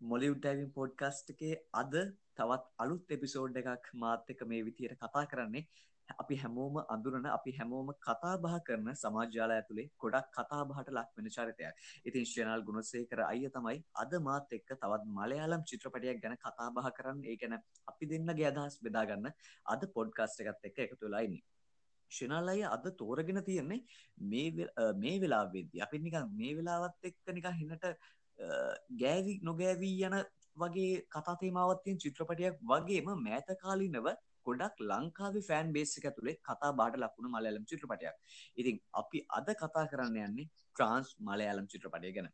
මොලිවුඩ් diving podcast එකේ අද තවත් අලුත් එපිසෝඩ් එකක් මාත් එක්ක මේ විදියට කතා කරන්නේ අපි හැමෝම අඳුරන අපි හැමෝම කතා බහ කරන සමාජ්‍යාල ඇතුළේ ගොඩක් කතා බහට ලක් වෙන චරිතයක්. ඉතින් ශ්‍රේනාල් ගුණසේකර අයියා තමයි අද මාත් එක්ක තවත් මලයාලම් චිත්‍රපටයක් ගැන කතා බහ කරන්න. ඒ ගැන අපි දෙන්නගේ අදහස් බෙදා ගන්න අද පොඩ්කාස්ට් එකත් එක්ක එකතු වෙලා ඉන්නේ. ශනාල් අයියා අද තෝරගෙන තියෙන්නේ මේ මේ වෙලාවෙදී අපි නිකන් මේ වෙලාවත් එක්ක නිකන් හිනට ගෑවි නොගෑවී යන වගේ කතාතේමාවත්තියෙන් චිත්‍රපටයක් වගේම මෑත කාලිනව ගොඩක් ලංකාවේ ෆෑන් බේසික ඇතුළේ කතා බාට ලක්ුණු මලයාලම් චිත්‍රපටයක්. ඉතින් අපි අද කතා කරන්න යන්නේ ට්‍රන්ස් මලයාලම් චිත්‍රපටය ගැන.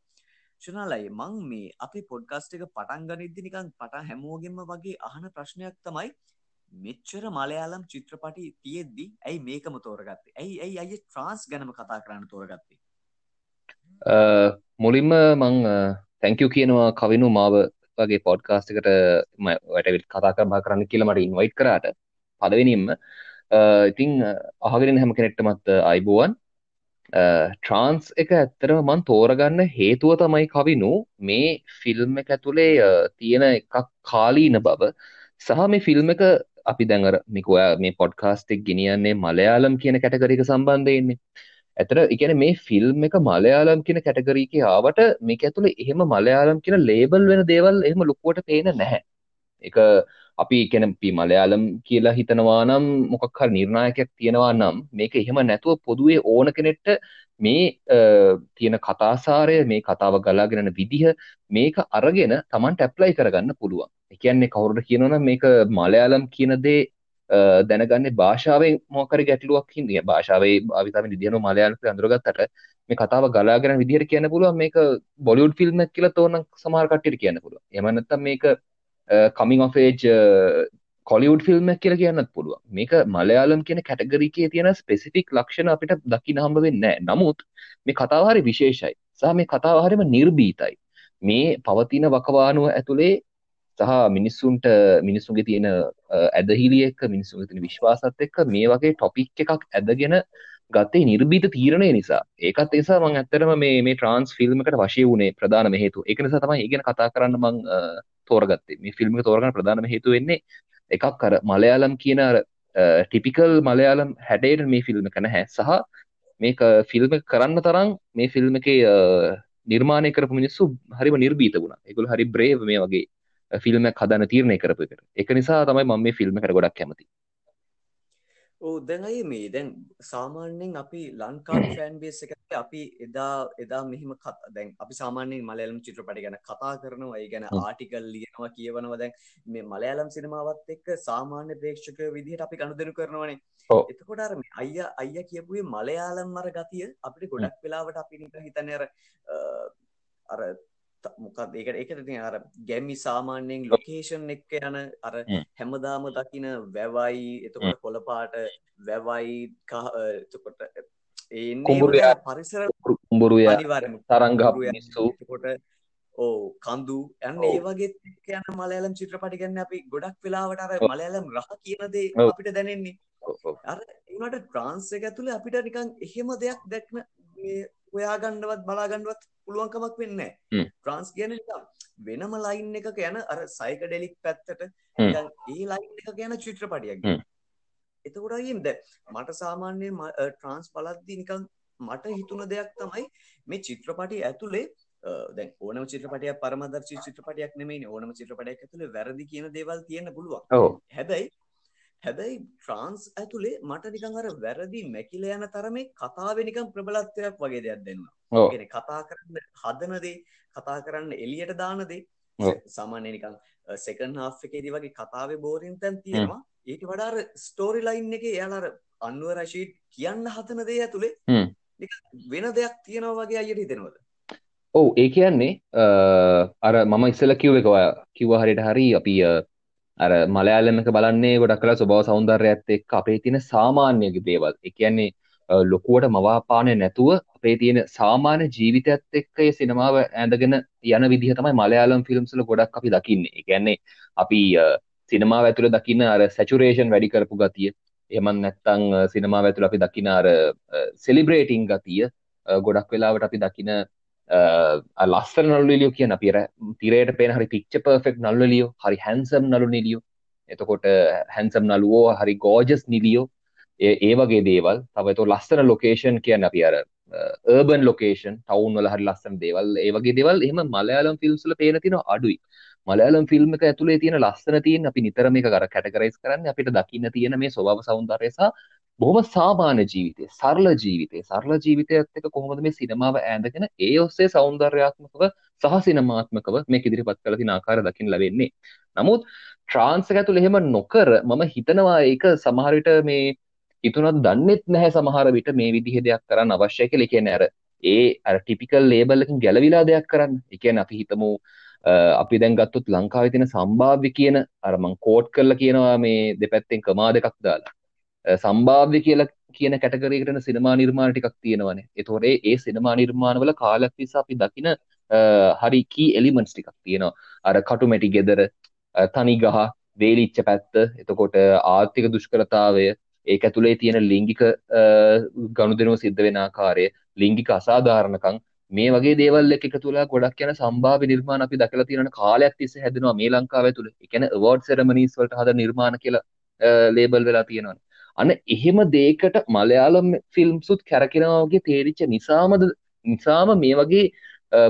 ශනාලයි මං මේ අපි පොඩ්කස්ට එක පටන් ගනිද්දි නිකන් පටා හැමෝගෙන්ම වගේ අහන ප්‍රශ්නයක් තමයි මෙච්චර මලයාලම් චිත්‍රපටි තියෙද්දි ඇයි මේකම තෝරගත්තේ? ඇයි ඇයි අය ට්‍රන්ස් ගැනම කතා කරන්න තෝරගත්තේ? මුලින්ම මං තැංකයු කියනවා කවිනු මාව වගේ පොඩ්කාස්ට එකට වැටවිල් කතා කර බා කරන්න කියල මට ඉන්වයිට් කරාට. පදවෙනින්ම ඉතිං අහගෙන හැම කෙනෙක්ටමත් අයිබෝවන්. ට්‍රන්ස් එක ඇත්තරම මන් තෝරගන්න හේතුව තමයි කවිනු. මේ ෆිල්ම් එක ඇතුළේ තියෙන එකක් කාලීන බව. සහ මේ ෆිල්ම් එක අපි දැඟර මිකවයා මේ පොඩ්කාස්ටෙක් ගෙනියන්නේ මලයාලම් කියන කැටකරික සම්බන්ධයන්නේ. ඇතර එකන මේ ෆිල්ම් එක මලයාලම් කියන කැටගරීක ආවට මේක ඇතුළ එහෙම මලයාලම් කියන ලේබල් වෙන දේවල් එහෙම ලොකුවට පේන නැහැ. එක අපි කැනපි මලයාලම් කියලා හිතනවා නම් මොකක් හරි නිර්ණායකයක් තියෙනවා නම් මේක එහෙම නැතුව පොදුවේ ඕන කෙනෙට්ට මේ තියෙන කතාසාරය මේ කතාව ගලාගෙනන විදිහ මේක අරගෙන තමන්ට ඇප්ලයි කරගන්න පුළුවන්. එකන්නේ කවුරට කියනවන මේක මලයාලම් කියන දේ දැනගන්න භාෂාවේ මොකර ගැටලුවක් හිදිය භාෂාවේ භාවිතම දියනු මලයාලක අඳුරගත්තට මේ කතාව ගලාගෙන විදිහට කියන්න පුළුව මේක බොලියුඩ් ෆිල්ම් කියල තෝන සමාර්කට්ට කියන්න පුළුව එමනත්තම් මේක කමින් ඔෆේජ් කොලියුඩ් ෆිල්ම් කියල කියන්නත් පුළුව මේක මලයාලම් කියන කැටගරිකේ තියෙන ස්පෙසිෆික් ලක්ෂණ අපිට දකි හම්බ වෙන්න නමුත් මේ කතාවහරි විශේෂයි. සහ මේ කතාවහරිම නිර්බීතයි මේ පවතින වකවානුව ඇතුළේ සහ මිනිස්සුන්ට මිනිස්සුන්ගේ තියෙන ඇදහිලියෙක් මිනිස්සුන් තින විශ්වාසත් එක්ක මේ වගේ ටොපික් එකක් ඇදගෙන ගත්තේ නිර්බීත තීරණය නිසා. ඒකත් ඒසා මං ඇත්තරම මේ මේ ට්‍රන්ස් ෆිල්ම්කට වශය වුණේ ප්‍රධානම හේතු එක නිසා තමයි ඉගෙන කතා කරන්න මං තෝරගත්තේ. මේ ෆිල්ම් තෝරගන්න ප්‍රධානම හේතු වෙන්නේ එකක් කර මලයාලම් කියන ටිපිකල් මලයාලම් හැඩේට මේ ෆිල්ම් කන හැ සහ මේක ෆිල්ම් කරන්න තරම් මේ ෆිල්ම් එක නිර්මාණය කරපු මිනිස්සු හරිම නිර්බීත වුණ. එකකුල් හරි බ්‍රේව මේ වගේ ෆිල්ම් හදන තීරණය කරපු එකට. එක නිසා තමයි මම මේ ෆිල්ම් එකට ගොඩක් කැමති. ඕ දැන් අය මේ දැන් සාමාන්‍යයෙන් අපි ලංකාවේ ෆෑන් බේස් එකට අපි එදා එදා මෙහිම දැන් අපි සාමාන්‍යයෙන් මලයාලම් චිත්‍රපට ගැන කතා කරනවා ඒ ගැන ආටිකල් ලියනවා කියවනවා. දැන් මේ මලයාලම් සිනමාවත් එක්ක සාමාන්‍ය ප්‍රේක්ෂක විදිහට අපි ගනුදෙනු කරනවානේ. එතකොට අර අයියා අයියා කියපුවේ මලයාලම් අර ගතිය අපිට ගොඩක් වෙලාවට අපි නිකන් හිතන්නේ අර අර මොකක් ඒකට ඒකට තිය අර ගැමි සාමාන්‍යයෙන් ලොකේෂන් එක්ක යන අර හැමදාම දකින වැවයි එතකොට කොළපාට වැවයි එතකොට කුඹුරයා පරිසර කුඹුරුය තරංග මිස්සුකොට ඕ කන්දු යන්න ඒ වගේ යන මලයාලම් චිත්‍රපටි ගන්න අපි ගොඩක් වෙලාවට අර මලයාලම් රහ කියනදේ අපිට දැනෙන්නේ. අර ඒනට ට්‍රාන්ස් එක ඇතුළේ අපිට නිකන් එහෙම දෙයක් දැක්න හොයාගණ්ඩවත් බලාගණ්ඩුවත් පුළුවන්කමක් වෙන්න ට්‍රන්ස් කියන වෙනම ලයින් එක යන අර සයික ඩෙලික් පැත්තට ඒ ලයින් එක ගැන චිත්‍රපටියක් එතකොටගින්ද මට සාමාන්‍ය ට්‍රන්ස් පලද්දි නිකං මට හිතුන දෙයක් තමයි මේ චිත්‍රපටි ඇතුළේ දැන් ඕනම චිත්‍රපටයක් පරමදර්ශී චිත්‍රපටයක් නෙමෙයි ඕනම චිත්‍රපටයක් ඇතුළේ වැරදි කියන දේවල් තියෙන්න පුළුවන්. හැබැයි හැබැයි ට්‍රාන්ස් ඇතුළේ මට නිකං අර වැරදි මැකිල යන තරමේ කතාව නිකම් ප්‍රබලත්වයක් වගේ දෙයක් දෙන්න ගෙන කතා කරන්න හදනදේ කතා කරන්න එලියට දානදේ සාමාන්‍ය නිකං සෙකන් හා් එකේදී වගේ කතාවේ බෝරින් තැන් තියෙනවා. ඊට වඩාර ස්ටෝරි ලයින් එක එයාලර අන්ුව රශීට් කියන්න හතන දේ ඇතුළේ වෙන දෙයක් තියෙනවා වගේ අයට හිතෙනවද? ඔවු ඒ කියන්නේ අර මම ඉස්සල කිව් එක කිව්ව හරිට හරි අපි අර මලයාලමක බලන්නේ ගොඩක් කලා ස්වභාව සෞන්දර්යයත් එක්ක අපේ තියෙන සාමාන්‍යගේ දේවල්. ඒ කියන්නේ ලොකුවට මවාපාන නැතුව අපේ තියෙන සාමාන්‍ය ජීවිතයත් එක්ක ඒ සිනමාව ඇඳගෙන යන විදිහ තමයි මලයාලම් ෆිල්ම්ස් වල ගොඩක් අපි දකින්නේ. ඒ කියන්නේ අපි සිනමාව ඇතුළේ දකින්න අර සැචුරේෂන් වැඩි කරපු ගතිය. එහෙම නැත්නම් සිනමාව ඇතුළේ අපි දකින අර සෙලිබ්‍රේටිං ගතිය ගොඩක් වෙලාවට අපි දකින ලස්සන නල්ලියෝ කියන පිර තිරයට පෙන හරි පික්ච පර්ෆෙක්් නල්ලියෝ හරි හැන්සම් නලු නිලියෝ එතකොට හැන්සම් නලුවෝ හරි ගෝජස් නිලියෝ ඒ වගේ දේවල්. තවතු ලස්සන ලොකේෂන් කියන්න අපි අරර්බන් ලොකේෂන් ටවුන් වල හරි ලස්සන දේවල්. ඒ වගේ දේවල් එහම මලයාලම් ෆිල්ම්ස්ල පේන තින අඩුයි. මලයාලම් ෆිල්ම් එක ඇතුලේ තියෙන ලස්සන තියෙන අපි නිතරම එක කර කැටකරයිස් කරන්න අපිට දකින්න තියෙන මේ ස්වභාව සෞන්දර්යසා බොහොම සාමාන්‍ය ජීවිතය සරල ජීවිතය. සරල ජීවිතයත් එක කොහොමද මේ සිනමාව ඇඳගෙන ඒ ඔස්සේ සෞන්දර්යාත්මකව සහ සිනමාත්මකව මේ ඉදිරිපත් කළ තින ආකාර දකිින් ලැබෙන්නේ. නමුත් ට්‍රාන්ස ඇතුළ එහෙම නොකර මම හිතනවා ඒක සමහරවිට මේ හිතුනත් දන්නෙත් නැහැ සමහර විට මේ විදිහ දෙයක් කරන්න අවශ්‍ය කළ කියන ඇර ඒ අර ටිපිකල් ලේබල්ලකින් ගැලවිලා දෙයක් කරන්න. එකන අපි හිතමු අපි දැන් ගත්තුත් ලංකාව තින සම්භාව්‍ය කියන අරමං කෝට් කරලා කියනවා මේ දෙපැත්තෙන් කමා දෙකක් දාලා. සම්භාව්‍ය කියලා කියන කැටකරයකටන සිනමා නිර්මාණ ටිකක් තියෙනවනේ. එතොරේ ඒ සිනමා නිර්මාණවල කාලක් නිසා අපි දකින හරි කී එලිමන්ස් ටිකක් තියෙනවා. අර කටුමැටි ගෙදර තනි ගහ වේලිච්ච පැත්ත එතකොට ආර්ථික දුෂ්කරතාවය ඒක ඇතුළේ තියෙන ලිංගික ගනුදෙනුව සිද්ධ වෙන ආකාරය ලිංගික අසාධාරණකම් මේ වගේ දේවල් එක තුලා ගොඩක් යන සම්භාව නිර්මාණ අපි දකලා තියෙන කාලයක් තිස්සේ හැදෙනවා මේ ලංකාව තුළ එකන අවෝඩ් සෙරමනීස් වලට හද නිර්මාණ කියලා ලේබල් වෙලා තියෙනවා අන්න එහෙම දේකට මලයාලම් ෆිල්ම්සුත් කැරකෙනවාගේ තේරිච්ච නිසාමද නිසාම මේ වගේ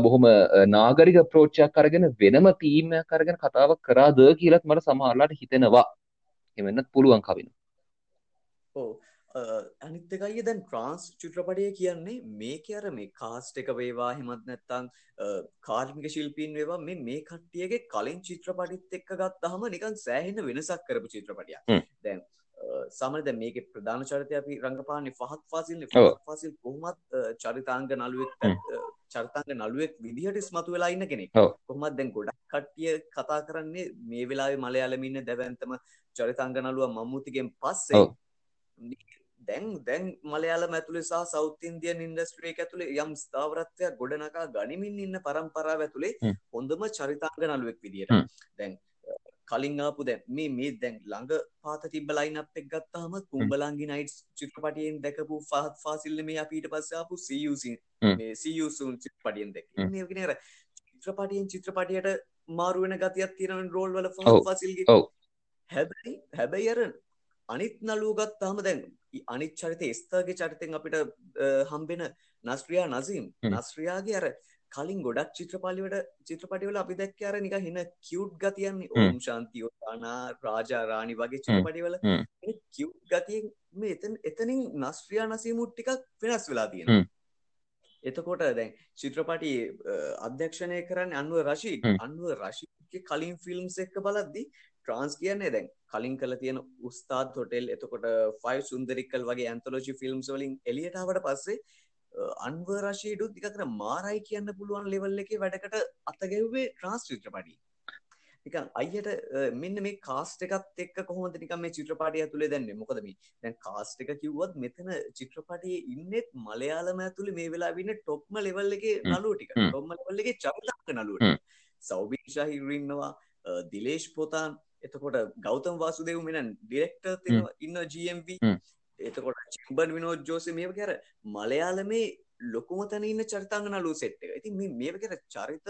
බොහොම නාගරික ප්‍රෝච්චයක් කරගෙන වෙනම තීමයක් කරගෙන කතාවක් කරාද කියලත් මට සමහරලාට හිතෙනවා. එමන්නත් පුළුවන් කවින. ඕ අනිත්තකයි දැන් ට්‍රන්ස් චිත්‍රපටය කියන්නේ මේක අර මේ කාස්ට එක වේවා හෙමත් නැත්තං කාර්මික ශිල්පීන් වේවා මේ මේ කට්ටියගේ කලින් චිත්‍රපටිත් එක්ක ගත්තහම නිකන් සෑහෙන වෙනසක් කරපු චිත්‍රපටියක්. දැන් සමද මේක ප්‍රධාන චරිතය අපි රංගපාන්නේ පහත් ෆාසිල් පහත් ෆාසිල් කොහොමත් චරිතාංග නළුවෙක් චරිතාංග නළුවෙක් විදිහට ඉස්මතු වෙලා ඉන්න කෙනෙක්. කොහොමත් දැන් ගොඩක් කට්ටිය කතා කරන්නේ මේ වෙලාවේ මලයාලම ඉන්න දැවැන්තම චරිතාංග නළුවා මම්මුතිගෙන් පස්සේ. දැන් දැන් මලයාල ඇතුළේ සහ සෞත් ඉන්දියන් ඉන්ඩස්ට්‍රේ ඇතුළේ යම් ස්ථාවරත්වයක් ගොඩනකා ගනිමින් ඉන්න පරම්පරාව ඇතුළේ හොඳම චරිතාංග නළුවෙක් විදියට. දැන් කලින් ආපු දැන් මේ මේ දැන් ළඟ පාත තිබ්බ ලයින් අප් එක ගත්තාම කුඹලංගි නයිට්ස් චිත්‍රපටයෙන් දැකපු ෆහත් ෆාසිල් මේ අපි ඊට පස්සේ ආපු CUC මේ CU සූන් චිත්‍රපටයෙන් දැක්කේ. මේ වගේ නේද චිත්‍රපටයෙන් චිත්‍රපටයට මාරු වෙන ගතියක් තියෙන රෝල් වල ෆහත් ෆාසිල්ගේ. හැබැයි හැබැයි අර අනිත් නළුව ගත්තාම දැන් අනිත් චරිත ස්ථගේ චරිතෙන් අපිට හම්බෙන නස්ත්‍රියා නසීම්. නස්ත්‍රියාගේ අර කලින් ගොඩක් චිත්‍රපලිවට චිත්‍රපටිවල අපි දැක්ක අර නික හින කිව්ට් ගතියන්නේ ඕම් ශාන්තියෝතානා රාජාරාණි වගේ චිත්‍රපටිවල කිව්ට් ගතියෙන් මේ එතන එතනින් නස්ත්‍රියා නසීමුත් ටිකක් වෙනස් වෙලා තියෙනවා. එතකොට දැන් චිත්‍රපටි අධ්‍යක්ෂණය කරන්න අන්ුව රශී අන්ුව රශික කලින් ෆිල්ම්ස් එක්ක බලද්දි ට්‍රන්ස් කියන්නේ දැන් කලින් කල තියෙන උස්තාත් හොටෙල් එතකොට ෆයි සුන්දරිකල් වගේ ඇන්තලෝජි ෆිල්ම්ස් වලින් එලියටාවට පස්සේ අන්ව රශීඩුත් දිකකර මාරයි කියන්න පුළුවන් ලෙවල් එක වැඩකට අතගැව්වේ ට්‍රන්ස් චිත්‍රපටි. නිකන් අයියට මෙන්න මේ කාස්ට එකත් එක්ක කොහොමද නිකන් මේ චිත්‍රපටය ඇතුලේ දැන්නේ මොකද මේ දැන් කාස්ට එක කිව්වත් මෙතන චිත්‍රපටයේ ඉන්නෙත් මලයාලම ඇතුලේ මේ වෙලාවේ ඉන්නේ টොප්ම ලෙවල් එකේ නළුවෝ ටික. টොප්ම ලෙවල් එකේ චරිතාංග නළුවෝ ටික. සෞබින් ෂාහිර් ඉන්නවා දිලේෂ් පොතාන්. එතකොට ගෞතම වාසුදේව මෙන්න ඩිරෙක්ටර් ඉන්න GMV එතකොට චිම්බන් විනෝද් ජෝසෙ මේව කර මලයාලමේ ලොකුම තැන ඉන්න චරිතාංග නළුවෝ සෙට් එක. ඉතින් මේ මේව කර චරිත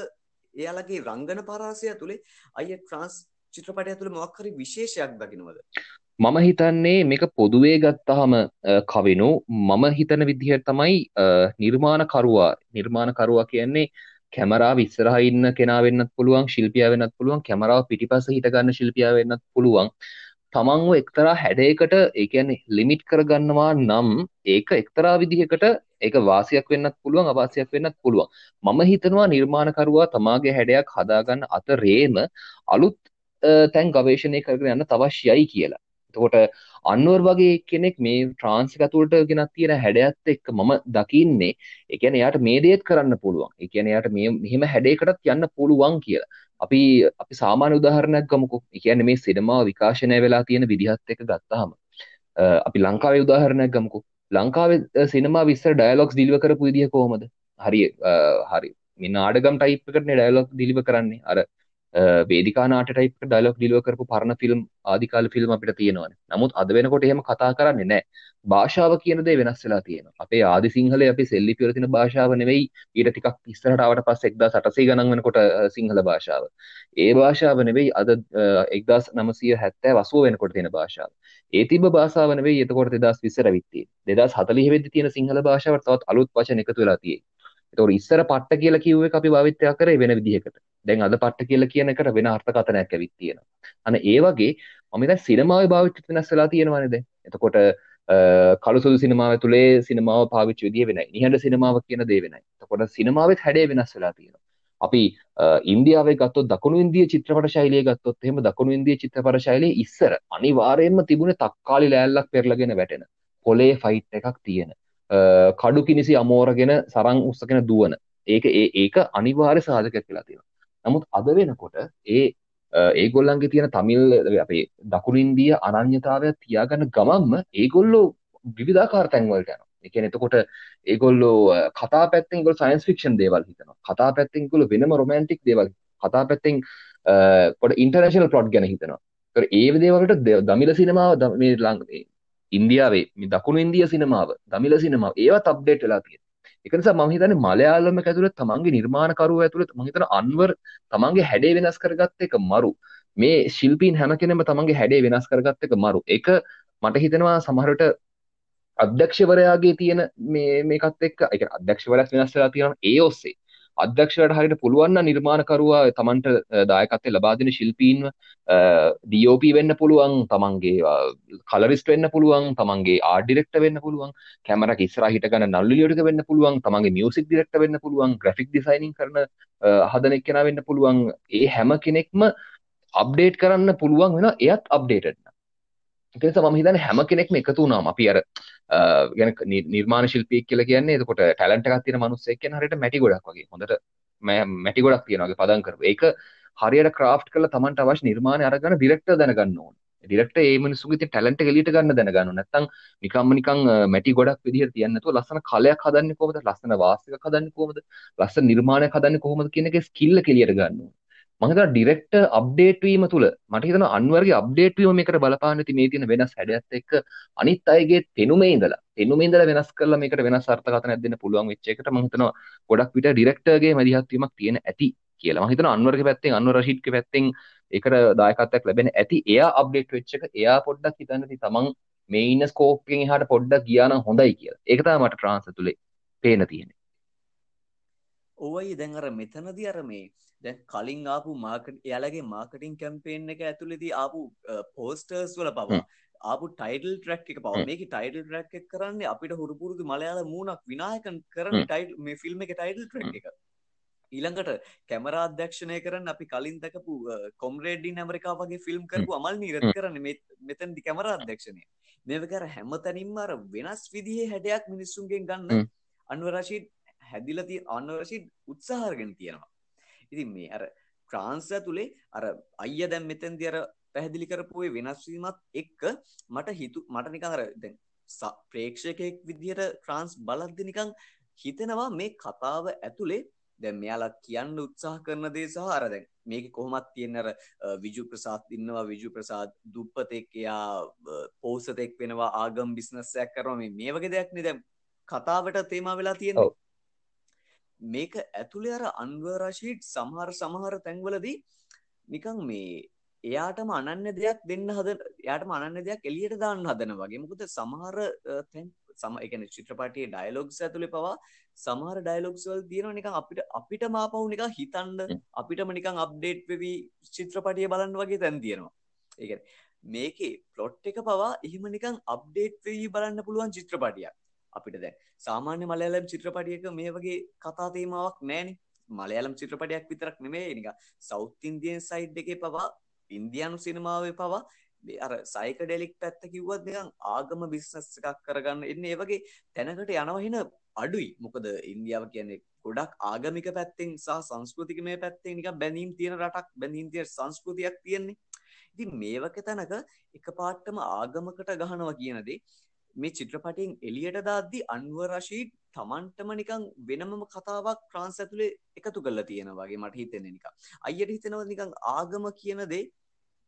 එයාලගේ රංගන පරාසය තුළේ අය ට්‍රන්ස් චිත්‍රපටය තුළ මොක්හරි විශේෂයක් දකිනවද? මම හිතන්නේ මේක පොදුවේ ගත්තහම කවිනු. මම හිතන විදිහට තමයි නිර්මාණකරුවා. නිර්මාණකරුවා කියන්නේ කැමරා විස්සරහ ඉන්න කෙනා වෙන්නත් පුළුවන් ශිල්පියා වෙන්නත් පුළුවන් කැමරාව පිටිපස්ස හිටගන්න ශිල්පියා වෙන්නත් පුළුවන්. තමන්ව එක්තරා හැඩයකට ඒකැන්නේ ලිමිට් කරගන්නවා නම් ඒක එක්තරා විදිහකට ඒක වාසියක් වෙන්නත් පුළුවන් අවාසියක් වෙන්නත් පුළුවන්. මම හිතනවා නිර්මාණකරුවා තමාගේ හැඩයක් හදාගන්න අතරේම අලුත් තැන් ගවේශණය කරගෙන යන්න තවශ්‍යයි කියලා. එතකොට අන්වර් වගේ කෙනෙක් මේ ට්‍රාන්සික ඇතුළට ගෙනත් තියෙන හැඩයත් එක්ක මම දකින්නේ එකන එයාට මේ දේත් කරන්න පුළුවන්. එකන එයාට මෙහෙම හැඩයකටත් යන්න පුළුවන් කියලා. අපි අපි සාමාන්‍ය උදාහරණයක් ගමුකෝ. කියන්නේ මේ සිනමාව විකාශනය වෙලා තියෙන විදිහත් එක ගත්තාම. අපි ලංකාවේ උදාහරණයක් ගමුකෝ. ලංකාවේ සිනමා විස්සර ඩයලොක්ස් දිලිව කරපු විදිහ කොහොමද? හරි හරි. මේ නාඩගම් ටයිප් එකට ඩයලොක් දිලිව කරන්නේ. අර වේදිකා නාට්‍ය ටයිප් ඩයලොග් ඩිලිවර් කරපු පරණ ෆිල්ම් ආදි කාල ෆිල්ම් අපිට තියෙනවානේ. නමුත් අද වෙනකොට එහෙම කතා කරන්නේ නැහැ. භාෂාව කියන දේ වෙනස් වෙලා තියෙනවා. අපේ ආදි සිංහලේ අපි සෙල්ලිපි වල තියෙන භාෂාව නෙවෙයි ඊට ටිකක් ඉස්සරහට ආවට පස්සේ 1800 ගණන් වෙනකොට සිංහල භාෂාව. ඒ භාෂාව නෙවෙයි අද 1970 80 වෙනකොට තියෙන භාෂාව. ඒ තිබ්බ භාෂාව නෙවෙයි එතකොට 2020 රැවිත් තියෙන්නේ. 2040 වෙද්දි තියෙන සිංහල භාෂාවට තවත් අලුත් වචන එකතු වෙලා තියෙන්නේ. ඒතකොට ඉස්සර පට්ට කියලා කිව්ව එක අපි භාවිතය කරේ වෙන විදිහකට. දැන් අද පට්ට කියලා කියන එකට වෙන අර්ථකථනයක් ඇවිත් තියෙනවා. අන්න ඒ වගේ මම දැන් සිනමාවේ භාවිතය වෙනස් වෙලා තියෙනවානේ දැන්. එතකොට කළු සුදු සිනමාව තුළේ සිනමාව පාවිච්චි විදිය වෙනයි. නිහඬ සිනමාව කියන දේ වෙනයි. එතකොට සිනමාවෙත් හැඩය වෙනස් වෙලා තියෙනවා. අපි ඉන්දියාවේ ගත්තොත් දකුණු ඉන්දිය චිත්‍රපට ශෛලිය ගත්තොත් එහෙම දකුණු ඉන්දිය චිත්‍රපට ශෛලිය ඉස්සර අනිවාර්යයෙන්ම තිබුණේ තක්කාලි ලෑල්ලක් පෙරලගෙන වැටෙන පොලේ ෆයිට් එකක් තියෙන කඩු කිනිසි අමෝරගෙන සරං උස්සගෙන දුවන ඒක ඒ ඒක අනිවාර්ය සාධකයක් කියලා තියෙනවා. නමුත් අද වෙනකොට ඒ ඒගොල්ලන්ගේ තියෙන තමිල් අපේ දකුණු ඉන්දිය අනන්‍යතාවය තියාගන්න ගමන්ම ඒගොල්ලෝ විවිධාකාර තැන්වලට යනවා. ඒ කියන්නේ එතකොට ඒගොල්ලෝ කතා පැත්තෙන් ඒගොල්ලෝ සයන්ස් ෆික්ෂන් දේවල් හිතනවා. කතා පැත්තෙන් ඒගොල්ලෝ වෙනම රොමැන්ටික් දේවල් කතා පැත්තෙන් පොඩ ඉන්ටර්නැෂනල් ප්ලොට් ගැන හිතනවා. ඒතර ඒ දේවල්ට දමිළ සිනමාව මේ ඉන්දියාවේ මේ දකුණු ඉන්දිය සිනමාව දමිල සිනමාව ඒවත් අප්ඩේට් වෙලා තියෙන එක නිසා මම හිතන්නේ මලයාලම ඇතුළේ තමන්ගේ නිර්මාණකරුවෝ ඇතුළේ මම හිතන අන්වර් තමන්ගේ හැඩේ වෙනස් කරගත්ත එක මරු. මේ ශිල්පීන් හැම කෙනෙම තමන්ගේ හැඩේ වෙනස් කරගත්ත එක මරු. ඒක මට හිතෙනවා සමහරට අධ්‍යක්ෂවරයාගේ තියෙන මේ මේකත් එක්ක ඒක අධ්‍යක්ෂවරයක් වෙනස් වෙලා තියෙනවා ඒ ඔස්සේ. අධ්‍යක්ෂයට හරියට පුළුවන් නිර්මාණකරුවා තමන්ට දායකත්වය ලබා දෙන ශිල්පීන්ව DOP වෙන්න පුළුවන් තමන්ගේ කලරිස්ට වෙන්න පුළුවන් තමන්ගේ ආඩිරෙක්ට වෙන්න පුළුවන් කැමරක් ඉස්සරහ හිටගන්න නල්ලියටක වෙන්න පුළුවන් තමන්ගේ මියසික් ඩිරෙක්ට වෙන්න පුළුවන් ග්‍රෆික් ඩිසයිනින් කරන හදන එක්කෙන වෙන්න පුළුවන්. ඒ හැම කෙනෙක්ම අප්ඩේට් කරන්න පුළුවන් වෙන එයත් අප්ඩේටඩ්න එකනිසා මම හිතන්නේ හැම කෙනෙක්ම එකතු වුණාම අපි අර ගැන නිර්මාණ ශිල්පියෙක් කියලා කියන්නේ එතකොට ටැලන්ට් එකක් තියෙන මිනිස්සෙක් කියන හරියට මැටි ගොඩක් වගේ. හොඳට මැටි ගොඩක් තියෙනවා වගේ පදම් කරපු. ඒක හරියට ක්‍රාෆ්ට් කරලා Tamanට අවශ්‍ය නිර්මාණය අරගෙන ඩිරෙක්ටර් දැනගන්න ඕන. ඩිරෙක්ටර් ඒ මිනිස්සුගේ තියෙන ටැලන්ට් එක එළියට ගන්න දැනගන්න ඕන. නැත්නම් නිකම්ම නිකන් මැටි ගොඩක් විදිහට තියන්න නැතුව ලස්සන කලයක් හදන්නේ කොහොමද? ලස්සන වාස් එකක් හදන්නේ කොහොමද? ලස්සන නිර්මාණයක් හදන්නේ කොහොමද කියන එකේ ස්කිල් එක එළියට ගන්න ඕන. මහිත ඩිරෙක්ට අප්ඩේට් වීම තුළ මට හිතන අන්වර්ගේ අප්ඩේට් වීම මේකට බලපාන ඇති මේ තියෙන වෙනස් හැඩයත් එක්ක අනිත් අයගේ පෙනුමේ ඉඳලා පෙනුමේ ඉඳලා වෙනස් කරලා මේකට වෙනස් අර්ථකථනයක් දෙන්න පුළුවන් වෙච්ච එකට මම හිතනවා ගොඩක් විට ඩිරෙක්ටර්ගේ මැදිහත් වීමක් තියෙන ඇති කියලා. මම හිතනවා අන්වර්ගේ පැත්තෙන් අන්වර් රෂීඩ්ගේ පැත්තෙන් ඒකට දායකත්වයක් ලැබෙන ඇති එයා අප්ඩේට් වෙච්ච එක එයා පොඩ්ඩක් හිතන්න ඉතින් තමන් මේ ඉන්න ස්කෝප් එකෙන් එහාට පොඩ්ඩක් ගියා නම් හොඳයි කියලා. ඒක තමයි මට ට්‍රාන්ස් ඇතුලේ පේන තියෙන්නේ. ඔවයි දැන් අර මෙතනදී අර මේ දැන් කලින් ආපු මාර්කට් එයාලගේ මාර්කටින් කැම්පේන් එක ඇතුළේදී ආපු පෝස්ටර්ස් වල පවා ආපු ටයිටල් ට්‍රැක් එක පව මේක ටයිටල් ට්‍රැක් එක කරන්නේ අපිට හුරුපුරුදු මලයාල මූුණක් විනායකන් කරන ටයිල් මේ ෆිල්ම් එක ටයිටල් ට්‍රැක් එක. ඊළඟට කැමරා අධ්‍යක්ෂණය කරන්න අපි කලින් දකපු කොම්රේඩ්ඩින් ඇමරිකා වගේ ෆිල්ම් කරපු අමල් නීරත් කරන්න මෙතැන්දි කැමරා අධ්‍යක්ෂණය. මේකර හැම තැනින්ම අර වෙනස් විදිහේ හැඩයක් මිනිස්සුන්ගෙන් ගන්න අන්වරශීට් හැදිලති අන්වරශීට් උත්සාහරගෙන තියෙනවා ඉතින් මේ අර ට්‍රාන්ස් ඇතුලේ අර අයියා දැන් මෙතෙන්දී අර පැහැදිලි කරපුවේ වෙනස් වීමත් එක්ක මට හිතු මට නිකන් අර දැන් ප්‍රේක්ෂකයෙක් විදිහට ට්‍රාන්ස් බලද්දි නිකන් හිතෙනවා මේ කතාව ඇතුලේ දැන් මෙයාලා කියන්න උත්සාහ කරන දේ සහ අර දැන් මේක කොහොමත් තියෙන අර විජු ප්‍රසාද් ඉන්නවා විජු ප්‍රසාද් දුප්පතෙක් එයා පෝසතෙක් වෙනවා ආගම් බිස්නස් එකක් කරනවා මේ මේ වගේ දෙයක් නේ දැන් කතාවට තේමා වෙලා තියෙන්නේ. මේක ඇතුළේ අර අන්වර් රෂීඩ් සමහර සමහර තැන්වලදී නිකන් මේ එයාටම අනන්‍ය දෙයක් දෙන්න හද එයාටම අනන්‍ය දෙයක් එළියට දාන්න හදන වගේ මොකද සමහර තැන් සම ඒ කියන්නේ චිත්‍රපටයේ ඩයලොග්ස් ඇතුලේ පවා සමහර ඩයලොග්ස් වල තියෙනවා නිකන් අපිට අපිටම ආපහු නිකන් හිතන්න අපිටම නිකන් අප්ඩේට් වෙවි චිත්‍රපටිය බලන්න වගේ තැන් තියෙනවා. ඒ කියන්නේ මේකේ ප්ලොට් එක පවා එහෙම නිකන් අප්ඩේට් වෙවි බලන්න පුළුවන් චිත්‍රපටියක්. අපිට දැන් සාමාන්‍ය මලයාලම් චිත්‍රපටියක මේ වගේ කතා තේමාවක් නැහැනේ. මලයාලම් චිත්‍රපටයක් විතරක් නෙමෙයි නිකන් සවුත් ඉන්දියන් සයිඩ් එකේ පවා ඉන්දියානු සිනමාවේ පවා අර සයිකඩෙලික් පැත්ත කිව්වත් නිකන් ආගම බිස්නස් එකක් කරගන්න එන්නේ ඒ වගේ තැනකට යනවා හින අඩුයි. මොකද ඉන්දියාව කියන්නේ ගොඩක් ආගමික පැත්තෙන් සහ සංස්කෘතිකමය පැත්තෙන් නිකන් බැඳීම් තියෙන රටක් බැඳීම් තියෙන සංස්කෘතියක් තියෙන්නේ. ඉතින් මේ වගේ තැනක එකපාරටම ආගමකට ගහනවා කියන දේ මේ චිත්‍රපටයෙන් එළියට දාද්දි අන්වර් රෂීඩ් තමන්ටම නිකන් වෙනමම කතාවක් ට්‍රාන්ස් ඇතුලේ එකතු කරලා තියෙනවා වගේ මට හිතෙන්නේ නිකන්. අයියට හිතෙනවා නිකන් ආගම කියන දේ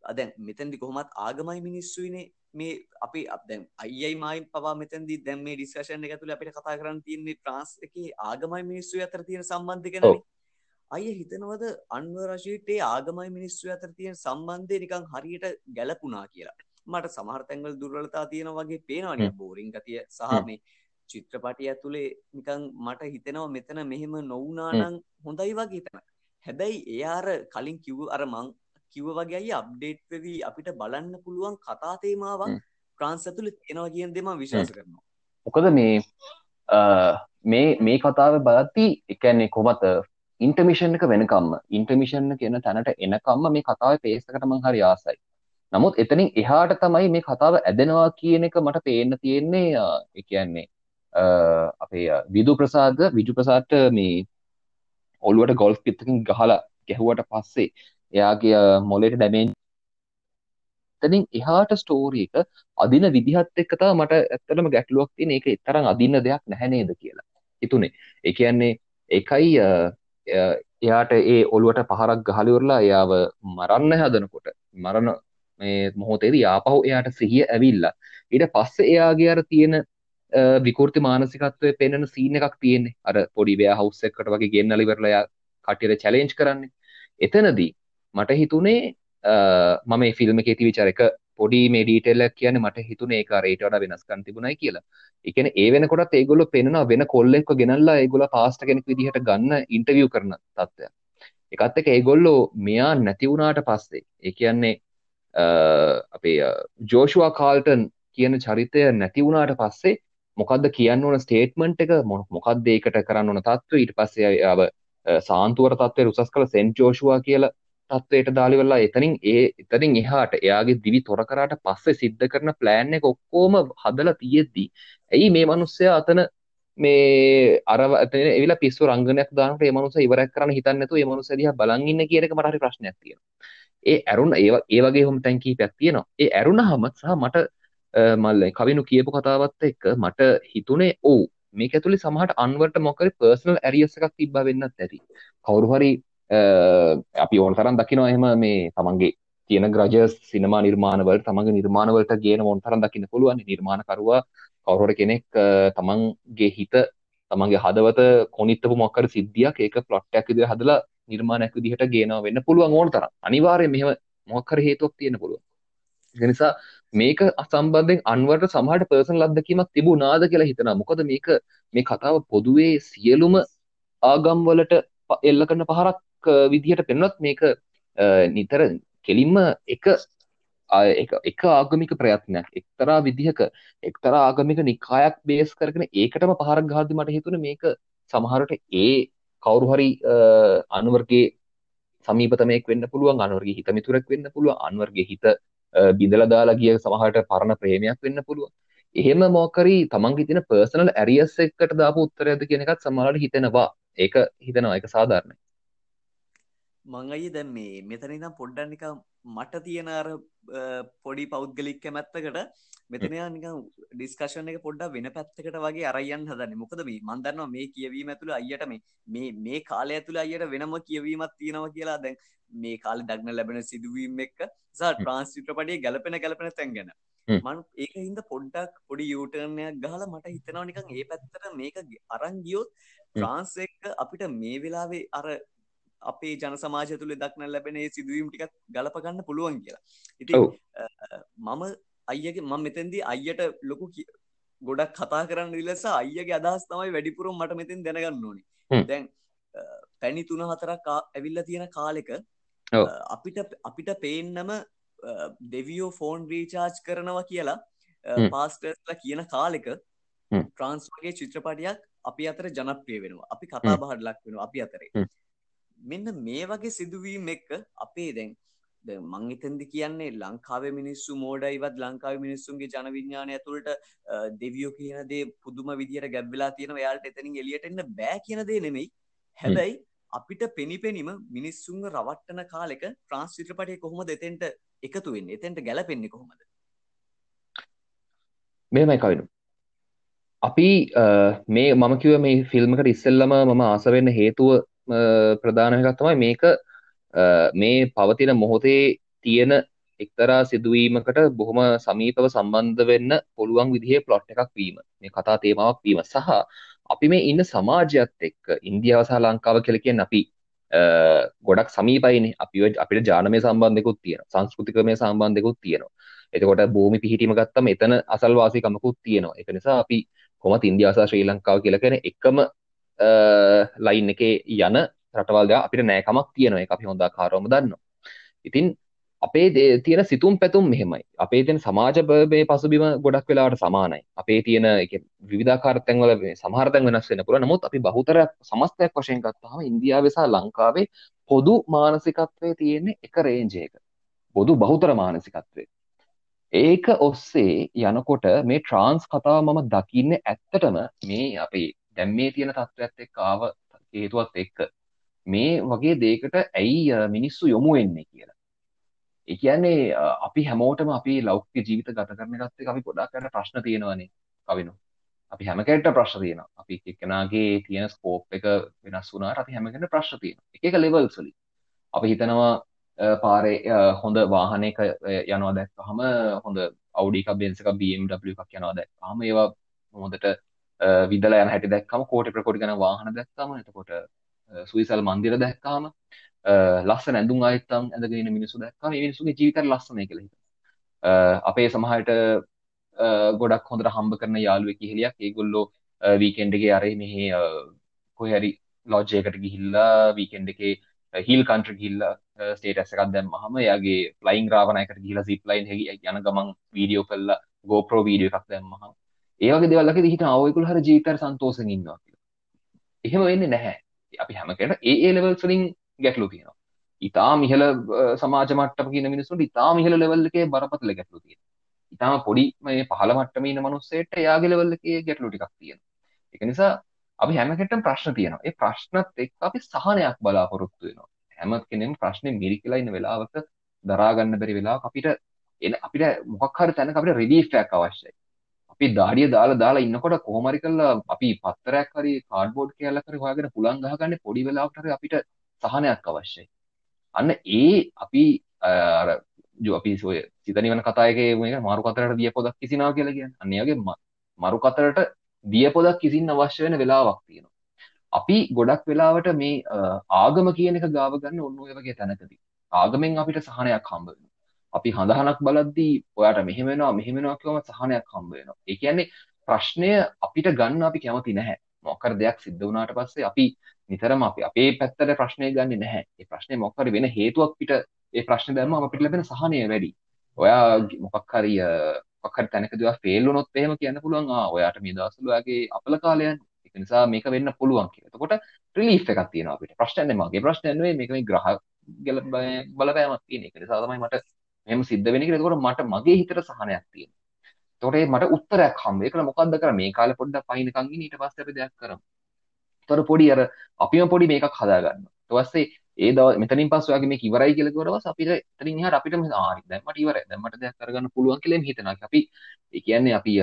දැන් මෙතෙන්දි කොහොමත් ආගමයි මිනිස්සුයිනේ මේ අපි දැන් අයියි මයි පවා මෙතැන්දි දැන් මේ ඩිස්කෂන් එක ඇතුලේ අපිට කතා කරන්න තියෙන්නේ ට්‍රාන්ස් එකේ ආගමයි මිනිස්සු අතර තියෙන සම්බන්ධය ගැනනේ. අයිය හිතනවද අන්වර් රෂීඩ් ඒ ආගමයි මිනිස්සු අතර තියෙන සම්බන්ධය නිකන් හරියට ගැලපුණා කියලා. මට සමහර තැන්වල දුර්වලතා තියෙනවා වගේ පේනවනේ බෝරින් ගතිය සහ මේ චිත්‍රපටිය ඇතුලේ නිකන් මට හිතෙනවා මෙතන මෙහෙම නොවුනා නම් හොඳයි වගේ හිතන. හැබැයි එයාර කලින් කිව්ව අර මං කිව්ව වගේ අය අප්ඩේට් වෙවි අපිට බලන්න පුළුවන් කතා තේමාවක් ෆ්‍රාන්ස් ඇතුළේ තියෙනවා කියන දේ මම විශ්වාස කරනවා. මොකද මේ මේ මේ කතාව බලද්දී ඒ කියන්නේ කොහොමද ඉන්ටර්මිෂන් එක වෙනකම්ම ඉන්ටර්මිෂන් කියන තැනට එනකම්ම මේ කතාවේ පේස් එකට මම හරි ආසයි. නමුත් එතනින් එහාට තමයි මේ කතාව ඇදෙනවා කියන එක මට පේන්න තියෙන්නේ ඒ කියන්නේ අපේ විදු ප්‍රසාද විජු ප්‍රසාදට මේ ඔළුවට ගොල්ෆ් පිත්තකින් ගහලා ගැහුවට පස්සේ එයාගේ මොලේට ඩැමේජ් එතනින් එහාට ස්ටෝරි එක අදින විදිහත් එක්ක තමයි මට ඇත්තටම ගැටලුවක් තියෙන. ඒක තරම් අදින්න දෙයක් නැහැ නේද කියලා. හිතුනේ. ඒ කියන්නේ එකයි එයාට ඒ ඔළුවට පහරක් ගහලා ඉවරලා එයාව මරන්න හදනකොට මරණ මේ මොහොතේදී ආපහු එයාට සිහිය ඇවිල්ලා ඊට පස්සේ එයාගේ අර තියෙන විකෘති මානසිකත්වය පෙන්වන සීන් එකක් තියෙන්නේ අර පොඩි වෙයා හවුස් එකකට වගේ ගෙන්නලා ඉවරලා එයා කටියට චැලෙන්ජ් කරන්නේ එතනදී මට හිතුනේ මම මේ ෆිල්ම් එකේ තිබිච්ච එක පොඩි මේ ඩීටේල් එකක් කියන්නේ මට හිතුනේ ඒක අර ඊට වඩා වෙනස්කම් තිබුණයි කියලා. ඒ කියන්නේ ඒ වෙනකොටත් ඒගොල්ලෝ පෙන්නනවා වෙන කොල්ලෙක්ව ගෙනල්ලා ඒගොල්ලෝ පාස්ට් කෙනෙක් විදිහට ගන්න ඉන්ටර්විව් කරන තත්ත්වයක්. ඒකත් එක්ක ඒගොල්ලෝ මෙයා නැති වුණාට පස්සේ ඒ කියන්නේ අපේ ජෝෂුවා කාල්ටන් කියන චරිතය නැති වුණාට පස්සේ මොකද්ද කියන්න ඕන ස්ටේට්මන්ට් එක මොකක්ද ඒකට කරන්න ඕන තත්ත්වය ඊට පස්සේ ආව සාන්තුවර තත්ත්වයට උසස් කළ සෙන්ට් ජෝෂුවා කියලා තත්වයට දාලිවෙල්ලා එතනින් ඒ එතනින් එහාට එයාගේ දිවි තොර කරාට පස්සේ සිද්ධ කරන ප්ලෑන් එක ඔක්කොම හදලා තියෙද්දි ඇයි මේ මිනිස්සයා අතන මේ අර එතන එවිලා පිස්සු රංගනයක් දානකොට මේ මිනිස්සයා ඉවරයක් කරන්න හිතන්නේ නැතුව මේ මිනිස්සයා දිහා බලන් ඉන්න කියන එක මට හරි ප්‍රශ්නයක් තියෙනවා. ඒ ඇරුණ ඒ ඒ වගේ හොම තැන් කීපයක් තියෙනවා. ඒ ඇරුණහම සහ මට මල්ල කවිනු කියපු කතාවත් එක්ක මට හිතුනේ ඔව් මේක ඇතුලේ සමහරට අන්වර්ට මොකරි පර්සනල් ඇරියස් එකක් තිබ්බා වෙන්නත් ඇති. කවුරු හරි අපි ඕන තරම් දකිනවා එහෙම මේ තමන්ගේ තියෙන ග්‍රජ සිනමා නිර්මාණවලට තමන්ගේ නිර්මාණවලට ගේන මොන් තරම් දකින්න පුළුවන් නිර්මාණකරුවා කවුරුහරි කෙනෙක් තමන්ගේ හිත තමන්ගේ හදවත කොනිත්තපු මොකක් හරි සිද්ධියක් ඒක ප්ලොට් එකක් විදිහට හදලා නිර්මාණයක් විදිහට ගේනවා වෙන්න පුළුවන් ඕන තරම්. අනිවාර්යයෙන් මෙහෙම මොකක් හරි හේතුවක් තියෙන්න පුළුවන්. ඒ නිසා මේක අසම්බන්ධයෙන් අන්වර්ට සමහරට පර්සනල් අත්දැකීමක් තිබුණාද කියලා හිතනවා. මොකද මේක මේ කතාව පොදුවේ සියලුම ආගම් වලට එල්ල කරන පහරක් විදිහට පෙන්වත් මේක නිතර කෙලින්ම එක එක ආගමික ප්‍රයත්නයක්. එක්තරා විදිහක එක්තරා ආගමික නිකායක් බේස් කරගෙන ඒකටම පහරක් ගහද්දි මට හිතුනේ මේක සමහරට ඒ කවුරු හරි අනුවර්ගේ සමීපතමයෙක් වෙන්න පුළුවන් අනුවර්ගේ හිත මිතුරෙක් වෙන්න පුළුවන් අනුවර්ගේ හිත බිඳලා දාලා ගිය සමහරට පරණ ප්‍රේමයක් වෙන්න පුළුවන්. එහෙම මොකරි තමන්ගේ තියෙන පර්සනල් ඇරියස් එකකට දාපු උත්තරයක්ද කියන එකත් සමහරවිට හිතෙනවා. ඒක හිතනවා. ඒක සාධාරණයි. මං අය දැන් මේ මෙතන ඉඳන් පොඩ්ඩක් නිකන් මට තියෙන අර පොඩි පෞද්ගලික කැමැත්තකට මෙතන නිකන් ඩිස්කෂන් එක පොඩ්ඩක් වෙන පැත්තකට වගේ අරයන් හදන්නේ. මොකද මේ මන් දන්නවා මේ කියවීම ඇතුළේ අයියට මේ මේ මේ කාලය ඇතුළේ අයියට වෙනම කියවීමක් තියෙනවා කියලා. දැන් මේ කාලේ දක්න ලැබෙන සිදුවීම් එක්ක සහ ට්‍රාන්ස් චිත්‍රපටයේ ගැලපෙන ගැලපෙන තැන් ගැන. මං ඒක හින්දා පොඩ්ඩක් පොඩි යූටර්න් එකක් ගහලා මට හිතෙනවා නිකන් ඒ පැත්තට මේක අරන් ගියොත් ට්‍රාන්ස් එක අපිට මේ වෙලාවේ අර අපේ ජන සමාජය තුළ දක්න ලැබෙන සිදුවීම් ටිකක් ගලපගන්න පුළුවන් කියලා. ඉති මම අයියගේ මම මෙතැන්දී අයියට ලොකු ගොඩක් කතා කරන්න ඉලස අයියගේ අදහස් තමයි වැඩිපුරුම් මට මෙතින් දැනගන්න ඕනි. දැන් පැණි තුන හතරක් ඇවිල්ල තියෙන කාලෙක අපිට අපිට පේන්නම දෙවියෝ ෆෝන් රීචාර්ජ් කරනවා කියලා පාස්ටර්ස්ලා කියන කාලෙක ට්‍රන්ස් වගේ චිත්‍රපටයක් අපි අතර ජනප්‍රිය වෙනවා. අපි කතා බහට ලක් වෙනවා අපි අතරේ මෙන්න මේ වගේ සිදුවීම් එක්ක අපේ දැන් මං එතන්දි කියන්නේ ලංකාවේ මිනිස්සු මෝඩයිවත් ලංකාවේ මිනිස්සුන්ගේ ජන විඥානය ඇතුළට දෙවියෝ කියන දේ පුදුම විදියට ගැබ්වෙලා තියෙනවා. එයාලට එතනින් එළියට එන්න බෑ කියන දේ නෙමෙයි. හැබැයි අපිට පෙනිපෙනීම මිනිස්සුන්ව රවට්ටන කාලෙක ට්‍රාන්ස් චිත්‍රපටය කොහොමද එතෙන්ට එකතු වෙන්නේ? එතෙන්ට ගැලපෙන්නේ කොහොමද? මෙහෙමයි කවිනු. අපි මේ මම කිව මේ ෆිල්ම්කට ඉස්සෙල්ලම මම ආසවෙන්න හේතුව ප්‍රධානකත් තමයි මේක මේ පවතින මොහොතේ තියෙන එක්තරා සිදුවීමකට බොහොම සමීපව සම්බන්ධ වෙන්න පුළුවන් විදිහේ ප්ලොට් එකක් වීම. මේ කතා තේමාවක් වීම සහ අපි මේ ඉන්න සමාජයත් එක්ක ඉන්දියාව සහ ලංකාව කියලා කියන්නේ අපි ගොඩක් සමීපයිනේ. අපි අපිට ජානමය සම්බන්ධයකුත් තියෙනවා. සංස්කෘතිකමය සම්බන්ධයකුත් තියෙනවා. එතකොට භූමි පිහිටීම ගත්තම එතන අසල්වාසිකමකුත් තියෙනවා. ඒක නිසා අපි කොහොමත් ඉන්දියාව සහ ශ්‍රී ලංකාව කියලා කියන එකම ලයින් එකේ යන රටවල් අපිට නෑකමක් තියෙනවා. ඒක අපි හොඳ ආකාරවම දන්නවා. ඉතින් අපේ තියෙන සිතුම් පැතුම් මෙහෙමයි. අපේ තියෙන සමාජ මේ පසුබිම ගොඩක් වෙලාවට සමානයි. අපේ තියෙන විධාකාර තැන්වල සමහරතැන් වෙනස් වෙන පුළ නමුත් අපි බහුතර සමස්තයක් වශයෙන් ගත්තාම ඉන්දියාව සහ ලංකාවේ පොදු මානසිකත්වය තියෙන්නේ එක රේන්ජයක පොදු බහුතර මානසිකත්වය. ඒක ඔස්සේ යනකොට මේ ට්‍රාන්ස් කතාව මම දකින්න ඇත්තටම මේ අපේ දැම් මේ තියෙන තත්ත්වත් එක් ආව හේතුවත් එක්ක මේ වගේ දේකට ඇයි මිනිස්සු යොමු වෙන්නේ කියලා. එකන්නේ අපි හැමෝටම අපි ලෞක්්‍ය ජීවිත ගත කරන ගත්තේ අපි ගොඩාකට ප්‍රශ්න තියෙනවනේ කවිනු. අපි හැමකට ප්‍රශ්න තියෙන අපි එක්කෙනගේ තියෙන ස්කෝප් එක වෙනස් වුනාට අපි හැමකට ප්‍රශ්න තියෙන එක ලෙවල් සලි අපි හිතනවා පාරේ හොඳ වාහනයක යනවා දැක්කහම හොඳ අවුඩික බෙන්සක BMW එකක් යනවා දැක්කහම ඒවා හොඳට විදල යන හැටි දැක්කම කෝට ප්‍රකොටි ගන වාහන දැක්කම එතකොට සුයිසල් මන්දිර දැක්කාම ලස්සන ඇඳුම් අයත්තම් ඇඳගෙන මිනිසු දැක්කම මිනිසුගේ ජීවිතර ලස්සනය කළ හිත අපේ සමහට ගොඩක් හොඳට හම්බ කරන යාළුවෙ කිහිලියක් ඒගොල්ලෝ වීකෙන්ඩගේ අරේ මෙහි කොහැරි ලෝජයකට ගිහිල්ලා වීකෙන්ඩ එකේ හිල් කන්ට්‍ර ගිල්ල ස්ටේට ඇසකක් දැම් හම යාගේ ප්ලයින් රාවනයකට ගිල සිප්ලයින් හ යන ගමන් වීඩියෝ කල්ලා ගෝප්‍රෝ වීඩියෝ එකක් දැම්මහ ඒවගේ දෙවල්ලක දිහිට අවයකුල් හර ජීතර සන්තෝසග ඉන්නවා එහෙම වෙන්න නැහැ. අපි හැමකට ඒ ලෙවල්සලින් ගැටලු තියෙනවා. ඉතා මිහල සමාජ මට්ටම කියන මිනිසුන්ට ඉතා මිහල ලෙවල් එකේ බරපතල ගැටලු තියෙන ඉතාම පොඩි මේ පහළ මට්ටම ඉන්න මනුස්සයට යාගේ ලෙවල් එකේ ගැටලු ටිකක් තියෙන ඒක නිසා අපි හැමකටම ප්‍රශ්න තියෙනවා. ඒ ප්‍රශ්නත් එක්ක අපි සහනයක් බලාපොරොත්තු වෙනවා. හැම කෙනෙම ප්‍රශ්නේ මිරිකලා ඉන්න වෙලාවක දරා ගන්න බැරි වෙලාවක අපිට එන අපිට මොකක් හරි තැනක අපිට රිලීෆ් එකක් අවශ්‍යයි. අපි දාඩිය දාලා දාලා ඉන්නකොට කොහොමරි කරලා අපි පත්තරයක් හරි කාඩ්බෝඩ් කෑල්ලක් හරි හොයාගෙන පුලන් ගහගන්න පොඩි වෙලාවකට හරි අපිට සහනයක් අවශ්‍යයි. අන්න ඒ අපි අර අපි සොය සිතනිවන කතායක මේ මාරු කතරට දිය පොදක් කිසිනාව කියලා කියන්න. අන්නේගේ මරු කතරට දිය පොදක් කිසින් අවශ්‍ය වෙන වෙලාවක් තියෙනවා. අපි ගොඩක් වෙලාවට මේ ආගම කියන එක ගාව ගන්න ඔන්න ඔය වගේ තැනකදී. ආගමෙන් අපිට සහනයක් හම්බ වෙනවා. අපි හඳහනක් බලද්දී ඔයාට මෙහෙම වෙනවා මෙහෙම වෙනවා කියවම සහනයක් හම්බ වෙනවා. ඒ කියන්නේ ප්‍රශ්නය අපිට ගන්න අපි කැමති නැහැ. මොකර දෙයක් සිද්ධ වුණාට පස්සේ අපි නිතරම අපි අපේ පැත්තට ප්‍රශ්නය ගන්න නැහැ. ඒ ප්‍රශ්නය මොක්කර වෙන හේතුවක් පිට ඒ ප්‍රශ්න දැම්ම අපිට ලැබෙන සහනය වැඩි. ඔයා මොකක් හරි මොකක් හරි තැනකදී ඔයා ෆේල් වුණොත් එහෙම කියන්න පුළුවන් ආ ඔයාට මේ දවස්වල ඔයාගේ අපල කාලයන්. ඒක නිසා මේක වෙන්න පුළුවන් කියලා. එතකොට රිලීෆ් එකක් තියෙනවා අපිට. ප්‍රශ්නයක් නෙමෙයි. මගේ ප්‍රශ්නයක් නෙවෙයි මේක මේ ග්‍රහ බලපෑමක් තියෙන එක. නිසා තමයි මට මෙහෙම සිද්ධ වෙන්නේ කියලා. එතකොට මට මගේ හිතට සහනයක් තියෙනවා. එතකොට මට උත්තරයක් හම්බ. ඒකල මොකද්ද කරන්නේ? මේ කාලේ පොඩ්ඩක් පහිනකන් ඉන්න ඊට පස්සේ අපි දෙයක් කරමු. තොර පොඩි අර අපිම පොඩි මේකක් හදාගන්න තවස්සේ ඒ දව මෙතනින් පස් වගේ මේ ඉවරයි කියලා කිව්වරවස් අපිට එතනින් එහාට අපිට මේ ආ දැන් මට ඉවරයි දැන් මට දෙයක් කරගන්න පුළුවන් කියලා හිතනවා අපි ඒ කියන්නේ අපි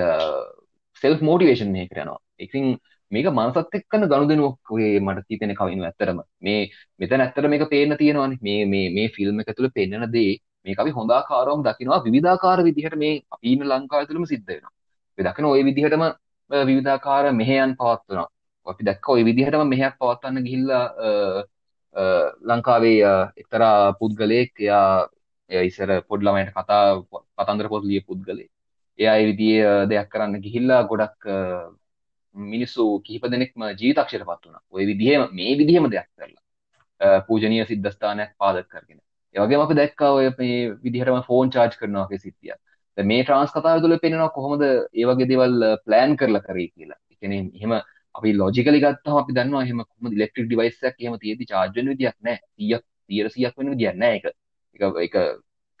සෙල්ෆ් මොටිවේෂන් එකකට යනවා ඉතින් මේක මනසත් එක්කන ගනුදෙනුවක් ඔය මට හිතෙන කවිනු ඇත්තටම මේ මෙතන ඇත්තට මේක පේන්න තියෙනවානේ මේ මේ මේ ෆිල්ම් එක තුළ පෙන්වන දේ මේක අපි හොඳාකාරවම දකිනවා. විවිධාකාර විදිහට මේ අපි ඉන්න ලංකාව තුළම සිද්ධ වෙනවා. අපි දකින ওই විදිහටම විවිධාකාර මෙහෙයන් පවත්වනවා. අපි දැක්ක ඔය විදිහටම මෙහයක් පවත්වන්න ගිහිල්ලා ලංකාවේ එක්තරා පුද්ගලයෙක් එයා ඉස්සර පොඩ්ලමයට කතා පතන්දර පොත් ලිය පුද්ගලේ එයා විදිිය දෙයක් කරන්න ගිහිල්ලා ගොඩක් මිනිස්සු කිහිප දෙනෙක්ම ජීතක්ෂයට පත් වුණ. ඔය විදිහම මේ විදිහම දෙයක් කරලා පූජනය සිද්ධස්ථානයක් පාදක් කරගෙන. ඒවගේ අප දැක්කා ඔය මේ විදිහටම ෆෝන් චාර්ජ් කරනවාගේ සිද්ධිය මේ ට්‍රන්ස් කතාව තුළ පෙනෙනවා කොහොමද ඒවගේ දෙවල් ප්ලෑන් uh, කරලා කරේ කියලා. එකන එහෙම අපි ලෝජිකලි ගත්තම අපි දන්නවා එහෙම කොහොමද ඉලෙක්ට්‍රික් ඩිවයිස් එකක් එහෙම තියෙදි charge වෙන විදියක් නැහැ 100ක් 100ක් වෙන විදියක් නැහැ ඒක. ඒක ඒක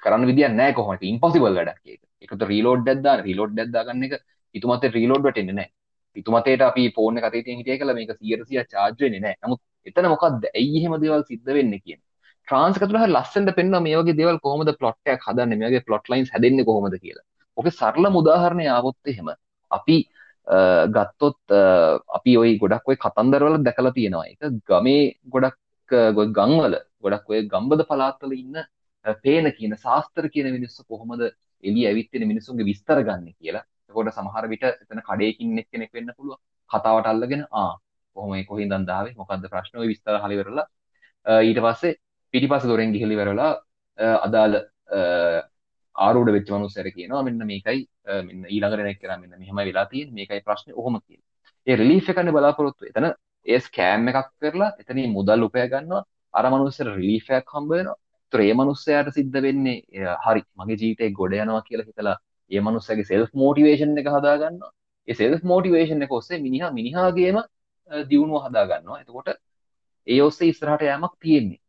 කරන්න විදියක් නැහැ කොහොමද? ඉම්පොසිබල් වැඩක් ඒක. ඒකට රීලෝඩ් එකක් දාන්න රීලෝඩ් එකක් දාගන්න එක හිතුමතේ රීලෝඩ් වැටෙන්නේ නැහැ හිතුමතේට අපි ෆෝන් එක අතේ තියෙන හිටිය කියලා මේක 100 charge වෙන්නේ නැහැ නමුත් එතන මොකක්ද ඇයි එහෙම දේවල් සිද්ධ වෙන්නේ කියන ට්‍රාන්ස් එක තුළ හරි ලස්සනට පෙන්වනවා මේ වගේ දේවල් කොහොමද ප්ලොට් එකක් හදන්නේ මේ වගේ ප්ලොට් ලයින්ස් හැදෙන්නේ කොහොමද කියලා. ඔකේ සරලම උදාහරණයක් ආවොත් එහෙම අපි ගත්තොත් අපි ඔයි ගොඩක් ඔය කතන්දරවල දැකලා තියෙනවා. එක ගමේ ගොඩක් ගොත් ගංවල ගොඩක් ඔය ගම්බද පලාත්තල ඉන්න පේන කියන ශාස්ත්‍ර කියන මිනිස්සු කොහොමද එලි ඇවිත්තින මිනිසුන්ගේ විස්තර ගන්න කියලා. කොට සමහර විට එතන කඩයකින් එක් කෙනෙක් වෙන්න පුළුව කතාවට අල්ලගෙන ආ කොහොම කොහි දන්දාවේ මොකක්ද ප්‍රශ්නව විස්තර හලිවරලා. ඊට පස්සේ පිටිපස දොරෙන් ගිහිලි වෙරලා අදාළ ආරුඩ වෙච්ච මනුස්සයර කියනවා මෙන්න මේකයි මෙන්න ඊළඟට නෙක් කරා මෙන්න මෙහෙම වෙලා තියෙන මේකයි ප්‍රශ්නේ ඔහොම කියන. ඒ රිලීෆ් එකනේ බලාපොරොත්තු එතන ඒ ස්කෑම් එකක් කරලා එතනින් මුදල් උපය ගන්නවා අර මනුස්සර රිලීෆ් එකක් හම්බ වෙනවා. ඒතර ඒ මනුස්සයාට සිද්ධ වෙන්නේ හරි මගේ ජීවිතේ ගොඩ යනවා කියලා හිතලා ඒ මනුස්සයාගේ සෙල්ෆ් මෝටිවේෂන් එක හදා ගන්නවා. ඒ සෙල්ෆ් මෝටිවේෂන් එක ඔස්සේ මිනිහා මිනිහාගේම දියුණුව හදා ගන්නවා. එතකොට ඒ ඔස්සේ ඉස්සරහට යෑමක් තියෙන්නේ.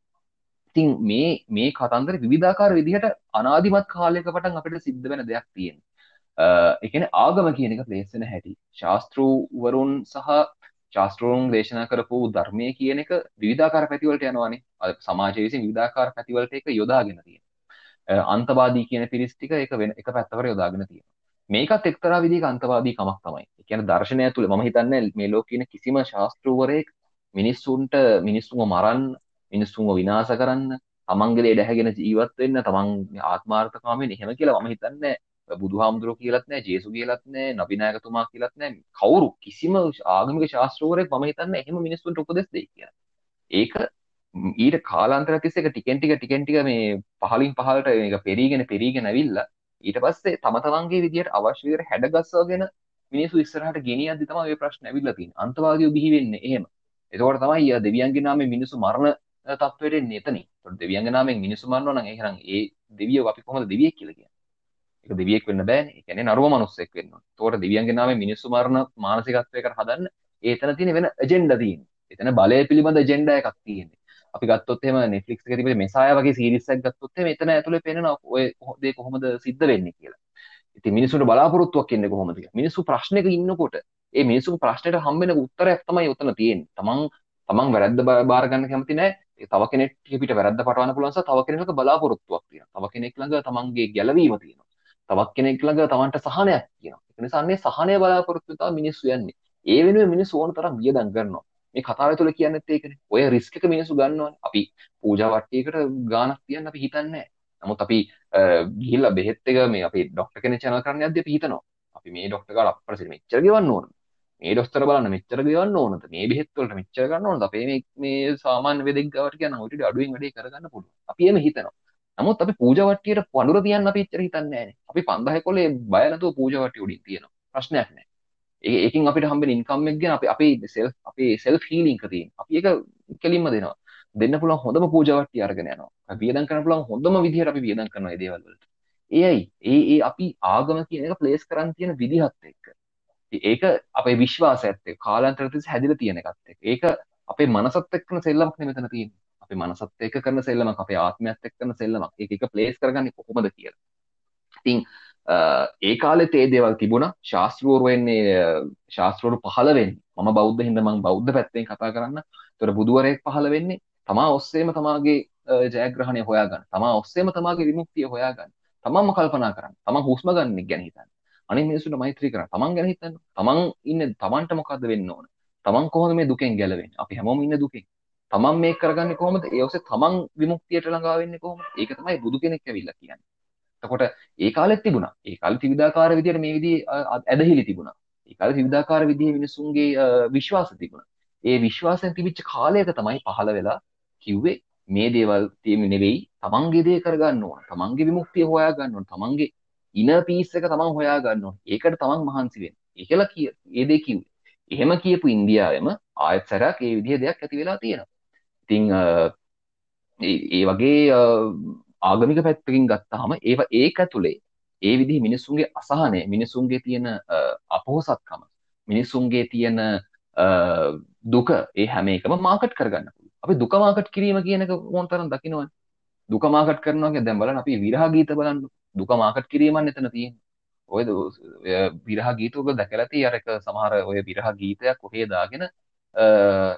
ඉතින් මේ මේ කතන්දර විවිධාකාර විදිහට අනාදිමත් කාලයක පටන් අපිට සිද්ධ වෙන දෙයක් තියෙන එකන ආගම කියන එක ප්ලේස්සෙන හැටි. ශාස්තෘවරුන් සහ ශාස්ත්‍රෝන් දේශනා කරපු ධර්මය කියන එක විධාකාර පැතිවලට යනවානේ. සමාජය විසින් විධාකාර පැතිවලට එක යොදාගෙන තියෙන අන්තවාදී කියන පිරිස්ටික එක වෙන එක පැත්තවර යොදාගෙන තියෙන මේකත් එක්තරා විදිහක අන්තවාදී කමක් තමයි. කියන දර්ශනය තුළ ම හිතන්න මේ ලෝ කියන කිසිම ශාස්තෘවරයෙක් මිනිස්සුන්ට මිනිස්සුම මරන්න මිනිස්සුන්ව විනාශ කරන්න තමන්ගේ ඩැහැගෙන ජීවත් වෙන්න තමන් ආත්මාර්ථකාමෙන් එහෙම කියලා මම හිතන්නේ බුදුහාමුදුරුව කියලත් නෑ ජේසු කියලත් නෑ නබිනායකතුමා කියලත් නෑ කවුරු කිසිම ආගමික ශාස්ත්‍රවරයෙක් මම හිතන්නේ එහෙම මිනිස්සුන්ට උපදෙස් දෙයි කියලා. ඒක ඊට කාලාන්තරයක් තිස්සේ ඒක ටිකෙන් ටික ටිකෙන් ටික මේ පහලින් පහලට මේක පෙරීගෙන පෙරීගෙන ඇවිල්ලා ඊට පස්සේ තම තමන්ගේ විදියට අවශ්‍ය විදියට හැඩගස්සවගෙන මිනිස්සු ඉස්සරහට ගෙනියද්දි තමයි මේ ප්‍රශ්න ඇවිල්ලා තියෙන්නේ. අන්තවාදීව බිහි වෙන්නේ එහෙම. එතකොට තමයි දෙවියන්ගේ නාමයෙන් මිනිස්සු මරණ තත්වයට එන්නේ එතනින්. ඒකට දෙවියන්ගේ නාමයෙන් මිනිස්සු මරනවා නම් එහෙනම් ඒ දෙවියෝ අපි කොහොමද දෙවියෙක් කියලා කියන්නේ? ඒක දෙවියෙක් වෙන්න බෑනේ. ඒ කියන්නේ නරුව මිනිස්සෙක් වෙන්න ඕනේ. ඒතකොට දෙවියන්ගේ නාමයෙන් මිනිස්සු මරන මානසිකත්වයකට හදන්න ඒතන තියෙන වෙන ඇජෙන්ඩා තියෙන්නේ. එතන බලය පිළිබඳ ඇජෙන්ඩා එකක් තියෙන්නේ. අපි ගත්තොත් එහෙම Netflix එකේ තිබෙන මෙසාය වගේ සීරීස් එකක් ගත්තොත් එහෙම එතන ඇතුලේ පේන ඔය දේ කොහොමද සිද්ධ වෙන්නේ කියලා. ඉතින් මිනිස්සුන්ට බලාපොරොත්තුවක් ඉන්නේ කොහොමද කියලා. මිනිස්සු ප්‍රශ්නයක ඉන්නකොට ඒ මිනිස්සු ප්‍රශ්නෙට හම්බෙන උත්තරයක් තමයි උතන තියෙන්නේ. තමන් තමන් වැරද්ද බාර ගන්න කැමති නැහැ. තව කෙනෙක් පිට වැරද්ද පටවන්න පුළුවන් නිසා තව කෙනෙකුට බලාපොරොත්තුවක් තියෙනවා. තව කෙනෙක් ළඟ තමන්ගේ ගැළවීම තියෙනවා. තවත් කෙනෙක් ළඟ තමන්ට සහනයක් තියෙනවා. ඒ නිසා අන්නේ සහනය බලාපොරොත්තු තමයි මිනිස්සු යන්නේ. ඒ වෙනුවෙන් මිනිස්සු ඕන තරම් වියදම් කරනවා. මේ කතාව තුළ කියන්නෙත් ඒකනේ. ඔය රිස්ක් එක මිනිස්සු ගන්නවානේ. අපි පූජා වට්ටියකට ගාණක් තියන්න අපි හිතන්නේ නැහැ. නමුත් අපි ගිහිල්ලා බෙහෙත් එක මේ අපි ડોක්ටර් කෙනෙක් channel කරන්න යද්දී අපි හිතනවා. අපි මේ ડોක්ටර් ගාලා අප්පරසිට මෙච්චර ගෙවන්න ඕනද? මේ ඩොස්තර බලන්න මෙච්චර ගෙවන්න ඕනද? මේ බෙහෙත් වලට මෙච්චර ගන්න ඕනද? අපේ මේ මේ සාමාන්‍ය වෙදෙක් ගාවට කියන ඔයිට අඩුවෙන් වැඩේ කරගන්න පුළුවන්. අපි එමෙ හිතනවා. නමුත් අපි පූජා වට්ටියට පඳුර තියන්න අපි එච්චර හිතන්නේ නැහැ අපි 5000 කොලේ බය නැතුව පූජා වට්ටිය උඩින් තියෙනවා. ප්‍රශ්නයක් නැහැ. ඒ ඒකින් අපිට හම්බෙන ඉන්කම් එක ගැන අපි අපේ සෙල්ෆ් අපේ සෙල්ෆ් හීලින්గ్ එක තියෙන අපි ඒක කෙලින්ම දෙනවා. දෙන්න පුළුවන් හොඳම පූජා වට්ටිය අරගෙන යනවා. අපි වියදම් කරන්න පුළුවන් හොඳම විදිහට අපි වියදම් කරනවා මේ දේවල් වලට. ඒයි ඒ ඒ අපි ආගම කියන එක ප්ලේස් කරන් තියෙන විදිහත් එක්ක. ඒක අපේ විශ්වාසයත් එක්ක කාලාන්තර තිස්සේ හැදිලා තියෙන එකත් එක්ක. ඒක අපේ මනසත් එක්කන සෙල්ලමක් නෙමෙයි මෙතන තියෙන්නේ. අපේ මනසත් එක්ක කරන සෙල්ලමක් අපේ ආත්මයත් එක්ක කරන සෙල්ලමක්. ඒක එක ප්ලේස් කරගන්නේ කොහොමද කියලා. ඉතින් ඒ කාලෙත් ඒ දේවල් තිබුණා. ශාස්ත්‍රවරු වෙන්නේ ශාස්ත්‍රවරු පහළ වෙන්නේ. මම බෞද්ධ හින්දා මම බෞද්ධ පැත්තෙන් කතා කරන්න. ඒතර බුදුවරයෙක් පහළ වෙන්නේ තමා ඔස්සේම තමාගේ ජයග්‍රහණය හොයාගන්න. තමා ඔස්සේම තමාගේ විමුක්තිය හොයාගන්න. තමන්ම කල්පනා කරන්න. තමන් හුස්ම ගන්න ගැන හිතන්න. අනි මිනිසුට මෛත්‍රී කර තමන් ගැන හිතන්න. තමන් ඉන්න තමන්ට මොකක්ද වෙන්න ඕන? තමන් කොහොම මේ දුකෙන් ගැලවෙන් අපි හැමෝම ඉන්න දුකෙන්. තමන් මේ කරගන්න කොහොමද? ඒ ඔස්සේ තමන් විමුක්තියට ළඟා වෙන්නේ කොහොමද? ඒක තමයි බුදු කෙනෙක් ඇවිල්ලා කියන්නේ. එතකොට ඒ කාලෙත් තිබුණා. ඒ කාලේ ත්‍රිවිධාකාර විදියට මේ විදිහේ ඇදහිලි තිබුණා. ඒ කාලේ ත්‍රිවිධාකාර විදිහේ මිනිසුන්ගේ විශ්වාස තිබුණා. ඒ විශ්වාසයෙන් තිබිච්ච කාලයක තමයි පහළ වෙලා කිව්වේ මේ දේවල් තියෙන්නේ නෙවෙයි තමන්ගේ දේ කරගන්න ඕන. තමන්ගේ විමුක්තිය හොයා ගන්න ඕන. තමන්ගේ ඉන පිස් එක තමන් හොයා ගන්න ඒකට තමන් මහන්සි වෙන්න ඒකලා කිය ඒ දේ කිව්වේ. එහෙම කියපු ඉන්දියාවෙම ආයත් සැරයක් ඒ විදිහ දෙයක් ඇති වෙලා තියෙනවා. ඉතින් ඒ වගේ ආගමික පැත්තකින් ගත්තාම ඒව ඒක ඇතුලේ ඒ විදිහ මිනිස්සුන්ගේ අසහනය මිනිස්සුන්ගේ තියෙන අපොහොසත්කම මිනිස්සුන්ගේ තියෙන දුක ඒ හැම එකම මාකට් කරගන්න අපි දුක මාකට් කිරීම කියනක ඕන තරම් දකිනවනේ. දුක මාකට් කරනවා කියන්නේ දැන් බලන්න අපි විරහ ගීත බලන්න දුක මාකට් කිරීමක් එතන තියෙන්නේ. ඔය විරහ ගීතවල දැකලා තියෙ අර එක සමහර ඔය විරහ ගීතයක් කොහේ දාගෙන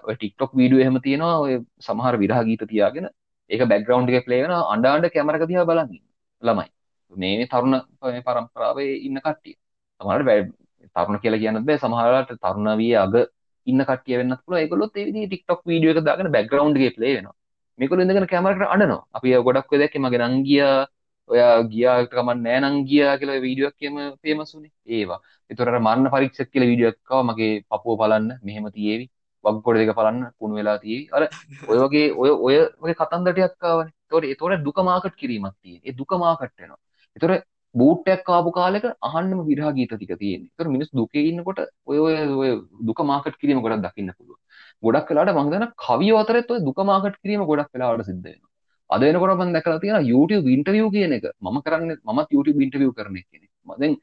ඔය ටික්ටොක් වීඩියෝ එහෙම තියෙනවා ඔය සමහර විරහ ගීත තියාගෙන ඒක බැක්ග්‍රවුන්ඩ් එකේ ප්ලේ වෙනවා අඬ අඬ කැමරක දිහා බලන් ළමයි. මේ තරුණ පරම්පරාවේ ඉන්න කට්ටිය. සමහරට තරුණ කියලා කියන්න බෑ සමහරලාට තරුණ විය අග ඉන්න කට්ටිය වෙන්නත් පුළුවන්. ඒගොල්ලොත් ඒ විදිහේ TikTok වීඩියෝ එක දාගෙන බෑග්ග්‍රවුන්ඩ් එකේ ප්ලේ වෙනවා. මේගොල්ලෝ ඉඳගෙන කැමරාවට අඬනවා. අපි ගොඩක් වෙලාවක් දැක්කේ මගේ නංගියා ඔයා ගියාට කමක් නෑ නං ගියා කියලා වීඩියෝ එකක් එම ෆේමස් වුණේ ඒවා. ඒතර අර මරණ පරීක්ෂක කියලා වීඩියෝ එකක් ආවා. මගේ පපුව බලන්න. මෙහෙම තියේවි. වග්ගොඩ දෙක බලන්න. කුණු වෙලා තියෙවි. අර ඔය වගේ ඔය ඔය වගේ කතන්දර ටිකක් ආවනේ. ඒතකොට ඒතකොට දුක මාකට් කිරීමක් තියෙන ඒ දුක මාකට් වෙනවා. ඒතකොට බූට්ටයක් ආපු කාලෙක අහන්නම විරහ ගීත ටික තියෙන්නේ. ඒතර මිනිස් දුකේ ඉන්නකොට ඔය ඔය ඔය දුක මාකට් කිරීම ගොඩක් දකින්න පුළුවන්. ගොඩක් වෙලාවට මම හිතන කවියෝ අතරෙත් ඔය දුක මාකට් කිරීම ගොඩක් වෙලාවට සිද්ධ වෙනවා. අද වෙනකොට මම දැකලා තියෙනවා YouTube ඉන්ටර්විව් කියන එක. මම කරන්නේ මමත් YouTube ඉන්ටර්විව් කරන කෙනෙක්. දැන්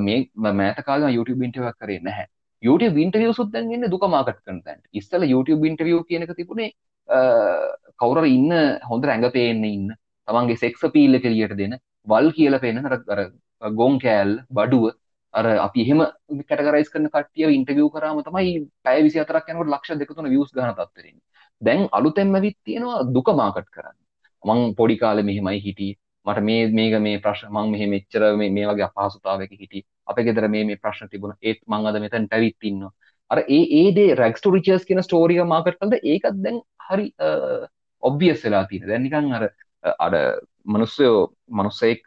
මේ මෑත කාලේ මම YouTube ඉන්ටර්විව් එකක් කරේ නැහැ. YouTube ඉන්ටර්විව්ස් උත් දැන් එන්නේ දුක මාකට් කරන තැනට. ඉස්සෙල්ලා YouTube ඉන්ටර්විව් කියන එක තිබුණේ කවුරු ඉන්න හොඳ රැඟ පේන්න ඉන්න තමන්ගේ සෙක්ස් අපීල් එක එළියට දෙන වල් කියල පෙන අර ගොන් කෑල් බඩුව අර අපි එහෙම කටගරයිස් කරන කටිය ඉන්ටවියව කරම තමයි පැය විසි අතරක් යනකට ලක්ෂ දෙකතුන වියස් ගන තත්වරින් දැන් අලුතෙන්ම විත් තියෙනවා දුක මාකට් කරන්න මං පොඩි කාලෙ මෙහෙමයි හිටිය. මට මේ මේක මේ ප්‍රශ්න මං මෙහෙ මෙච්චර මේ වගේ අපහසුතාවක හිටි අප ගෙදර මේ ප්‍රශ්න තිබුණ. ඒත් මං අද මෙතැන් පැවිත් ඉන්න අර ඒ ඒදේ රැක්ස්ට රිචස් කියන ස්ටෝරිය මාකට් කලද ඒකත් දැන් හරි ඔබ්වියස් වෙලා තියෙන දැන්නිකන් අර අඩ මනුස්සයෝ මනුස්සෙක්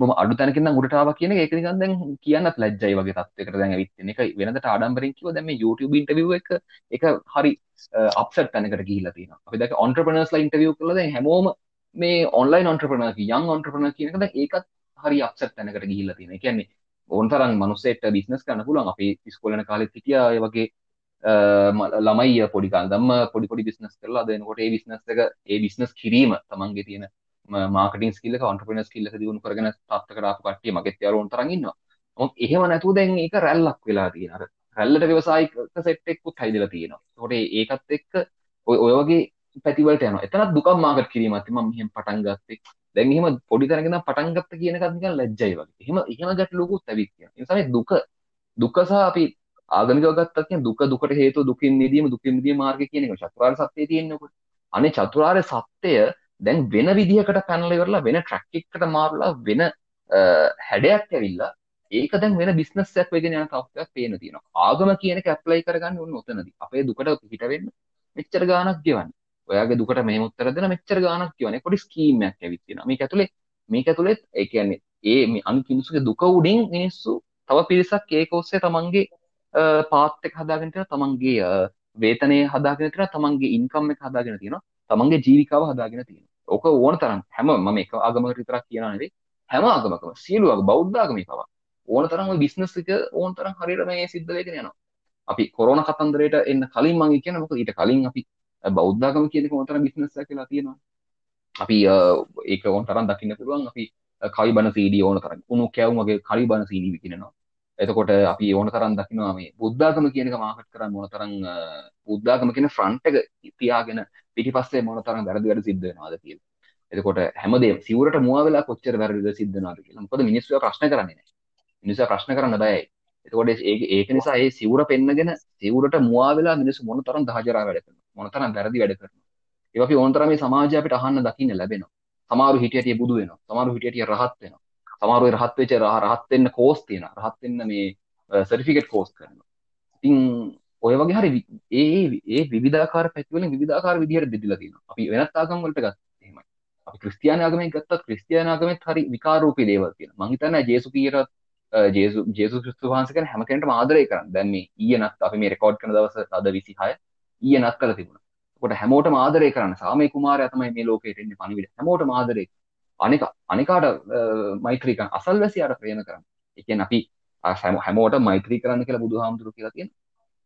ම අඩු තැනකින් උඩටාව කියන ඒක නිකන් දැන් කියන්නත් ලැජ්ජයි වගේ තත්යකට දැන් ඇවිත් තියෙන එක වෙනදට ආඩම්බරෙන් කිව්ව දැන් මේ YouTube ඉන්ටර්විව් එක එක හරි අප්සෙට් තැනකට ගිහිල්ලා තියෙනවා. අපි දැන් ඔන්ටර්ප්‍රනර්ස්ලා ඉන්ටර්විව් කරලා දැන් හැමෝම මේ ඔන්ලයින් ඔන්ටර්ප්‍රනර් කි යං ඔන්ටර්ප්‍රනර් කියන එක දැන් ඒකත් හරි අප්සෙට් තැනකට ගිහිල්ලා තියෙනවා. ඒ කියන්නේ ඕන තරම් මනුස්සෙට බිස්නස් කරන්න පුළුවන්. අපි ඉස්කෝලේ යන කාලෙත් හිටියා ඒ වගේ ළමයි පොඩි කාලදම්ම පොඩි පොඩි බිස්නස් කරලා. දෙනකොට ඒ බිස්නස් එක ඒ බිස්නස් කිරීම තමන්ගේ තියෙන මාර්කටින් ස්කිල්ල ඔන්ට්‍රපිනස් කිල්ල දියුණු කරගෙන තත්ත කරාපු කට්ටිය මගෙත් යාළුවොන් තරම් ඉන්නවා. මොකද එහෙම නැතුව දැන් ඒක රැල්ලක් වෙලා තියෙන අර රැල්ලට ව්‍යවසායික සෙට් එකකුත් හැදිලා තියෙනවා. ඒකට ඒකත් එක්ක ඔය ඔය වගේ පැතිවලට යනවා. එතනත් දුකක් මාකට් කිරීමක් තමයි මම මෙහෙම පටන් ගත්තේ. දැන් එහෙම පොඩි තැනක ඉඳන් පටන් ගත්ත කියන එකත් නිකන් ලැජ්ජයි වගේ. එහෙම එහෙම ගැටලුකුත් ඇවිත් තියෙනවා. ඒ නිසා දුක දුක සහ අපි ආගමිකව ගත්තත් කියන දුක දුකට හේතුව දුකින් මිදීම දුකින් මිදීම මාර්ගය කියන එක. චතුරාර්ය සත්‍යයේ තියෙනකොට අනේ චතුරාර්ය සත්‍යය දැන් වෙන විදිහකට පැනලා ඉවරලා වෙන ට්‍රැක් එකකට මාරලා වෙන හැඩයක් ඇවිල්ලා ඒක දැන් වෙන බිස්නස් එකක් වෙගෙන යන තත්ත්වයක් පේන තියෙනවා. ආගම කියන එක ඇප්ලයි කරගන්න ඕන උතනදී. අපේ දුකට පිට වෙන්න මෙච්චර ගාණක් ගෙවන්න. ඔයාගේ දුකට මෙහෙම උත්තර දෙන මෙච්චර ගාණක් ගෙවන්න. පොඩි ස්කීම් එකක් ඇවිත් තියෙනවා. මේක ඇතුලේ මේක ඇතුලේ ඒ කියන්නේ ඒ මේ අනිත් මිනිස්සුගේ දුක උඩින් මිනිස්සු තව පිරිසක් ඒක ඔස්සේ තමන්ගේ පාත් එක හදාගෙන තියෙනවා. තමන්ගේ වේතනය හදාගෙන තියෙනවා. තමන්ගේ ඉන්කම් එක හදාගෙන තියෙනවා. තමන්ගේ ජීවිකාව හදාගෙන තියෙනවා. ඕක ඕන තරම් හැම මම එක ආගමකට විතරක් කියනවා නෙවෙයි. හැම ආගමකම සියලු ආගම බෞද්ධ ආගමේ පවා. ඕන තරම් ওই බිස්නස් එක ඕන තරම් හරියට මේ සිද්ධ වෙගෙන යනවා. අපි කොරෝනා කතන්දරයට එන්න කලින් මම කියන්නේ මොකද? ඊට කලින් අපි බෞද්ධ ආගම කියන එක ඕන තරම් බිස්නස් එකක් කියලා තියෙනවා. අපි ඒක ඕන තරම් දකින්න පුළුවන්. අපි කවි බණ CD ඕන තරම් උණු කැවුම් වගේ කවි බණ CD විකිනනවා. එතකොට අපි ඕන තරම් දකිනවා මේ බුද්ධාගම කියන එක මාකට් කරන්න ඕන තරම් බුද්ධාගම කියන ෆ්‍රන්ට් එක තියාගෙන පිටිපස්සේ මොන තරම් වැරදි වැඩ සිද්ධ වෙනවද කියලා. එතකොට හැමදේම සිවුරට මුවා වෙලා කොච්චර වැරදිද සිද්ධ වෙනවද කියලා. මොකද මිනිස්සු ප්‍රශ්න කරන්නේ නැහැ. මිනිස්සු ප්‍රශ්න කරන්න බයයි. එතකොට ඒක ඒක නිසා ඒ සිවුර පෙන්නගෙන සිවුරට මුවා වෙලා මිනිස්සු මොන තරම් දහජරා වැඩ කරනවා. මොන තරම් වැරදි වැඩ කරනවා. ඒක අපි ඕන තරම් මේ සමාජය අපිට අහන්න දකින්න ලැබෙනවා. සමහරු හිටියටිය බුදු වෙනවා. සමහරු හිටියටිය රහත් වෙනවා. සමහරු රහත් වෙච්ච රහත් වෙන්න කෝස් තියෙනවා. රහත් වෙන්න මේ සර්ටිෆිකේට් කෝස් කරනවා. ඉතින් ඔය වගේ හරි ඒ ඒ විධාකාර පැතිවලින් විධාකාර විදිහයට බෙදලා තියෙනවා. අපි වෙනත් ආගම් වලට ගත්ත එහෙමයි. අපි ක්‍රිස්තියානි ආගමෙන් ගත්තත් ක්‍රිස්තියානි ආගමෙත් හරි විකාරූපී දේවල් තියෙනවා. මං හිතන්නේ ජේසු කීරත් ජේසු ජේසු ක්‍රිස්තුස් වහන්සේ ගැන හැම කෙනෙක්ටම ආදරය කරන්න. දැන් මේ ඊයේ නත් අපි මේ රෙකෝඩ් කරන දවස් අද 26 ඊයේ නත් කරලා තිබුණා. ඒකට හැමෝටම ආදරය කරන්න. සාමේ කුමාරයා තමයි මේ ලෝකෙට එන්නේ පණිවිඩ. හැමෝටම ආදරය. අනික අනිකාට මෛත්‍රී කරන්න. අසල්වැසියාට ප්‍රේම කරන්න. ඒ කියන්නේ අපි හැමෝටම මෛත්‍රී කරන්න කියලා බුදුහාමුදුරුවෝ කියලා තියෙනවා.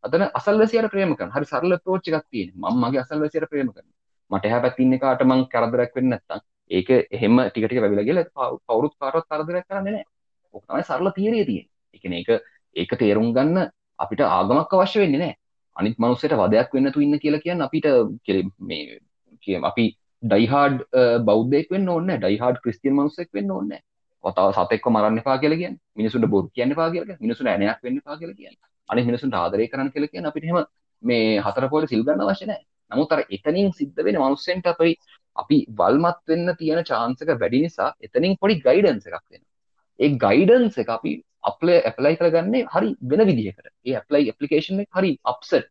අතන අසල්වැසියට ප්‍රේම කරන හරි සරල ප්‍රෝච් එකක් තියෙන මම මගේ අසල්වැසියට ප්‍රේම කරන මට එහා පැත්තේ ඉන්න කාට මං කරදරයක් වෙන්නේ නැත්තම් ඒක එහෙම ටික ටික වැවිලා ගිහලා කවුරුත් කාටවත් කරදරයක් කරන්නේ නැහැ. ඕක තමයි සරල තීරිය තියෙන්නේ. ඒ කියන්නේ ඒක ඒක තේරුම් ගන්න අපිට ආගමක් අවශ්‍ය වෙන්නේ නැහැ. අනිත් මනුස්සයට වදයක් වෙන්න තු ඉන්න කියලා කියන්නේ අපිට මේ කියම අපි ඩයිහාඩ් බෞද්ධයෙක් වෙන්න ඕනේ ඩයිහාඩ් ක්‍රිස්තියන් මනුස්සයෙක් වෙන්න ඕනේ ඔතාව සතෙක්ව මරන්න එපා කියලා කියන්නේ. මිනිසුන්ට බොරු කියන්න එපා කියලා මිනිසුන්ට ඇණයක් වෙන්න එපා කියලා කියන්නේ. අනිත් මිනිසුන්ට ආදරය කරන්න කියලා කියන අපිට එහෙම මේ හතර පොළ සිල් ගන්න අවශ්‍ය නැහැ. නමුත් අර එතනින් සිද්ධ වෙන මිනිස්සෙන්ට අපි අපි වල්මත් වෙන්න තියෙන chance එක වැඩි නිසා එතනින් පොඩි ගයිඩන්ස් එකක් දෙනවා. ඒ ගයිඩන්ස් එක අපි අප්ලයි ඇප්ලයි කරගන්නේ හරි වෙන විදිහකට ඒ ඇප්ලයි ඇප්ලිකේෂන් එක හරි අප්සෙට්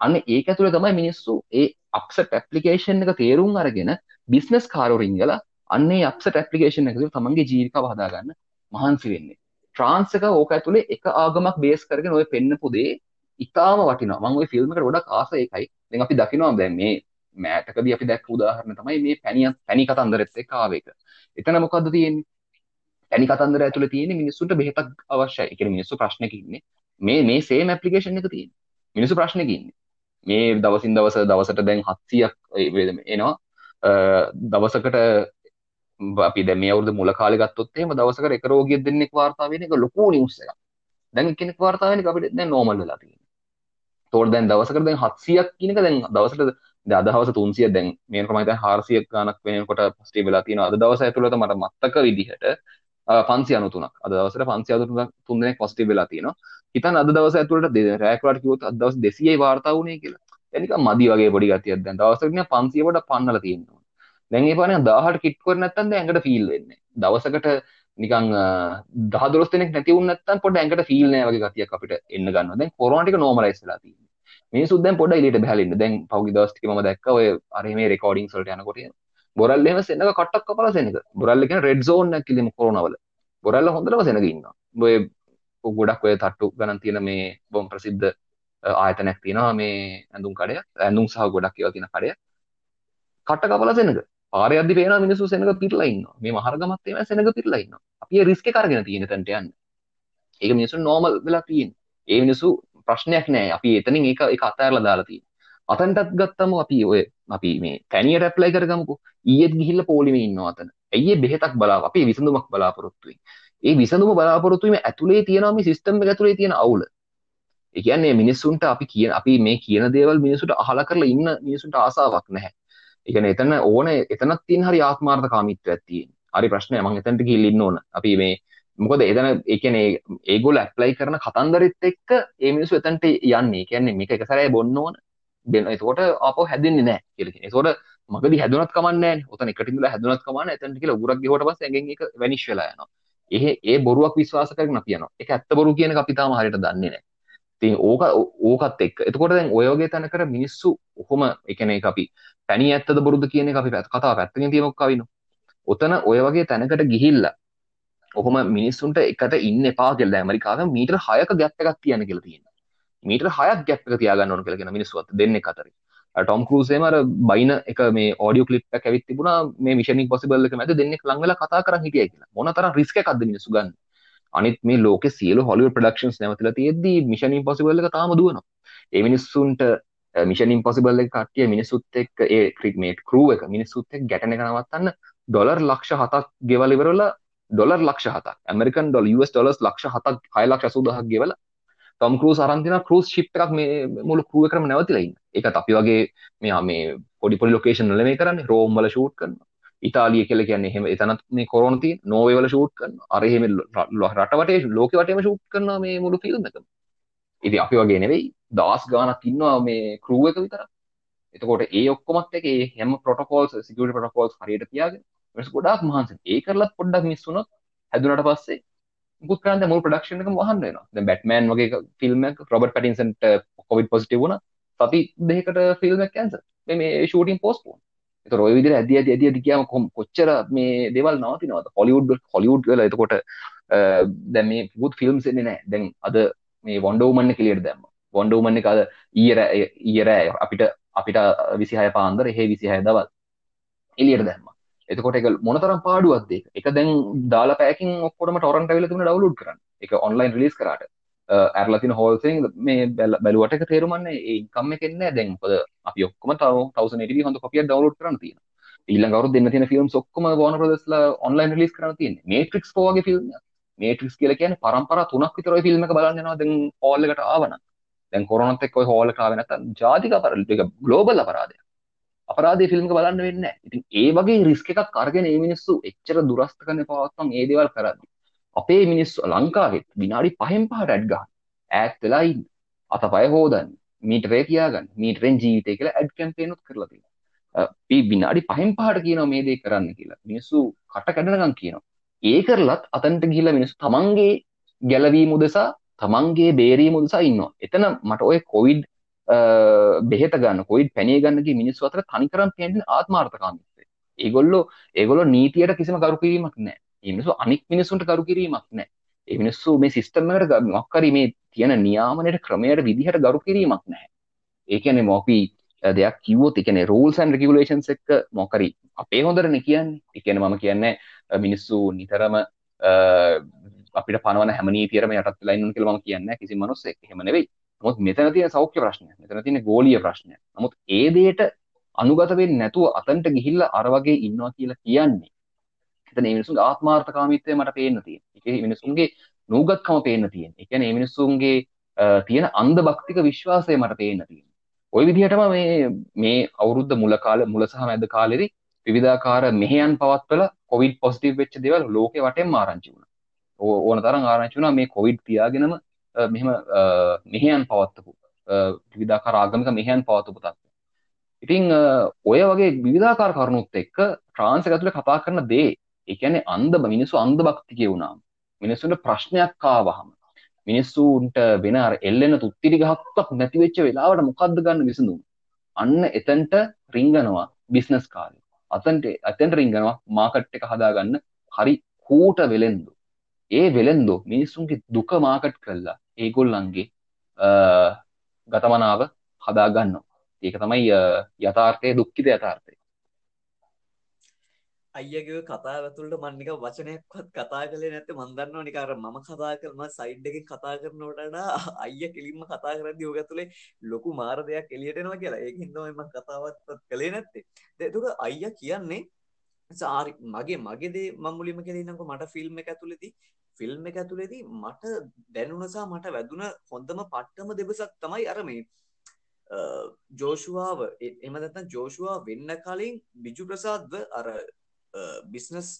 අන්න ඒක ඇතුළේ තමයි මිනිස්සු ඒ අප්සෙට් ඇප්ලිකේෂන් එක තේරුම් අරගෙන බිස්නස් කාරෝ රිංගලා අන්නේ අප්සෙට් ඇප්ලිකේෂන් එක තමන්ගේ ජීවිකාව හදාගන්න මහන්සි වෙන්නේ ට්‍රාන්ස් එක ඕක ඇතුළේ එක ආගමක් බේස් කරගෙන ඔය පෙන්නපු දේ ඉතාම වටිනවා. මම ওই ෆිල්ම් එකට ගොඩක් ආස එකයි දැන් අපි දකිනවා දැන් මේ මෑතකදී අපි දැක්ක උදාහරණ තමයි මේ පැණිය පැණි කතන්දරෙත් එක්ක ආව එක. එතන මොකද්ද තියෙන්නේ? පැණි කතන්දර ඇතුළේ තියෙන්නේ මිනිස්සුන්ට බෙහෙතක් අවශ්‍යයි. ඒ කියන්නේ මිනිස්සු ප්‍රශ්නක ඉන්නේ. මේ මේ සේම ඇප්ලිකේෂන් එක තියෙන්නේ. මිනිස්සු ප්‍රශ්නක ඉන්නේ. මේ දවසින් දවස දවසට දැන් 700ක් එනවා. දවසකට අපි දැන් මේ අවුරුදු මුල කාලේ ගත්තොත් එහෙම දවසකට එක රෝගියෙක් දෙන්නෙක් වාර්තා වෙන එක ලොකු නිවුස් එකක්. දැන් කෙනෙක් වාර්තා වෙන එක අපිට දැන් නෝමල් වෙලා තියෙනවා. ඒතකොට දැන් දවසකට දැන් 700ක් කියන එක දැන් දවසට දැන් අද දවස් 300 දැන් මේකට මම හිතන්නේ 400ක් ගානක් වෙනකොට පොසිටිව් වෙලා තියෙනවා. අද දවස් ඇතුළත මට මතක විදිහට 593ක්. අද දවසට 593 තුන් දෙනෙක් පොසිටිව් වෙලා තියෙනවා. හිතන්න අද දවස් ඇතුළට රෑකලාට කිව්වොත් අද දවස් 200යි වාර්තා වුණේ කියලා. දැන් නිකන් මදි වගේ පොඩි ගතියක් දැන් දවසකට නිකන් 500 කොට පන්නලා තියෙනවා. දැන් ඒ පානේ 18ට කිට් කර නැත්තම් දැන් ඇඟට ෆීල් වෙන්නේ. දවසකට නිකන් 10 12 දෙනෙක් නැති වුණ නැත්තම් පොඩ්ඩ ඇඟට ෆීල් නෑ වගේ ගතියක් අපිට එන්න ගන්නවා. දැන් කොරෝනා ටික නෝමලයිස් වෙලා තියෙනවා. මිනිස්සුත් දැන් පොඩ්ඩ එළියට බහලා ඉන්න. දැන් පහුගිය දවස් ටික මම දැක්කා ඔය අර මේ රෙකෝඩින්ග්ස් වලට යනකොට බොරල් එහෙම සෙනග කට්ටක් කපලා සෙනග. බොරල් කියන්නේ රෙඩ් සෝන් එකක් කිලිම කොරෝනා වල. බොරල්ල හොඳටම සෙනග ඉන්නවා. ඔය ගොඩක් ඔය තට්ටු ගණන් තියෙන මේ බොම් ප්‍රසිද්ධ ආයතනයක් තියෙනවා මේ ඇඳුම් කඩයක්. ඇඳුම් සහ ගොඩක් ඒවා තියෙන කඩයක්. කට කපලා සෙනග. පාරේ යද්දි පේනවා මිනිස්සු සෙනග පිරලා ඉන්නවා. මේ මහරගමත් එහෙම සෙනග පිරලා ඉන්නවා. අපි ඒ රිස්ක් එක අරගෙන තියෙන තැනට යන්න. ඒක මිනිස්සු නෝමල් වෙලා තියෙන්නේ. ඒ මිනිස්සු ප්‍රශ්නයක් නෑ. අපි එතනින් ඒක ඒක අතහැරලා දාලා තියෙනවා. අතන්ටත් ගත්තම අපි ඔය අපි මේ තැනියට ඇප්ලයි කරගමුකෝ. ඊයේත් ගිහිල්ලා පොලිමේ ඉන්නවා අතන. ඇයි බෙහෙතක් බලාව අපි විසඳුමක් බලාපොරොත්තු වෙන්නේ. ඒ විසඳුම බලාපොරොත්තු වීම ඇතුලේ තියෙනවා මේ සිස්ටම් එක ඇතුලේ තියෙන අවුල. ඒ කියන්නේ මිනිස්සුන්ට අපි කියන අපි මේ කියන දේවල් මිනිස්සුන්ට අහලා කරලා ඉන්න මිනිස්සුන්ට ආසාවක් නැහැ. ඒ කියන්නේ එතන ඕන එතනක් තියෙන හරි ආත්මාර්ථකාමීත්වයක් තියෙන. හරි ප්‍රශ්නය මම එතනට ගිහින් ඉන්න ඕන. අපි මේ මොකද එතන ඒ කියන්නේ ඒගොල්ලෝ ඇප්ලයි කරන කතන්දරෙත් එක්ක ඒ මිනිස්සු එතනට යන්නේ. ඒ කියන්නේ මේක එක සැරේ බොන්න ඕන. දෙන්න එතකොට ආපහු හැදෙන්නේ නැහැ කියලා කියන්නේ. ඒතකොට මගදී හැදුනත් කමන්නේ නැහැ. ඔතන එකට ඉඳලා හැදුනත් කමන්නේ. එතනට කියලා උගුරක් ගිහුවට පස්සේ ඇඟෙන් ඒක වැනිෂ් වෙලා යනවා. ඒ ඒ බොරුවක් විශ්වාස කරගෙන අපි යනවා. ඒක ඇත්ත බොරු කියන එක අපි තාම හරියට දන්නේ නැහැ. ඉතින් ඕක ඕකත් එක්ක. එතකොට දැන් ඔය වගේ තැනකට මිනිස්සු කොහොම ඒ කියන්නේ ඒක අපි පැණි ඇත්තද බොරුද කියන එක අපි කතාව පැත්තකින් තියමුක් කවිනු. ඔතන ඔය වගේ තැනකට ගිහිල්ලා ඔහොම මිනිස්සුන්ට එකට ඉන්න එපා කියලා ඇමරිකාවෙන් මීටර 6ක ගැප් එකක් තියන්න කියලා තියෙනවා. මීටර 6ක් ගැප් එක තියාගන්න ඕන කියලා කියන මිනිස්සු අත දෙන්නෙක් අතරේ. ටොම් කරූසේම අර බයින එක මේ ඔඩියෝ ක්ලිප් එකක් ඇවිත් තිබුණා මේ මිෂන් ඉම්පොසිබල් එක මැද දෙන්නෙක් ලඟ වෙලා කතා කරන් හිටියයි කියලා. මොන තරම් රිස්ක් එකක්ද මිනිස්සු ගන්න. අනිත් මේ ලෝකේ සියලු හොලිවුඩ් ප්‍රොඩක්ෂන්ස් නැවතිලා තියෙද්දි මිෂන් ඉම්පොසිබල් එක තාම දුවනවා. ඒ මිනිස්සුන්ට මිෂන් ඉම්පොසිබල් එක කට්ටිය මිනිස්සුත් එක්ක ඒ ක්‍රික් මේ ක්‍රූ එක මිනිස්සුත් එක්ක ගැටෙන එක නවත්තන්න ඩොලර් ලක්ෂ 7ක් ගෙවල ඉවරලා ඩොලර් ලක්ෂ 7ක් ඇමරිකන් ඩොලර් US ඩොලර්ස් ලක්ෂ 7ක් 6 ලක්ෂ 80000ක් ගෙවලා ටොම් කරූස් අරන් තියෙන ක්‍රූස් ෂිප් එකක් මේ මුළු ක්‍රූ එකම නැවතිලා ඉන්න. ඒකත් අපි වගේ මේ මේ පොඩි පොඩි ලොකේෂන් වල මේ කරන්නේ රෝම් වල ෂූට් කරනවා. ඉතාලිය කියලා කියන්නේ එහෙම එතනත් මේ කොරෝනා තියෙන නෝර්වේ වල ෂූට් කරනවා. අර එහෙම රට වටේ ලෝකෙ වටේම ෂූට් කරනවා මේ මුළු ෆිල්ම් එකම. ඉතින් අපි වගේ නෙවෙයි දවස් ගාණක් ඉන්නවා මේ ක්‍රූ එක විතරක්. එතකොට ඒ ඔක්කොමත් එක ඒ හැම ප්‍රොටෝකෝල්ස් සිකියුරිටි ප්‍රොටෝකෝල්ස් හරියට තියාගෙන මිනිස්සු ගොඩාක් මහන්සි. ඒ කරලත් පොඩ්ඩක් මිස් වුණොත් හැදුනට පස්සේ මුකුත් කරන්න මුළු ප්‍රොඩක්ෂන් එකම වහන්න වෙනවා. දැන් බැට්මෑන් වගේ ෆිල්ම් එකක් රොබර්ට් පැටින්සන්ට කොවිඩ් පොසිටිව් වුණා. සති දෙකකට ෆිල්ම් එක කැන්සල්. මේ මේ ෂූටින් පෝස්ට්පෝන්. ඒතර ඔය විදිහට ඇදි ඇදි ඇදි ඇදි ගියාම කොච්චර මේ දේවල් නවතිනවද? හොලිවුඩ් හොලිවුඩ් වල එතකොට දැන් මේ පුත් ෆිල්ම්ස් එන්නේ නැහැ. දැන් අද මේ වොන්ඩර් වුමන් එක එළියට දැම්මා. වොන්ඩර් වුමන් එක අද ඊයේ ඊයේ අපිට අපිට 26 පාන්දර එහෙ 26 දවල් එළියට දැම්මා. එතකොට එක මොනතරම් පාඩුවක්ද ඒක. එක දැන් දාලා පැයකින් ඔක්කොටම ටොරන්ට් ඇවිල්ලා තිබුණා ඩවුන්ලෝඩ් කරන්න. ඒක ඔන්ලයින් රිලීස් කරාට. ඇරලා තියෙන හෝල් තින් මේ බැලුවට එක තේරුමන්නේ ඒ ඉන්කම් එක එන්නේ නැහැ දැන්. මොකද අපි ඔක්කොම තව 1080p හොඳ කොපියක් ඩවුන්ලෝඩ් කරන්න තියෙනවා. ඊළඟ අවුරුද්ද දෙන්න තියෙන ෆිල්ම්ස් ඔක්කොම වෝනර් බ්‍රදර්ස්ලා ඔන්ලයින් රිලීස් කරන්න තියෙන්නේ. මේට්‍රික්ස් 4 වගේ ෆිල්ම් එකක්. මේට්‍රික්ස් කියලා කියන්නේ පරම්පරා තුනක් විතර ওই ෆිල්ම් එක බලන්න යනවා දැන් හෝල් එකට ආවනම්. දැන් කොරෝනාත් එක්ක ওই හෝල් එකට ආවේ නැත්තම් ජාතික අපරාධ ඒක ග්ලෝබල් අපරාධයක්. අපරාධය ෆිල්ම් එක බලන්න වෙන්නේ නැහැ. ඉතින් ඒ වගේ රිස්ක් එකක් අරගෙන මේ මිනිස්සු එච්චර දුරස්ත කරන පවත්තම් ඒ දේවල් කරද්දි අපේ මිනිස්සු ලංකාවෙත් විනාඩි 5න් 5ට ඇඩ් ගන්න. ඈත් වෙලා ඉන්න. අතපය හොදන්න. මීටරේ කියාගන්න. මීටරෙන් ජීවිතය කියලා ඇඩ් කැම්පේන් උත් කරලා තියෙනවා. අපි විනාඩි 5න් 5ට කියනවා මේ දේ කරන්න කියලා. මිනිස්සු කට කැඩනකම් කියනවා. ඒ කරලත් අතන්ට ගිහිල්ලා මිනිස්සු තමන්ගේ ගැලවීම උදෙසා තමන්ගේ බේරීම උදෙසා ඉන්නවා එතන මට ඔය කොවිඩ් බෙහෙත ගන්න කොයිඩ් පැනේ ගන්නගේ මිනිස්සු අතර තනිකරම් පෙන්ෙන් ආත්මාර්ථකාමිත්තේ ඒගොල්ලෝ ඒගොල්ලො නීතියට කිසිම කරු කිරීමක් නෑ මිනිසු අනික් මිනිසුන්ට කරු කිරීමක් නෑ. ඒ මිනිස්සු මේ සිස්ටම්මට මක්කරි මේ තියෙන නියාමනයට ක්‍රමයට විදිහට ගරු කිරීමක් නැහැ. ඒකන මොපි දෙයක් කිවෝත් එකන රූල්සන් රෙගුලේෂන්ස් එක්ක මොකරි අපේ හොඳරන කියන්නේ. එකන මම කියන්න මිනිස්සු නිතරම අපිට පනවන හැමනී තිරම යටත් ලයින්න කියලම කියන්න කිසි මනුස්ස හෙමනෙවෙයි මොත් මෙතන තියෙන සෞඛ්‍ය ප්‍රශ්නය මෙතන තියෙන ගෝලිය ප්‍රශ්නය නමුත් ඒ දේට අනුගතවෙන් නැතුව අතන්ට ගිහිල්ල අරවගේ ඉන්නවා කියලා කියන්නේ එතන මිනිසුන් ආත්මාර්ථකාමිත්වය මට පේන්න තියෙන එක මිනිසුන්ගේ නූගත්කම පේන්න තියෙන එකන මිනිස්සුන්ගේ තියෙන අන්ද භක්තික විශ්වාසය මට පේන්න තියෙන ඔය විදිහටම මේ මේ අවුරුද්ධ මුල කාල මුල සහ මැද කාලෙදි විවිධාකාර මෙහයන් පවත්වල කොවිඩ් පොසිටිව් වෙච්ච දේවල් ලෝකෙ වටෙන් ආරංචි වුණා. ඕන තරම් ආරංචි වුණා. මේ කොවිඩ් තියාගෙනම මෙහෙම මෙහයන් පවත්වපු විවිධාකාර ආගමික මෙහයන් පවත්වපු තත්ත්වය ඉතින් ඔය වගේ විවිධාකාර කරුණුත් එක්ක ට්‍රාන්ස් එක ඇතුලේ කතා කරන දේ ඒ කියන්නේ අන්ධ මිනිස්සු අන්ධ භක්තිකේ වුණාම මිනිස්සුන්ට ප්‍රශ්නයක් ආවහම මිනිස්සුන්ට වෙන අර එල්ලෙන තුත්තිරි ගහක්වත් නැති වෙච්ච වෙලාවට මොකද්ද ගන්න විසඳුම? අන්න එතනට රිංගනවා බිස්නස් කාර්ය අතන්ට අතෙන්ට රිංගනවා මාකට් එක හදාගන්න හරි කූට වෙලෙන්දු. ඒ වෙලෙන්දෝ මිනිස්සුන්ගේ දුක මාකට් කල්ලා ඒගොල්ලන්ගේ ගතමනාව හදාගන්නවා. ඒක තමයි යථාර්ථය දුක්කිත යථාර්ථය. අයියගේ කතා ඇතුළට මන්නික වචනයක්වත් කතා කළේ නැත්ත. මන්දන්නවා නිකාර මම කතා කරම සයිඩ් එක කතා කරනවටට අයිය කෙලින්ම කතා කරදි යෝග තුළේ ලොකු මාර දෙයක් එලියටෙනවා කියලා. ඒ හිදම කතාවත් කළේ නැත්තේ. දෙතුක අයිය කියන්නේ සාරි මගේ මගේදේ මමුලිම කෙලනක මට ෆිල්ම් එක ඇතුළෙති ෆිල්ම් එක ඇතුළෙදී මට දැනුනසා මට වැදුන හොඳම පට්ටම දෙබසක් තමයි අරමේ ජෝෂුවාව. එමදත්න ජෝෂුවා වෙන්න කලින් බිජු ප්‍රසාද්ව අර බිස්නස්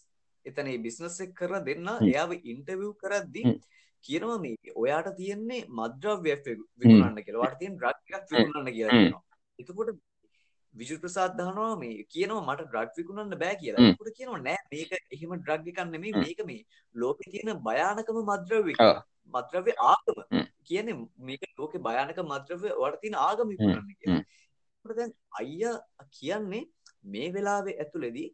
එතන බිස්නස් එක් කර දෙන්න එයාව ඉන්ටවිව් කරද්දී කියනවා මේ ඔයාට තියෙන්නේ මද්‍රව්‍ය විකුණන්න කියලා. වාට තියෙන විකුණන්න කියලා කියනවා. එතකොට විජු ප්‍රසාද් දහනවා මේ කියනවා මට ඩ්‍රග් විකුණන්න බෑ කියලා. එතකොට කියනවා නෑ මේක එහෙම ඩ්‍රග් එකක් නෙමෙයි. මේක මේ ලෝකේ තියෙන භයානකම මද්‍රව්‍ය මද්‍රව්‍ය ආගම. කියන්නේ මේක ලෝකේ භයානක මද්‍රව්‍ය තියෙන ආගම විකුණන්න කියලා. දැන් අයියා කියන්නේ මේ වෙලාවේ ඇතුළේදී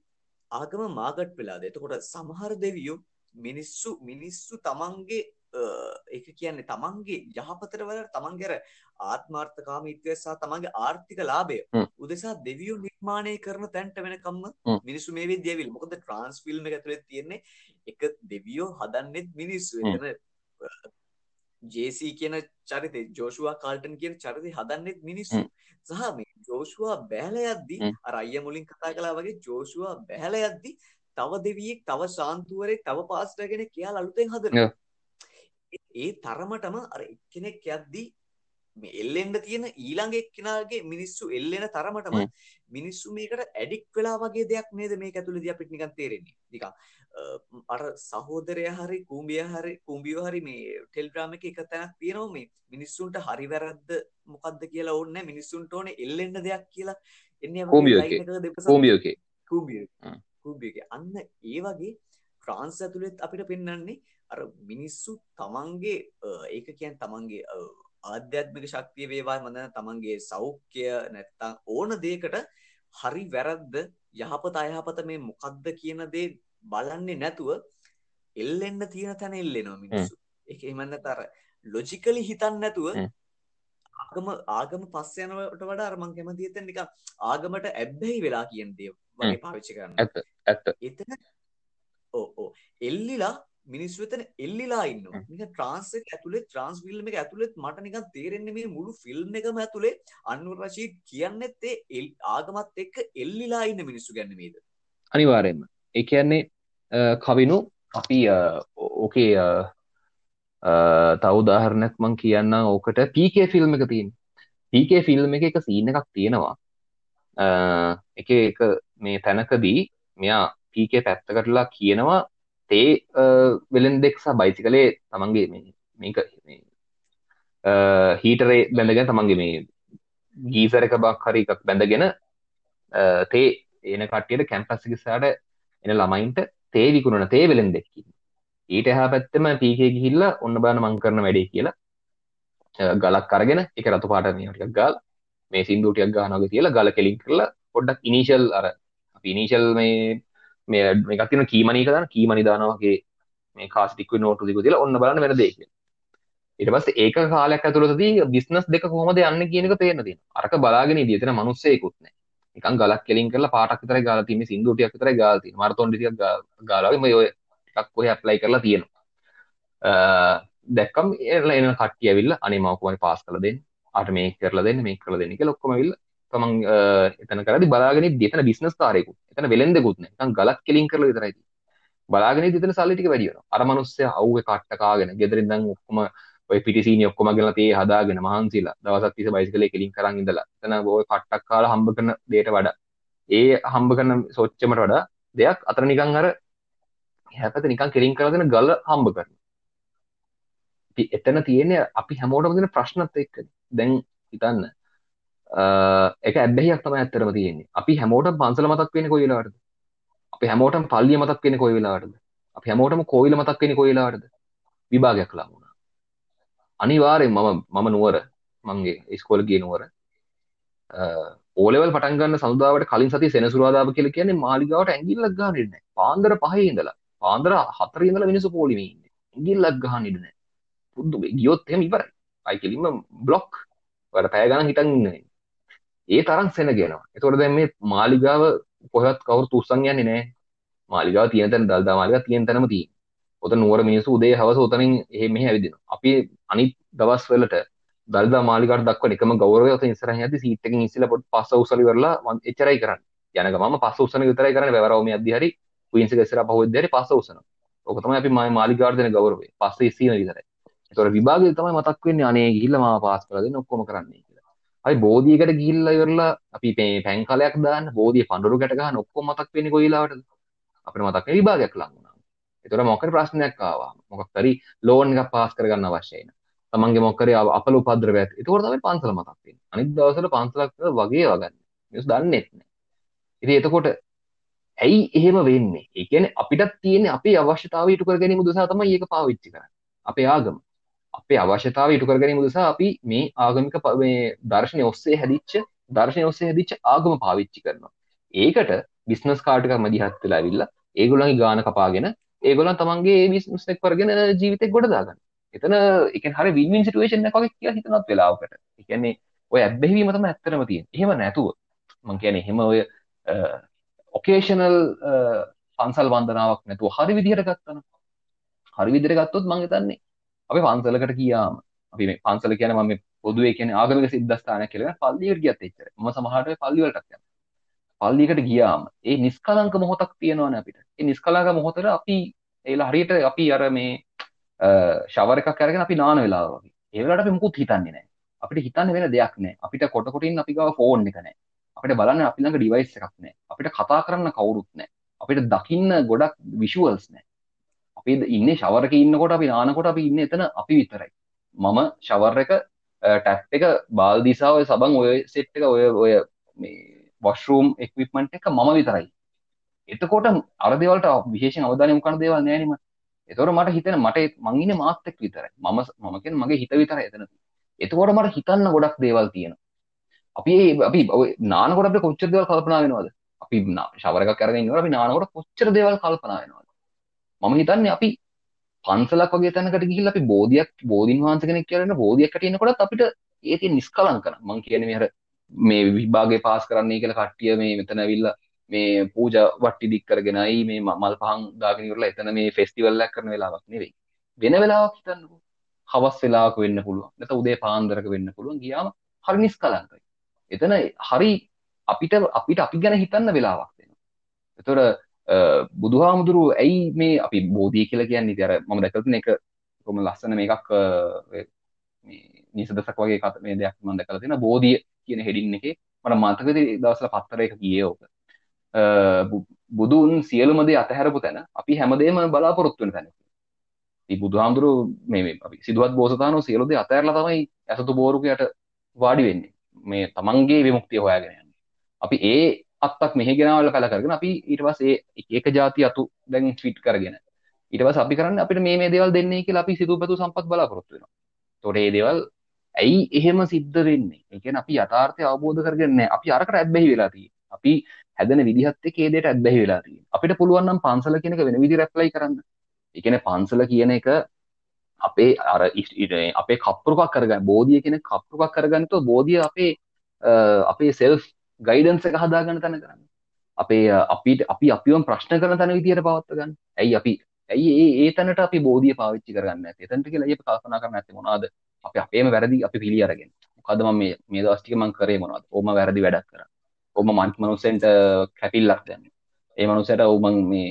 ආගම මාගට් වෙලාද? එතකොට සමහර දෙවියෝ මිනිස්සු මිනිස්සු තමන්ගේ ඒක කියන්නේ තමන්ගේ යහපතට වල තමන්ගේ ආත්මාර්ථකාමීත්වය සහ තමන්ගේ ආර්ථික ලාභය උදෙසා දෙවියෝ නිර්මාණය කරන තැන්ට වෙනකම්ම මිනිස්සු මේ විදිහේ ඇවිල්ලා. මොකද ට්‍රාන්ස් ෆිල්ම් එක ඇතුලේ තියෙන්නේ එක දෙවියෝ හදන්නෙත් මිනිස්සු. එතන ජේසී කියන චරිතේ ජෝෂුවා කාල්ටන් කියන චරිතේ හදන්නෙත් මිනිස්සු. සහ මේ ජෝෂුවා බැහැල යද්දී අර අයියා මුලින් කතා කළා වගේ ජෝෂුවා බැහැල යද්දී තව දෙවියෙක් තව ශාන්තුවරයෙක් තව පාස්ටර් කෙනෙක් කියලා අලුතෙන් හදනවා. ඒ තරමටම අර එක්කෙනෙක් යද්දී මේ එල්ලෙන්න තියෙන ඊළඟ එක්කෙනාගේ මිනිස්සු එල්ලෙන තරමටම මිනිස්සු මේකට ඇඩික් වෙලා වගේ දෙයක් නේද මේක ඇතුළේදී අපිට නිකන් තේරෙන්නේ. නිකන් අර සහෝදරය හරි කූම්බිය හරි කූම්බියෝ හරි මේ ටෙලිග්‍රෑම් එකේ එක තැනක් තියෙනවා මේ මිනිස්සුන්ට හරි වැරද්ද මොකද්ද කියලා ඕනේ මිනිස්සුන්ට ඕනේ එල්ලෙන්න දෙයක් කියලා. එන්නේ කූම්බියෝකේ කූම්බියෝකේ අන්න ඒ වගේ ෆ්‍රාන්ස් ඇතුළෙත් අපිට පෙන්වන්නේ අර මිනිස්සු තමන්ගේ ඒක කියන්නේ තමන්ගේ ආධ්‍යාත්මික ශක්තිය වේවා මන්දන තමන්ගේ සෞඛ්‍ය නැත්තම් ඕන දෙයකට හරි වැරද්ද යහපත අයහපත මේ මොකද්ද කියන දේ බලන්නේ නැතුව එල්ලෙන්න තියෙන තැන එල්ලෙනවා මිනිස්සු. ඒක එහෙම නැත්නම් ලොජිකලි හිතන්නේ නැතුව ආගම ආගම පස්ස යනවට වඩා අර මං කැමති හිතෙන් නිකන් ආගමට ඇබ්බැහි වෙලා කියන දේ වගේ පාවිච්චි කරන්න. ඇත්ත ඇත්ත. එතන ඔව් ඔව් එල්ලිලා මිනිස්සු එතන එල්ලිලා ඉන්නවා. නිකන් ට්‍රාන්ස් එක ඇතුලේ ට්‍රාන්ස් ෆිල්ම් එක ඇතුලේ මට නිකන් තේරෙන්නේ මේ මුළු ෆිල්ම් එකම ඇතුලේ අන්වර් රෂීඩ් කියන්නේත් ඒ ආගමත් එක්ක එල්ලිලා ඉන්න මිනිස්සු ගැන නේද? අනිවාර්යයෙන්ම. ඒ කියන්නේ කවිනු අපි ඕකේ තව උදාහරණයක් මං කියන්න ඕකට පීකේ ෆිල්ම් එක තියෙන පීකේ ෆිල්ම් එක එක සීන එකක් තියෙනවා. එක එක මේ තැනකදී මෙයා පීකේ පැත්තකටලා කියනවා තේ වෙලෙන් දෙක්සා බයිසි කළේ තමන්ගේ මේක හීටරේ බැඳගෙන තමන්ගේ මේ ගීසර එක බක් හරි එකක් බැඳගෙන තේ ඒන කට්ටියට කැම්පස්සිකිසාට එන ළමයින්ට තේ විකුණන තේ වෙලෙන් දෙක්කි ඊට එහා පැත්තෙම පීකේ ගිහිල්ලා ඔන්න බලන්න මං කරන වැඩේ කියලා. ගලක් අරගෙන එක රතු පාට මේ ටිකක් ගාලා මේ සින්දු ටිකක් ගන්නවා වගේ තියලා ගල කෙලින් කරලා පොඩ්ඩක් ඉනිෂල් අර අපි ඉනිෂල් මේ මේ මේකක් තියෙන කීමනී කරන කීමනි දානවා වගේ මේ කාස් ටික් නෝටු ටික තියලා ඔන්න බලන්න වෙන දේ කියලා. ඊට පස්සේ ඒක කාලයක් ඇතුළතදී බිස්නස් දෙක කොහොමද යන්නේ කියන එක තේරෙන්න තියෙනවා. අරක බලාගෙන ඉදී එතන මිනිස්සෙකුත් නැහැ නිකන් ගලක් කෙලින් කරලා පාටක් විතරයි ගාලා තියෙන්නේ සින්දු ටිකක් විතරයි ගාලා තියෙන්නේ. මරතොන් ටිකක් ගාලා වගේ. මේ ඔය ටිකක් කොහේ ඇප්ලයි කරලා තියෙනවා. දැක්කම් එන කට්ටිය ඇවිල්ලා අනේ මම කොහොමද පාස් කරලා දෙන්නේ. අට මේක කරලා දෙන්න මේක කරලා දෙන්න කියලා ඔක්කොම ඇවිල්ලා තමන් එතන කරදි බලාගෙන ඉද්දි එතන බිස්නස් කාරයෙකුත් එතන වෙලෙන්දෙකුත් නෑ. නිකන් ගලක් කෙලින් කරලා විතරයි තියෙන්නේ. බලාගෙන ඉද්දි එතන සල්ලි ටික වැඩි වෙනවා. අර මිනිස්සයා අවුවේ කට්ට කාගෙන ගෙදරින් දැන් ඔක්කොම ඔය පිටිසීනි ඔක්කොම ගෙනලා තේ හදාගෙන මහන්සිලා දවසක් තිස්සේ බයිසිකලේ කෙලින් කරන් ඉඳලා. එතන ඔය කට්ටක් කාලා හම්බ කරන දෙයට වඩා. ඒ හම්බ කරන සොච්චමට වඩා දෙයක් අතර නිකන් අර හැපත නිකන් කෙලින් කරලා දෙන ගල හම්බ කරන එතන තියෙන්නේ අපි හැමෝටම දෙන ප්‍රශ්නත් එක්ක දැන් හිතන්න. එක ඇබ්බැහියක් තමයි ඇත්තරම තියෙන්නේ. අපි හැමෝටම පන්සල මතක් වෙන්නේ කොයි වෙලාවටද? අපි හැමෝටම පල්ලිය මතක් වෙන්නේ කොයි වෙලාවටද? අපි හැමෝටම කෝවිල මතක් වෙන්නේ කොයි වෙලාවටද? විභාගයක් ලඟ වුණා අනිවාර්යෙන් මම මම නුවර මංගේ ඉස්කෝලේ ගිය නුවර ඕලෙවල් පටන් ගන්න සඳුදාවට කලින් සතිය සෙනසුරාදාව කියලා කියන්නේ මාලිගාවට ඇඟිල්ලක් ගහන්න ඉන්නේ නැහැ. පාන්දර 5 ඉඳලා පාන්දර 4 ඉඳලා මිනිස්සු පොලිමේ ඉන්නේ. ඇඟිල්ලක් ගහන්න ඉන්නේ නැහැ. පුදු ගියොත් එහෙම ඉවරයි. අයි කෙලින්ම බ්ලොක්. ඔයාලා පැය ගණන් හිටන් ඉන්නේ. ඒ තරම් සෙනගෙනවා. ඒතකොට දැන් මේ මාලිගාව කොහෙවත් කවුරුත් උස්සන් යන්නේ නැහැ. මාලිගාව තියෙන තැන දල්දා මාලිගාව තියෙන තැනම තියෙන්නේ. ඔතන නුවර මිනිස්සු උදේ හවස උතනින් එහෙ මෙහෙ ඇවිදිනවා. අපි අනිත් දවස් වලට දල්දා මාලිගාවට දක්වන එකම ගෞරවය ඔතන ඉස්සරහින් යද්දි සීට් එකකින් ඉස්සෙල්ලා පොඩ් පස්ස උසලි කරලා එච්චරයි කරන්නේ. යන ගමම පස්ස උසන විතරයි කරන්නේ. වැවරව මේ අද්දි හරි ක්වීන්ස් එක ඉස්සරහ පහුවෙද්දි හරි පස්ස උසනවා. ඕක තමයි අපි මාලිගාවට දෙන ගෞරවය. පස්ස ඉස්සීන විතරයි. ඒතකොට විභාගය තමයි මතක් වෙන්නේ අනේ ගිහිල්ලා මාව පාස් කරලා දෙන්න ඔක්කොම කරන්නේ කියලා. අපි බෝධියකට ගිහිල්ලා ඉවරලා අපි මේ පැන් කලයක් දාන්න බෝධිය පඳුරු ගැට ගන්න ඔක්කොම මතක් වෙන්නේ කොයි වෙලාවටද? අපිට මතක් වෙන්නේ විභාගයක් ලඟ වුණා. ඒතකොට මොකක්ද ප්‍රශ්නයක් ආවා. මොකක් හරි ලෝන් එකක් පාස් කරගන්න අවශ්‍යයි නේ. තමන්ගේ මොකක් හරි අපල උපද්‍රවයක්. ඒතකොට තමයි පන්සල මතක් වෙන්නේ. අනිත් දවස්වල පන්සලක් වගේ වගන්නේ. මිනිස්සු දන්නේ නැහැ. ඉතින් එතකොට ඇයි එහෙම වෙන්නේ? ඒ කියන්නේ අපිටත් තියෙන්නේ අපේ අවශ්‍යතාවය ඉටු කර ගැනීම උදෙසා තමයි ඒක පාවිච්චි කරන්නේ. අපේ ආගම. අපේ අවශ්‍යතාවය ඉටු කර ගැනීම උදෙසා අපි මේ ආගමික මේ දර්ශනය ඔස්සේ හැදිච්ච දර්ශනය ඔස්සේ හැදිච්ච ආගම පාවිච්චි කරනවා. ඒකට බිස්නස් කාඩ් එකක් මදිහත් වෙලා ඇවිල්ලා ඒගොල්ලන්ගේ ගාන කපාගෙන ඒගොල්ලන් තමන්ගේ බිස්නස් එක කරගෙන ජීවිතේ ගොඩ දාගන්න. එතන ඒ කියන්නේ හරිය වින් වින් සිටුේෂන් එකක් වගේ කියලා හිතනත් වෙලාවකට. ඒ කියන්නේ ඔය ඇබ්බැහිවීම තමයි ඇත්තටම තියෙන්නේ. එහෙම නැතුව මම කියන්නේ එහෙම ඔය ඔකේෂනල් පන්සල් වන්දනාවක් නැතුව හරි විදිහට ගත්තනම් හරි විදිහට ගත්තොත් මම හිතන්නේ අපි පන්සලකට ගියාම අපි මේ පන්සල කියන මම පොදුවේ කියන්නේ ආගමික සිද්ධාස්ථානයක් කියලා පල්ලියට ගියත් එච්චරයි. මම සමහරට වෙයි පල්ලි වලටත් යනවා. පල්ලියකට ගියාම ඒ නිස්කලංක මොහොතක් තියෙනවනේ අපිට. ඒ නිස්කලංක මොහොතට අපි ඒලා හරියට අපි අර මේ ෂවර් එකක් අරගෙන අපි නාන වෙලාව වගේ. ඒ වෙලාවට අපි මුකුත් හිතන්නේ නැහැ. අපිට හිතන්න වෙන දෙයක් නැහැ. අපිට කොට කොට ඉන්න අපි ගාව ෆෝන් එක නැහැ. අපිට බලන්න අපි ළඟ ඩිවයිස් එකක් නැහැ. අපිට කතා කරන්න කවුරුත් නැහැ. අපිට දකින්න ගොඩක් විෂුවල්ස් නැහැ. අපි ඉන්නේ ෂවර් එකේ ඉන්නකොට අපි නානකොට අපි ඉන්නේ එතන අපි විතරයි. මම ෂවර් එක ටැප් එක බාල් දිසා ඔය සබන් ඔය සෙට් එක ඔය ඔය මේ වොෂ්රූම් එක්විප්මන්ට් එක මම විතරයි. එතකොට අර දේවල්ට විශේෂයෙන් අවධානය යොමු කරන දේවල් නෑනේ මට. එතකොට මට හිතෙන මට මං ඉන්නේ මාත් එක්ක විතරයි. මම මම කියන්නේ මගේ හිත විතරයි එතන. එතකොට මට හිතන්න ගොඩක් දේවල් තියෙනවා. අපි අපි ඔය නානකොට අපිට කොච්චර දේවල් කල්පනා වෙනවද? අපි ෂවර් එකක් අරගෙන ඉන්නකොට අපි නානකොට කොච්චර දේවල් කල්පනා වෙනවද? මම හිතන්නේ අපි පන්සලක් වගේ තැනකට ගිහිල්ලා අපි බෝධියක් බෝධින් වහන්සේ කෙනෙක් කියලා බෝධියකට ඉන්නකොටත් අපිට ඒ තියෙන නිස්කලංකන මං කියන්නේ මේ අර මේ විභාගේ පාස් කරන්නයි කියලා කට්ටිය මේ මෙතන ඇවිල්ලා මේ පූජා වට්ටි දික් කරගෙනයි මේ මල් පහන් දාගෙන ඉවරලා එතන මේ ෆෙස්ටිවල් එකක් කරන වෙලාවක් නෙවෙයි. වෙන වෙලාවක් හිතන්නකෝ. හවස් වෙලාවක වෙන්න පුළුවන්. නැත්නම් උදේ පාන්දරක වෙන්න පුළුවන්. ගියාම හරි නිස්කලංකයි. එතන හරි අපිට අපිට අපි ගැන හිතන්න වෙලාවක් වෙනවා එතකොට බුදුහාමුදුරුව ඇයි මේ අපි බෝධී කියලා කියන්නේ? ඉතින් අර මම දැකලා තියෙන එක කොහොම ලස්සන මේකක් නිසදසක් වගේ කත මේ දෙයක් මම දැකලා තියෙනවා. බෝධිය කියන හෙඩින් එකේ මට මතකද දවස්වල පත්තරයක ගියේ ඕක බුදුන් සියලුම දේ අතහැරපු තැන අපි හැමදේම බලාපොරොත්තු වෙන තැන. ඉතින් බුදුහාමුදුරුව මේ මේ අපි සිදුවත් බෝසතාණෝ සියලු දේ අතහැරලා තමයි ඇසතු බෝරුකයට වාඩි වෙන්නේ. මේ තමන්ගේ විමුක්තිය හොයාගෙන යන්නේ. අපි ඒ අත්තක් මෙහි ගෙනාවල කල කරගෙන අපි ඊට පස්සේ ඒක එක જાති අතු දැන් ෆිට කරගෙන ඊට පස්සේ අපි කරන්නේ අපිට මේ මේ දේවල් දෙන්නේ කියලා අපි සිතුවපතු සම්පත් බලාපොරොත්තු වෙනවා. ඒතකොට මේ දේවල් ඇයි එහෙම සිද්ධ වෙන්නේ? ඒ කියන්නේ අපි යථාර්ථය අවබෝධ කරගෙන නැහැ. අපි අරකට ඇබ්බැහි වෙලා තියෙන්නේ. අපි හැදෙන විදිහත් එක්ක ඒ දෙයට ඇබ්බැහි වෙලා තියෙන්නේ. අපිට පුළුවන් නම් පන්සල කියන එක වෙන විදිහට ඇප්ලයි කරන්න. ඒ කියන්නේ පන්සල කියන එක අපේ අර අපේ කප්පරුකක් කරගන්න බෝධිය කියන කප්පරුකක් කරගන්නතෝ බෝධිය අපේ අපේ සෙල්ෆ් ගයිඩන්ස් එක හදාගන්න තැන කරන්න. අපේ අපිට අපි අපිවම් ප්‍රශ්න කරන තැන විදියට පවත්ව ගන්න. ඇයි අපි ඇයි ඒ ඒ තැනට අපි බෝධිය පාවිච්චි කරගන්න ඇත්තේ? එතනට කියලා අපි කල්පනා කරන්න ඇත්තේ මොනවද? අපි අපේම වැරදි අපි පිළි අරගෙන. මොකද්ද මම මේ මේ දවස් ටික මම කරේ මොනවද? ඕම වැරදි වැඩක් කරා. ඕම මන් මනුස්සෙන්ට කැපිල්ලක් දැම්මේ. ඒ මනුස්සයට ඕ මං මේ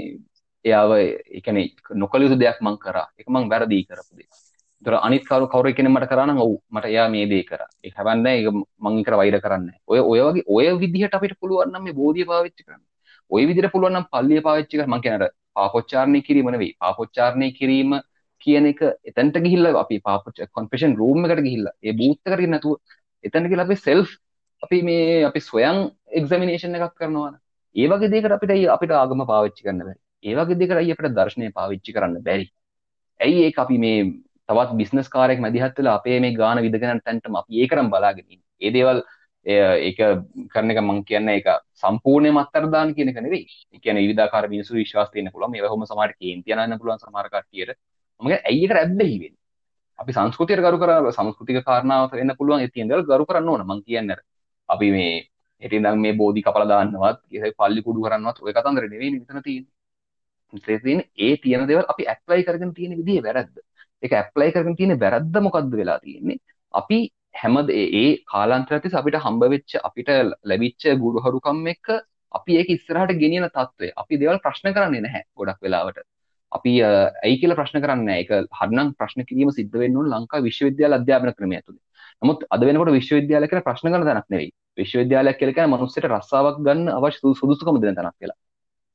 එයාව ඒ කියන්නේ නොකළ යුතු දෙයක් මං කරා. ඒක මං වැරදි කරපු දෙයක්. ඒතර අනිත් කවුරු කවුරු කෙනෙක් මට කරා නම් ඔව් මට එයා මේ දේ කරා. ඒක හැවන්නේ ඒක මං ඉතර වෛර කරන්නේ ඔය ඔය වගේ ඔය විදිහට අපිට පුළුවන් නම් මේ බෝධිය පාවිච්චි කරන්න. ඔය විදිහට පුළුවන් නම් පල්ලිය පාවිච්චි කරන්න. මං කියන්නේ අර පාපොච්චාරණය කිරීම නෙවෙයි. පාපොච්චාරණය කිරීම කියන එක එතනට ගිහිල්ලා අපි පාපොච්ච කොන්ෆෙෂන් රූම් එකට ගිහිල්ලා ඒ බූත් එකට ගිහින් නැතුව එතනට ගිහලා අපි සෙල්ෆ් අපි මේ අපි ස්වයං එක්සැමිනේෂන් එකක් කරනවා ඒ වගේ දෙයකට අපිට අපිට ආගම පාවිච්චි කරන්න බැරි. ඒ වගේ දෙයකට අයි අපිට දර්ශනය පාවිච්චි කරන්න බැරි. ඇයි ඒක අපි මේ තවත් බිස්නස් කාරයෙක් මැදිහත් වෙලා අපේ මේ ගාන විදගෙන තැන්ටම අපි ඒකරම් බලාගෙන ඉන්නේ. ඒ දේවල් ඒක කරන එක මං කියන්නේ ඒක සම්පූර්ණයෙන්ම අත්තර දාන කියන එක නෙවෙයි. ඒ කියන්නේ විවිධාකාර මිනිස්සු විශ්වාස තියෙන්න පුළුවන්. මේවා කොහොම සමහරට කේන්ති යනන්න පුළුවන් සමහර කට්ටියට. මම ඇයි ඒකට ඇබ්බැහි වෙන්නේ? අපි සංස්කෘතියට ගරු කරා සංස්කෘතික කාරණාව වෙන්න පුළුවන් ඒ තියෙන දේවල් ගරු කරන්න ඕන. මං කියන්නේ අපි මේ හිටින්නම් මේ බෝධි කපලා දාන්නවත් ඒ පල්ලි කුඩු කරන්නවත් ඔය කතන්දර නෙවෙයි මෙතන තියෙන්නේ තියෙන ඒ තියෙන දේවල් අපි ඇප්ලයි කරගෙන තියෙන විදිහේ වැරද්ද ඒක ඇප්ලයි කරගෙන තියෙන වැරද්ද මොකද්ද වෙලා තියෙන්නේ අපි හැම ඒ කාලාන්තරයත් අපිට හම්බ වෙච්ච අපිට ලැබිච්ච ගුරුහරුකම් එක්ක අපි ඒක ඉස්සරහට ගෙනියන තත්ත්වය අපි දේවල් ප්‍රශ්න කරන්නේ නැහැ ගොඩක් වෙලාවට අපි ඇයි කියලා ප්‍රශ්න කරන්නේ නැහැ ඒක හරිනම් ප්‍රශ්න කිරීම සිද්ධ වෙන්න ඕන ලංකා විශ්වවිද්‍යාල අධ්‍යාපන ක්‍රමය ඇතුලේ නමුත් අද වෙනකොට විශ්වවිද්‍යාලය කියලා ප්‍රශ්න කරන තැනක් නෙවෙයි විශ්වවිද්‍යාලයක් කියලා කියන්නේ මනුස්සයට රස්සාවක් ගන්න අවශ්‍ය සුදුසුකම දෙන තැනක් කියලා.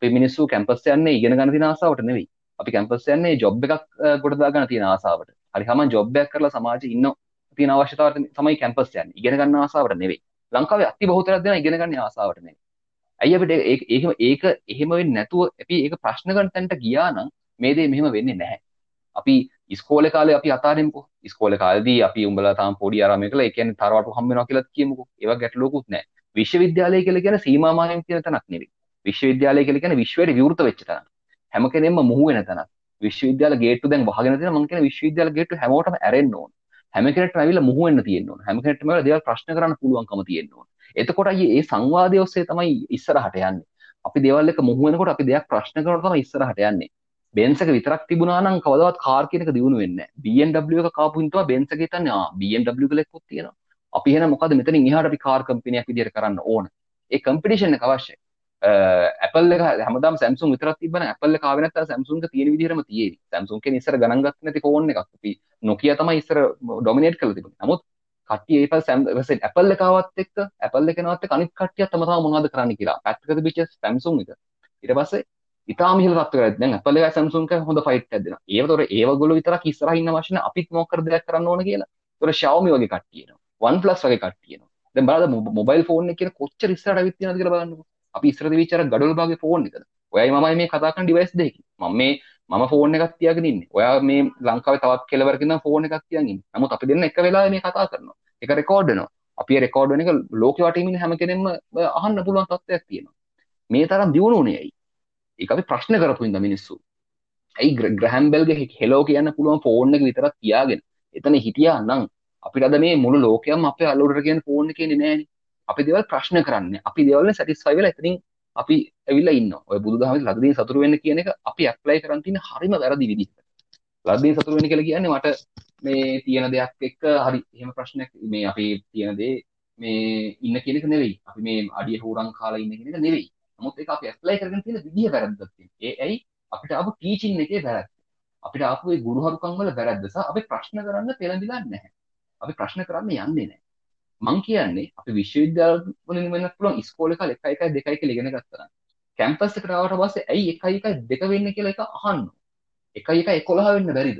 අපි මිනිස්සු කැම්පස් යන්නේ ඉගෙන ගන්න තියෙන ආසාවට නෙවෙයි. අපි කැම්පස් යන්නේ ජොබ් එකක් ගොඩ දා ගන්න තියෙන ආසාවට. හරි හැමෝම ජොබ් එකක් කරලා සමාජයේ ඉන්න තියෙන අවශ්‍යතාවට තමයි කැම්පස් යන්නේ. ඉගෙන ගන්න ආසාවට නෙවෙයි. ලංකාවේ අති බහුතරයක් දෙනා ඉගෙන ගන්න ආසාවට නෙවෙයි. ඇයි අපිට ඒක ඒක එහෙම වෙන්නේ නැතුව අපි ඒක ප්‍රශ්න ගන්න තැනට ගියා නම් මේ දේ මෙහෙම වෙන්නේ නැහැ. අපි ඉස්කෝල කාලේ අපි අතාරින්කෝ ඉස්කෝල කාලේදී අපි උඹලා තාම පොඩි ආරාමයක කියලා ඒ කියන්නේ තරවටු හම්බ වෙනවා කියලා කියමුකෝ. ඒවා ගැටලුවකුත් නැහැ. විශ්වවිද්‍යාලය කියලා කියන්නේ සීමා මානෙන් තියෙන තැනක් නෙවෙයි. විශ්වවිද්‍යාලය කියලා කියන්නේ විශ්වයට විවෘත වෙච්ච තැනක්. හැම කෙනෙක්ම මුහු වෙන තැනක්. විශ්වවිද්‍යාල ගේට්ටු දැන් වහගෙන තියෙන මම කියන විශ්වවිද්‍යාල ගේට්ටු හැමෝටම ඇරෙන්න ඕන. හැම කෙනෙක්ටම ඇවිල්ලා මුහු වෙන්න තියෙන්න ඕන. හැම කෙනෙක්ටම ඇවිල්ලා දේවල් ප්‍රශ්න කරන්න පුළුවන්කම තියෙන්න ඕන. එතකොට අයියේ ඒ සංවාදය ඔස්සේ තමයි ඉස්සරහට යන්නේ. අපි දේවල් එක මුහු වෙනකොට අපි දෙයක් ප්‍රශ්න කරනකොට තමයි ඉස්සරහට යන්නේ. බෙන්ස් එක විතරක් තිබුණා නම් කවදාවත් කාර් කියන එක දියුණු වෙන්නේ නැහැ. BMW එක කාපු හින්දා බෙන්ස් එක හිතන්නේ ආ BMW එකලෙකුත් තියෙනවා. අපි එහෙනම් මොකද මෙතනින් එහාට අපි කාර් කම්පැනියක් විදියට කරන්න ඕන. ඒ කම්පිටිෂන් එක අවශ්‍යයි. Apple එක හැමදාම Samsung විතරක් තිබ්බනම් Apple එක ආවේ නැත්නම් Samsung එක තියෙන විදිහටම තියෙවි. Samsung කියන්නේ ඉස්සර ගණන් ගත්තේ නැති ෆෝන් එකක්. අපි Nokia තමයි ඉස්සර ඩොමිනේට් කරලා තිබුණේ. නමුත් කට්ටිය ඒ පස්සේ Apple එක ආවත් එක්ක Apple එක නවත් එක්ක අනිත් කට්ටියත් තම තම මොනවද කරන්න කියලා. පැත්තක තිබිච්ච Samsung එක. ඊට පස්සේ ඉතාම ඉහළ තත්ත්වයකට දැන් Apple එකයි Samsung එකයි හොඳ ෆයිට් එකක් දෙනවා. ඒවතොර ඒවගොල්ලෝ විතරක් ඉස්සරහින් ඉන්න අවශ්‍ය නැහැ. අපිත් මොකක් කර දෙයක් කරන්න ඕන කියලා. ඒතොර Xiaomi වගේ කට්ටිය එනවා. OnePlus වගේ කට්ටිය එනවා. දැන් බලන්න මොබයිල් ෆෝන් එක කියන කොච්චර ඉස්සරහට ඇවිත් තියෙනවද කියලා බලන්නකෝ. අපි ඉස්සර තිබිච්ච අර ගඩොල් භාගේ ෆෝන් එකද. ඔයයි මමයි මේ කතා කරන ඩිවයිස් දෙකකින්. මම මේ මම ෆෝන් එකක් තියාගෙන ඉන්නේ. ඔයා මේ ලංකාවේ තවත් කෙලවරක ඉඳන් ෆෝන් එකක් තියන් ඉන්නේ. නමුත් අපි දෙන්න එක වෙලාවෙ මේ කතා කරනවා. ඒක රෙකෝඩ් වෙනවා. අපි රෙකෝඩ් වෙන එක ලෝකෙ වටේම ඉන්න හැම කෙනෙක්ම අහන්න පුළුවන් තත්ත්වයක් තියෙනවා. මේ තරම් දියුණුනේ ඇයි? ඒක අපි ප්‍රශ්න කරපු ඉඳ මිනිස්සු. ඇයි ග්‍රහැම්බෙල්ගේ හෙලෝ කියන්න පුළුවන් ෆෝන් එක විතරක් තියාගෙන? එතන හිටියා නම් අපිට අද මේ මුළු ලෝකයම අපේ අලුරට කියන ෆෝන් එකේ නෑනේ. අපි දේවල් ප්‍රශ්න කරන්නේ. අපි දේවල් සැටිස්ෆයි වෙලා එතනින් අපි ඇවිල්ලා ඉන්නවා. ඔය බුදුදහමේ ලද්දීන් සතුරු වෙන්න කියන එක අපි ඇප්ලයි කරන් තියෙන හරිම වැරදි විදිහට. ලද්දීන් සතුරු වෙන්න කියලා කියන්නේ මට මේ තියෙන දෙයක් එක්ක හරි එහෙම ප්‍රශ්නයක් මේ අපි තියෙන දේ මේ ඉන්න කියන එක නෙවෙයි. අපි මේ අඩිය හුරන් කාලා ඉන්න කියන එක නෙවෙයි. නමුත් ඒක අපි ඇප්ලයි කරගෙන තියෙන විදිහ වැරද්දක් තියෙනවා. ඒ ඇයි අපිට ආපු ටීචින් එකේ වැරද්ද. අපිට ආපු ඒ ගුරුහරුකම් වල වැරද්ද සහ අපි ප්‍රශ්න කරන්න පෙළඹිලා නැහැ. අපි ප්‍රශ්න කරන්න යන්නේ නැහැ. මං කියන්නේ අපි විශ්වවිද්‍යාල වලින් වෙනත් පුළුවන් ඉස්කෝලේ කාලේ 1 1 2 කියලා ඉගෙන ගත්තා නම් කැම්පස් එකට ආවට පස්සේ ඇයි 1 1 2 වෙන්නේ කියලා එක අහන්න. 1 1 11 වෙන්න බැරිද?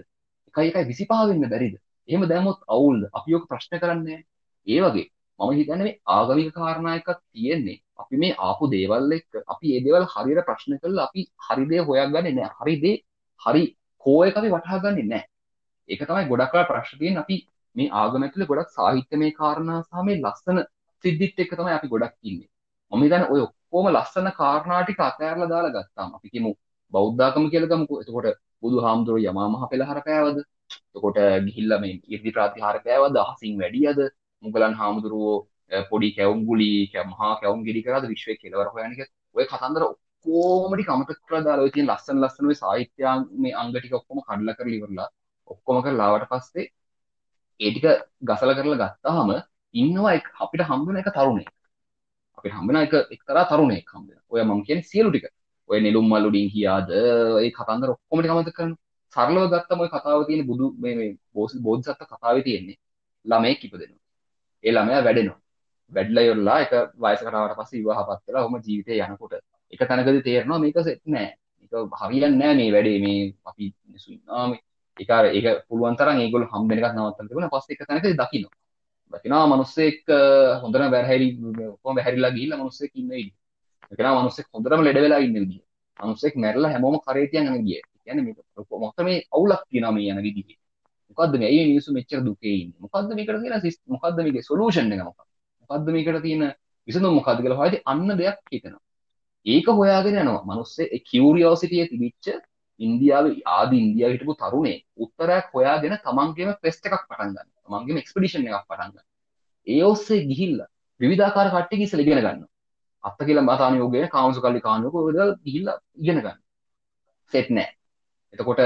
1 1 25 වෙන්න බැරිද? එහෙම දැම්මොත් අවුල්ද? අපි ඔක ප්‍රශ්න කරන්නේ ඒ වගේ මම හිතන්නේ මේ ආගමික කාරණා එකක් තියෙන්නේ අපි මේ ආපු දේවල් එක්ක අපි ඒ දේවල් හරියට ප්‍රශ්න කරලා අපි හරි දේ හොයාගන්නේ නැහැ. හරි දේ හරි කෝ එක අපි වටහා ගන්නේ නැහැ. ඒක තමයි ගොඩක් වෙලා ප්‍රශ්න තියෙන්නේ අපි මේ ආගම ඇතුලේ ගොඩක් සාහිත්‍යමය කාරණා සහ මේ ලස්සන සිද්ධිත් එක්ක තමයි අපි ගොඩක් ඉන්නේ. මම හිතන්නේ ඔය ඔක්කොම ලස්සන කාරණා ටික අතහැරලා දාලා ගත්තාම අපි කියමු බෞද්ධාගම කියලා ගමුකෝ. එතකොට බුදුහාමුදුරුවෝ යමා මහ පෙළහර පෑවද? එතකොට ගිහිල්ලා මේ ඉර්ධි ප්‍රාතිහාර පෑවද? අහසින් වැඩියද? මුගලන් හාමුදුරුවෝ පොඩි කැවුම් ගුලි මහා කැවුම් ගෙඩි කරාද විශ්වයේ කෙලවර හොයන එක ඔය කතන්දර ඔක්කොම ටික අමතක කරලා දාලා ඔය තියෙන ලස්සන ලස්සන ඔය සාහිත්‍ය මේ අංග ටික ඔක්කොම කඩලා කරලා ඉවරලා ඔක්කොම කරලා ආවට පස්සේ ඒ ටික ගසලා කරලා ගත්තාම ඉන්නවා අපිට හම්බ වෙන එක තරුණෙක් අපිට හම්බ වෙන එක එක්තරා තරුණෙක් හම්බ වෙනවා ඔය මම කියන්නේ සියලු ටික. ඔය නෙළුම් මල්ලුඩින් කියාද? ඒ කතන්දර ඔක්කොම ටික අමතක කරනවා. සරලව ගත්තම ඔය කතාව තියෙන බුදු මේ මේ බෝධිසත්ව කතාවේ තියෙන්නේ ළමයෙක් ඉපදෙනවා. ඒ ළමයා වැඩෙනවා. වැඩිලා ඉවරලා එක වයසකට ආවට පස්සේ විවාහපත් වෙලා ඔහොම ජීවිතේ යනකොට. එක තැනකදී තේරෙනවා මේක සෙට් නෑ. මේක හරියන්නේ නෑ මේ වැඩේ. මේ අපි මිනිස්සු ඉන්නවා. මේ ඒක අර ඒක පුළුවන් තරම් ඒගොල්ලෝ හම්බෙන එකක් නවත්තන්න තිබුණා. පස්සේ එක තැනකදී දකින්න. දකිනවා මිනිස්සෙක් හොඳම වැරහැරි කොහොම වැහැරිලා ගිහිල්ලා මිනිස්සෙක් ඉන්න විදිහ දකිනවා මිනිස්සෙක් හොඳටම ලෙඩ වෙලා ඉන්න විදිහ මිනිස්සෙක් මැරලා හැමෝම කරේ තියන් යන ගියේ කියන්නේ මේක මොකද මේ අවුලක් තියෙනවා මේ යන විදිහේ. මොකද්ද මේ? ඇයි මිනිස්සු මෙච්චර දුකේ ඉන්නේ. මොකද්ද මේකට තියෙන මොකද්ද මේකේ සොලියුෂන් එක මොකක්ද? මොකද්ද මේකට තියෙන විසඳුම මොකද්ද කියලා හොයද්දි අන්න දෙයක් හිතෙනවා ඒක හොයාගෙන යනවා මිනිස්සේ ඒ කියුරියෝසිටිය තිබිච්ච ඉන්දියාවේ ආදි ඉන්දියාවේ හිටපු තරුණේ උත්තරයක් හොයාගෙන තමන්ගේම ක්වෙස්ට් එකක් පටන් ගන්න. තමන්ගේම එක්ස්පෙඩිෂන් එකක් පටන් ගන්න. ඒ ඔස්සේ ගිහිල්ලා විවිධාකාර කට්ටිය ඉස්සෙල් ඉගෙන ගන්නවා. අත්ත කියලා මතාන යෝගය කාමසුකල්ලි කාණ්ඩක ඔය ගිහිල්ලා ඉගෙන ගන්න. සෙට් නෑ. එතකොට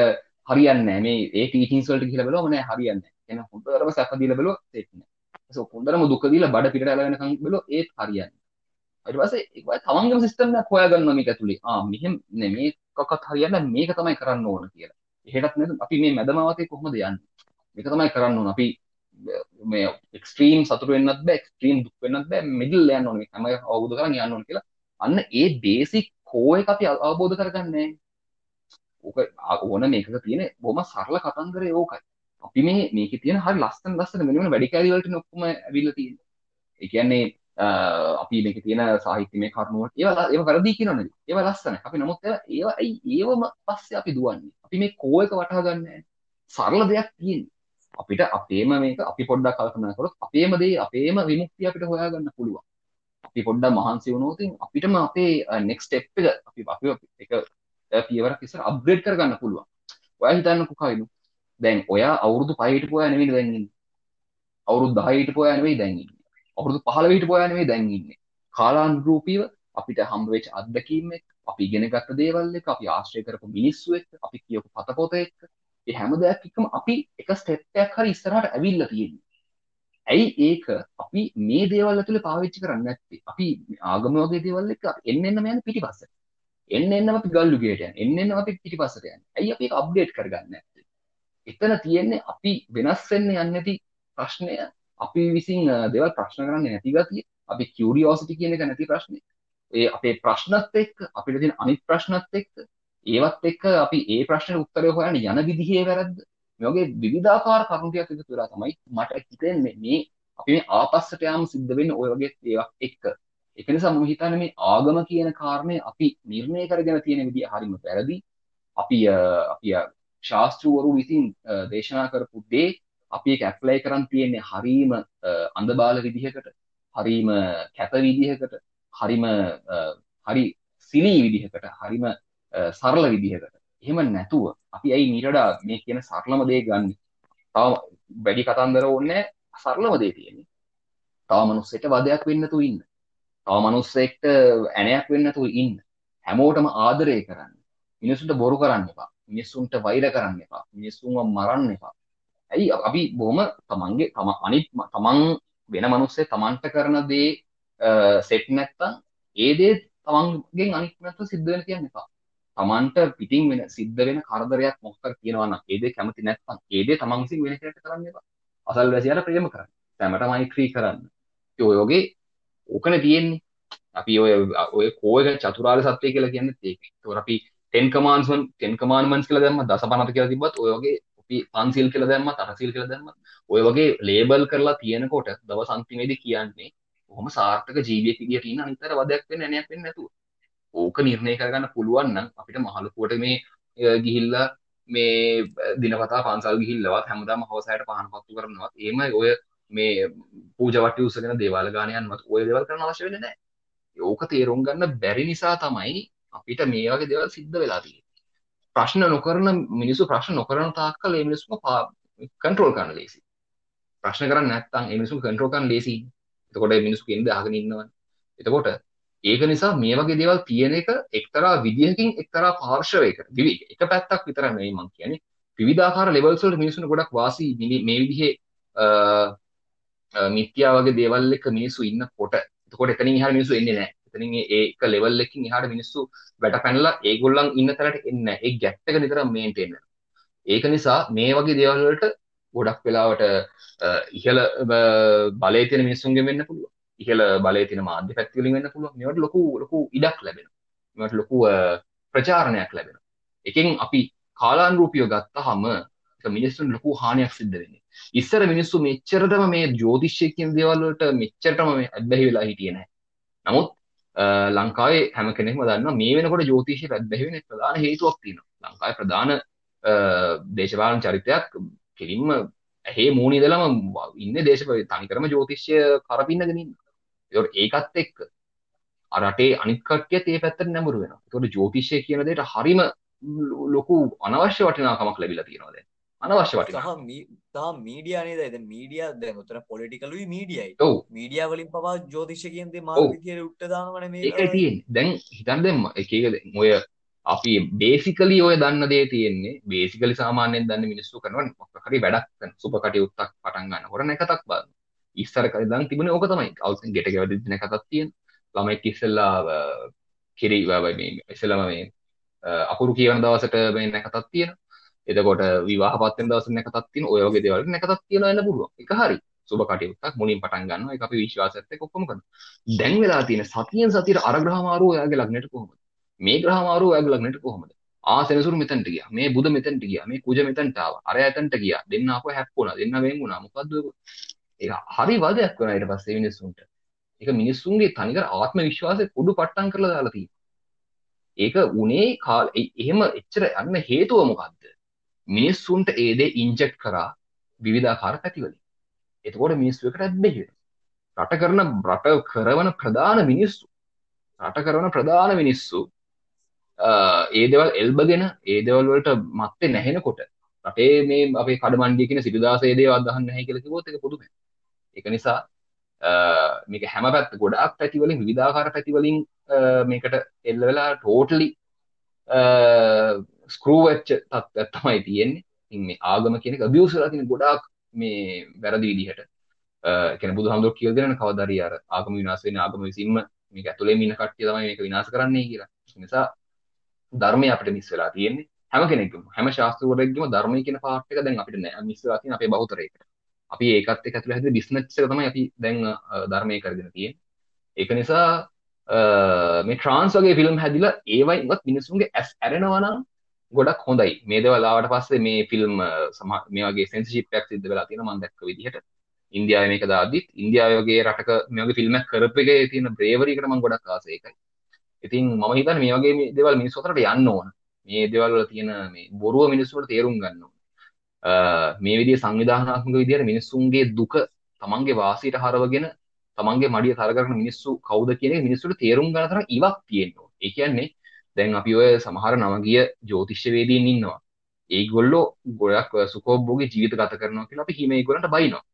හරියන්නේ නෑ මේ ඒ ටීචින්ස් වලට ගිහිල්ලා බලුවම නෑ හරියන්නේ නෑ. එහෙනම් හොඳටම සැප දීලා බලුවා සෙට් නෑ. ඒක හොඳටම දුක දීලා බඩ පිටට ඇල වෙනකන් බලුවා ඒත් හරියන්නේ. ඊට පස්සේ ඒක තමන්ගේම සිස්ටම් එකක් හොයාගන්නවා මේක ඇතුලේ. ආ මෙහෙම නෙමේ එකක්වත් හරියන්නේ මේක තමයි කරන්න ඕන කියලා. එහෙටත් නේද අපි මේ මැදමාවතේ කොහොමද යන්නේ? මේක තමයි කරන්න ඕන. අපි මේ එක්ස්ට්‍රීම් සතුට වෙන්නත් බෑ, එක්ස්ට්‍රීම් දුක් වෙන්නත් බෑ, මිඩල් යන්න ඕන. හැම අවබෝධ කරගෙන යන්න ඕන කියලා. අන්න ඒ බේසික් කෝ එක අපි අවබෝධ කරගන්නේ ඕක ඕන මේකක තියෙන බොහොම සරල කතන්දරේ ඕකයි. අපි මේ මේකේ තියෙන හරි ලස්සන ලස්සන මෙන්න මෙන්න වැඩි කැලි වලට ඔක්කොම ඇවිල්ලා තියෙන්නේ. ඒ කියන්නේ අපි මේක තියෙන සාහිත්‍යමය කරුණුවට ඒවා ඒවා වැරදි කියනවනේ ඒවා ලස්සනයි. අපි නමුත් ඒවා ඒවා ඇයි ඒවම පස්සේ අපි දුවන්නේ. අපි මේ කෝ එක වටහා ගන්න. සරල දෙයක් තියෙන්නේ. අපිට අපේම මේක අපි පොඩ්ඩක් කල්පනා කරොත් අපේම දේ අපේම විමුක්තිය අපිට හොයාගන්න පුළුවන්. අපි පොඩ්ඩක් මහන්සි වුණොත් අපිටම අපේ නෙක්ස්ට් ස්ටෙප් එක අපි අපි එක පියවරක් ඉස්සර අප්ග්‍රේඩ් කරගන්න පුළුවන්. ඔයා හිතන්නකෝ කයිනු දැන් ඔයා අවුරුදු 5 හිටපු අය නෙවෙයි දැන් ඉන්නේ අවුරුදු 10 හිටපු අය නෙවෙයි දැන් ඉන්නේ අවුරුදු 15 හිටපු අය නෙවෙයි දැන් ඉන්නේ. කාලානුරූපීව අපිට හම්බ වෙච්ච අත්දැකීම් එක්ක, අපි ඉගෙන ගත්ත දේවල් එක්ක, අපි ආශ්‍රය කරපු මිනිස්සු එක්ක, අපි කියපු පතපොත එක්ක, මේ හැම දෙයක් එක්කම අපි එක ස්ටෙප් එකක් හරි ඉස්සරහට ඇවිල්ලා තියෙන්නේ. ඇයි ඒක අපි මේ දේවල් ඇතුලේ පාවිච්චි කරන්නේ නැත්තේ? අපි ආගම වගේ දේවල් එක්ක එන්න එන්නම යන පිටිපස්සට. එන්න එන්නම අපි ගල්ලු ගේට යන්නේ. එන්න එන්නම අපි පිටිපස්සට යන්නේ. ඇයි අපි ඒක අප්ඩේට් කරගන්නේ නැත්තේ? එතන තියෙන්නේ අපි වෙනස් වෙන්න යන්නේ නැති ප්‍රශ්නය අපි විසින් දෙවල් ප්‍රශ්න කරන්න නැති ගතිය අපි කිවරියෝසිටි කියන එක නැති ප්‍රශ්නය ඒ අපේ ප්‍රශ්නත් එක්ක අපිට තියෙන අනිත් ප්‍රශ්නත් එක්ක ඒවත් එක්ක අපි ඒ ප්‍රශ්නෙට උත්තරය හොයන්න යන විදිහේ වැරද්ද. මේ වගේ විවිධාකාර කරුණු ටිකක් එකතු වෙලා තමයි මට හිතෙන්නේ මේ අපි මේ ආපස්සට යාම සිද්ධ වෙන්නේ ওই වගේ ඒවා එක්ක. ඒක නිසා මම හිතන්නේ මේ ආගම කියන කාරණේ අපි නිර්ණය කරගෙන තියෙන විදිහ හරිම වැරදි. අපි අපි ශාස්ත්‍රවරු විසින් දේශනා කරපු දේ අපි ඒක ඇප්ලයි කරන් තියෙන්නේ හරීම අඳබාල විදිහකට හරීම කැත විදිහකට හරිම හරි සිලී විදිහකට හරිම සරල විදිහකට. එහෙම නැතුව අපි ඇයි මීට වඩා මේ කියන සරලම දේ ගන්න? තව වැඩි කතන්දර ඕනේ සරලම දේ තියෙන්නේ. තව මිනිස්සෙක්ට වදයක් වෙන්න තු ඉන්න. තව මිනිස්සෙක්ට ඇණයක් වෙන්න තු ඉන්න. හැමෝටම ආදරය කරන්න. මිනිසුන්ට බොරු කරන්න එපා. මිනිස්සුන්ට වෛර කරන්න එපා මිනිස්සුන්ව මරන්න එපා ඇයි අපි බොහොම තමන්ගේ තම අනිත් තමන් වෙන මනුස්සේ තමන්ට කරන දේ සෙට් නැත්තම් ඒ දේ තමන්ගෙන් අනිත් නැත්නම් සිද්ධ වෙන කියන්න එපා. තමන්ට පිටින් වෙන සිද්ධ වෙන කරදරයක් මොකක් කියනවා නම් ඒ දේ කැමති නැත්නම් ඒ දේ තමන් විසින් වෙන කෙනෙක්ට කරන්න එපා. අසල්වැසියාට ප්‍රේම කරන්න. සැමට මෛත්‍රී කරන්න. ඒ ඔය වගේ ඕකනේ තියෙන්නේ. අපි ඔය ඔය කෝයක චතුරාර්ය සත්‍ය කියලා කියන්නේ ඒක. ඒතකොට අපි 10 commands 10 commandments කියලා දැම්ම දසපනත කියලා තිබ්බත් ඔය වගේ අපි පන්සිල් කියලා දැම්මත් අටසිල් කියලා දැම්මත් ඔය වගේ ලේබල් කරලා තියෙනකොට දවස් අන්තිමේදී කියන්නේ කොහොම සාර්ථක ජීවියෙක් විදියට ඉන්න අනිතර වදයක් වෙන්නේ නැණයක් වෙන්නේ නැතුව. ඕක නිර්ණය කරගන්න පුළුවන් නම් අපිට මහලුකුවට මේ ගිහිල්ලා මේ දිනපතා පන්සල් ගිහිල්ලවත් හැමදාම හවසයට පහන පත්තු කරනවත් ඒම ඔය මේ පූජවට්ටි උසගෙන දේවාල ගානයන්වත් ඔය දේවල් කරන්න අවශ්‍ය වෙන්නේ නැහැ. ඕක තේරුම් ගන්න බැරි නිසා තමයි අපිට මේ වගේ දේවල් සිද්ධ වෙලා තියෙන්නේ. ප්‍රශ්න නොකරන මිනිස්සු ප්‍රශ්න නොකරන තාක්කල් ඒ මිනිස්සුම කන්ට්‍රෝල් කරන්න ලේසි. ප්‍රශ්න කරන්න නැත්නම් ඒ මිනිස්සු කන්ට්‍රෝල් කරන්න ලේසි. එතකොට මේ මිනිස්සු කෙන්ද අහගෙන ඉන්නවනේ. එතකොට ඒක නිසා මේ වගේ දේවල් තියෙන එක එක්තරා විදිහකින් එක්තරා පාර්ශවයක විවි එක පැත්තක් විතර නෙවෙයි මං කියන්නේ විවිධාකාර ලෙවල්ස් වලට මිනිස්සුන්ට ගොඩක් වාසි මේ විදිහේ මිත්‍යා වගේ දේවල් එක මිනිස්සු ඉන්නකොට එතකොට එතනින් එහාට මිනිස්සු එන්නේ නැහැ. එතනින් ඒක ලෙවල් එකකින් එහාට මිනිස්සු වැට පැනලා ඒගොල්ලන් ඉන්න තැනට එන්නේ නැහැ. ඒ ගැප් එක නිතරම මේන්ටේන් වෙනවා. ඒක නිසා මේ වගේ දේවල් වලට ගොඩක් වෙලාවට ඉහළ බලය තියෙන මිනිස්සුන්ගෙන් වෙන්න පුළුවන්. ඉහළ බලය තියෙන මාධ්‍ය පැති වලින් වෙන්න පුළුවන්. මේවට ලොකු ලොකු ඉඩක් ලැබෙනවා. මේවට ලොකු ප්‍රචාරණයක් ලැබෙනවා. එකෙන් අපි කාලානුරූපීව ගත්තාම මිනිස්සුන් ලොකු හානියක් සිද්ධ වෙන්නේ. ඉස්සර මිනිස්සු මෙච්චරටම මේ ජ්‍යෝතිෂය කියන දේවල් වලට මෙච්චරටම මේ අත්බැහි වෙලා හිටියේ නැහැ. නමුත් ලංකාවේ හැම කෙනෙක්ම දන්නවා මේ වෙනකොට ජ්‍යෝතිෂය අත්බැහි වෙන ප්‍රධාන හේතුවක් තියෙනවා. ලංකාවේ ප්‍රධාන දේශපාලන චරිතයක් කෙලින්ම ඇහේ මූණේ ඉඳලම ඉන්නේ දේශප තනිකරම ජ්‍යෝතිෂය කරපින්නගෙන ඉන්න. ඒකට ඒකත් එක්ක රටේ අනිත් කට්ටියත් ඒ පැත්තට නැඹුරු වෙනවා. ඒකට ජ්‍යෝතිෂය කියන දෙයට හරිම ලොකු අනවශ්‍ය වටිනාකමක් ලැබිලා තියෙනවා දැන්. අනවශ්‍ය වටිනාකම. සහ මීඩියා නේද? දැන් මීඩියා දැන් උතන පොලිටිකලුයි මීඩියයි. ඔව්. මීඩියා වලින් පවා ජ්‍යෝතිෂය කියන දේ මාර විදියට උට්ට දානවනේ මේ. ඒකයි තියෙන්නේ. දැන් හිතන්න දෙන්න එක එක ඔය අපි බේසිකලි ඔය දන්න දේ තියෙන්නේ බේසිකලි සාමාන්‍යයෙන් දන්න මිනිස්සු කරනවා මොකක් හරි වැඩක් කරන සුබ කටයුත්තක් පටන් ගන්න හොර නැකතක් බලන්න. ඉස්සර කලින් දැන් තිබුණේ ඕක තමයි. අවුස්සෙන් ගෙට ගෙවදින නැකතක් තියෙන. ළමෙක් ඉස්සෙල්ලා කිරි මේ ඉස්සෙල්ලාම මේ අකුරු කියවන දවසට මේ නැකතක් තියෙනවා. එතකොට විවාහපත් වෙන දවසට නැකතක් තියෙන ඔය වගේ දේවල් නැකතක් තියනවා වෙන්න පුළුවන්. ඒක හරි. සුබ කටයුත්තක් මුලින් පටන් ගන්නවා. ඒක අපි විශ්වාසයත් එක්ක ඔක්කොම කරනවා. දැන් වෙලා තියෙන සතියෙන් සතියට අර ග්‍රහ මාරුව ඔයාගේ ලග්නෙට කොහොමද? මේ ග්‍රහ මාරුව ඔයාගේ ලග්නෙට කොහොමද? ආ සෙනසුරු මෙතනට ගියා. මේ බුද මෙතනට ගියා. මේ කුජ මෙතනට ආවා. අර එතනට ගියා. දෙන්න අපෝ හැප්පුණා. දෙන්න වෙන් වුණා. මොකද්ද ඒක හරි වදයක් වෙනවා ඊට පස්සේ මිනිස්සුන්ට. ඒක මිනිස්සුන්ගේ තනිකර ආත්ම විශ්වාසය කුඩු පට්ටම් කරලා දාලා තියෙනවා. ඒක උනේ එහෙම එච්චර යන්න හේතුව මොකද්ද? මිනිස්සුන්ට ඒ දේ ඉන්ජෙක්ට් කරා විවිධාකාර පැතිවලින්. එතකොට මිනිස්සු එකට ඇබ්බැහි වෙනවා. රට කරන රට කරවන ප්‍රධාන මිනිස්සු රට කරන ප්‍රධාන මිනිස්සු ඒ දේවල් එල්බගෙන ඒ දේවල් වලට මත්තේ නැහෙනකොට රටේ මේ අපේ කඩමණ්ඩිය කියන සිටුදාසේ දේවල් අදහන්න නැහැ කියලා කිව්වොත් ඒක පුදුමයි. ඒක නිසා මේක හැම පැත්ත ගොඩාක් පැති වලින් විවිධාකාර පැති වලින් මේකට එල්ල වෙලා ටෝටලි ස්ක්‍රූ වෙච්ච තත්ත්වයක් තමයි තියෙන්නේ. ඉතින් මේ ආගම කියන එක අබියුස් වෙලා තියෙන ගොඩාක් මේ වැරදි විදිහට. කියන බුදුහාමුදුරුවෝ කියලා දෙනන කවදා හරි අර ආගම විනාශ වෙන ආගම විසින්ම මේක ඇතුළේම ඉන්න කට්ටිය තමයි මේක විනාශ කරන්නේ කියලා. ඒ නිසා ධර්මය අපිට මිස් වෙලා තියෙන්නේ. හැම කෙනෙක්ගේම හැම ශාස්ත්‍රවරයෙක්ගේම ධර්මය කියන පාර්ට් එක දැන් අපිට නෑ මිස් වෙලා තියෙන අපේ බහුතරයකට. අපි ඒකත් එක්ක ඇතුළේ හැදෙන බිස්නස් එක තමයි අපි දැන් ධර්මයේ කරගෙන තියෙන්නේ. ඒක නිසා මේ ට්‍රාන්ස් වගේ ෆිල්ම් හැදිලා ඒවයින්වත් මිනිස්සුන්ගේ ඇස් ඇරෙනවා නම් ගොඩක් හොඳයි. මේ දේවල් ආවට පස්සේ මේ ෆිල්ම් මේ වගේ සෙන්සර්ෂිප් එකක් සිද්ධ වෙලා තියෙනවා මම දැක්ක විදිහට. ඉන්දියාවේ මේක දාද්දිත් ඉන්දියාවේ වගේ රටක මේ වගේ ෆිල්ම් එකක් කරපු එකේ තියෙන බ්‍රේවරි එකට මම ගොඩක් ආසයි ඒකයි. ඉතින් මම හිතන්නේ මේ වගේ දේවල් මිනිස්සු අතරට යන්න ඕන. මේ දේවල් වල තියෙන මේ බොරුව මිනිස්සුන්ට තේරුම් ගන්න ඕන. මේ විදිහේ සංවිධානාත්මක විදිහට මිනිස්සුන්ගේ දුක තමන්ගේ වාසියට හරවගෙන තමන්ගේ මඩිය තර කරන මිනිස්සු කවුද කියන එක මිනිස්සුන්ට තේරුම් ගන්න තරම් ඉවක් තියෙනවා. ඒ කියන්නේ දැන් අපි ඔය සමහර නවගිය ජ්‍යෝතිෂ්‍යවේදීන් ඉන්නවා. ඒගොල්ලෝ ගොඩක් සුඛෝභෝගී ජීවිත ගත කරනවා කියලා අපි හිම ඒගොල්ලන්ට බයිනවා.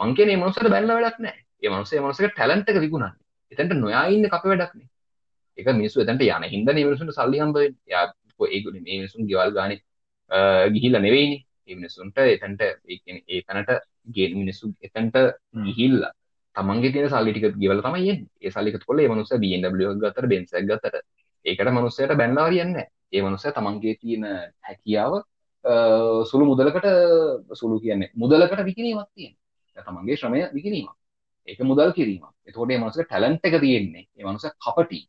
මං කියන්නේ මේ මනුස්සයාට බැලලා වැඩක් නැහැ. ඒ මනුස්සයා ඒ මනුස්සයාගේ ටැලන්ට් එක විකුණන්නේ. එතනට නොයා ඉන්න කප වැඩක් නේ. ඒක මිනිස්සු එතනට යන හින්දා මේ මිනිස්සුන්ට සල්ලි හම්බ වෙන්නේ. යා ඒගොල්ලෝ මේ මිනිස්සුන් ගෙවල් ගානේ ගිහිල්ලා නෙවෙයිනේ. ඒ මිනිස්සුන්ට එතනට ඒ කියන්නේ ඒ තැනට ගේ මිනිස්සු එතනට ගිහිල්ලා තමන්ගේ තියෙන සල්ලි ටික ගෙවලා තමයි එන්නේ. ඒ සල්ලි එකතු කරලා ඒ මනුස්සයා BMW එකක් ගත්තට Benz එකක් ගත්තට ඒකට මනුස්සයට බැනලා හරියන්නේ නැහැ. ඒ මනුස්සයා තමන්ගේ තියෙන හැකියාව සුළු මුදලකට සුළු කියන්නේ මුදලකට විකිණීමක් තියෙනවා. තමන්ගේ ශ්‍රමය විකිණීමක්. ඒක මුදල් කිරීමක්. එතකොට මේ මනුස්සයාගේ ටැලන්ට් එක තියෙන්නේ. ඒ මනුස්සයා කපටි.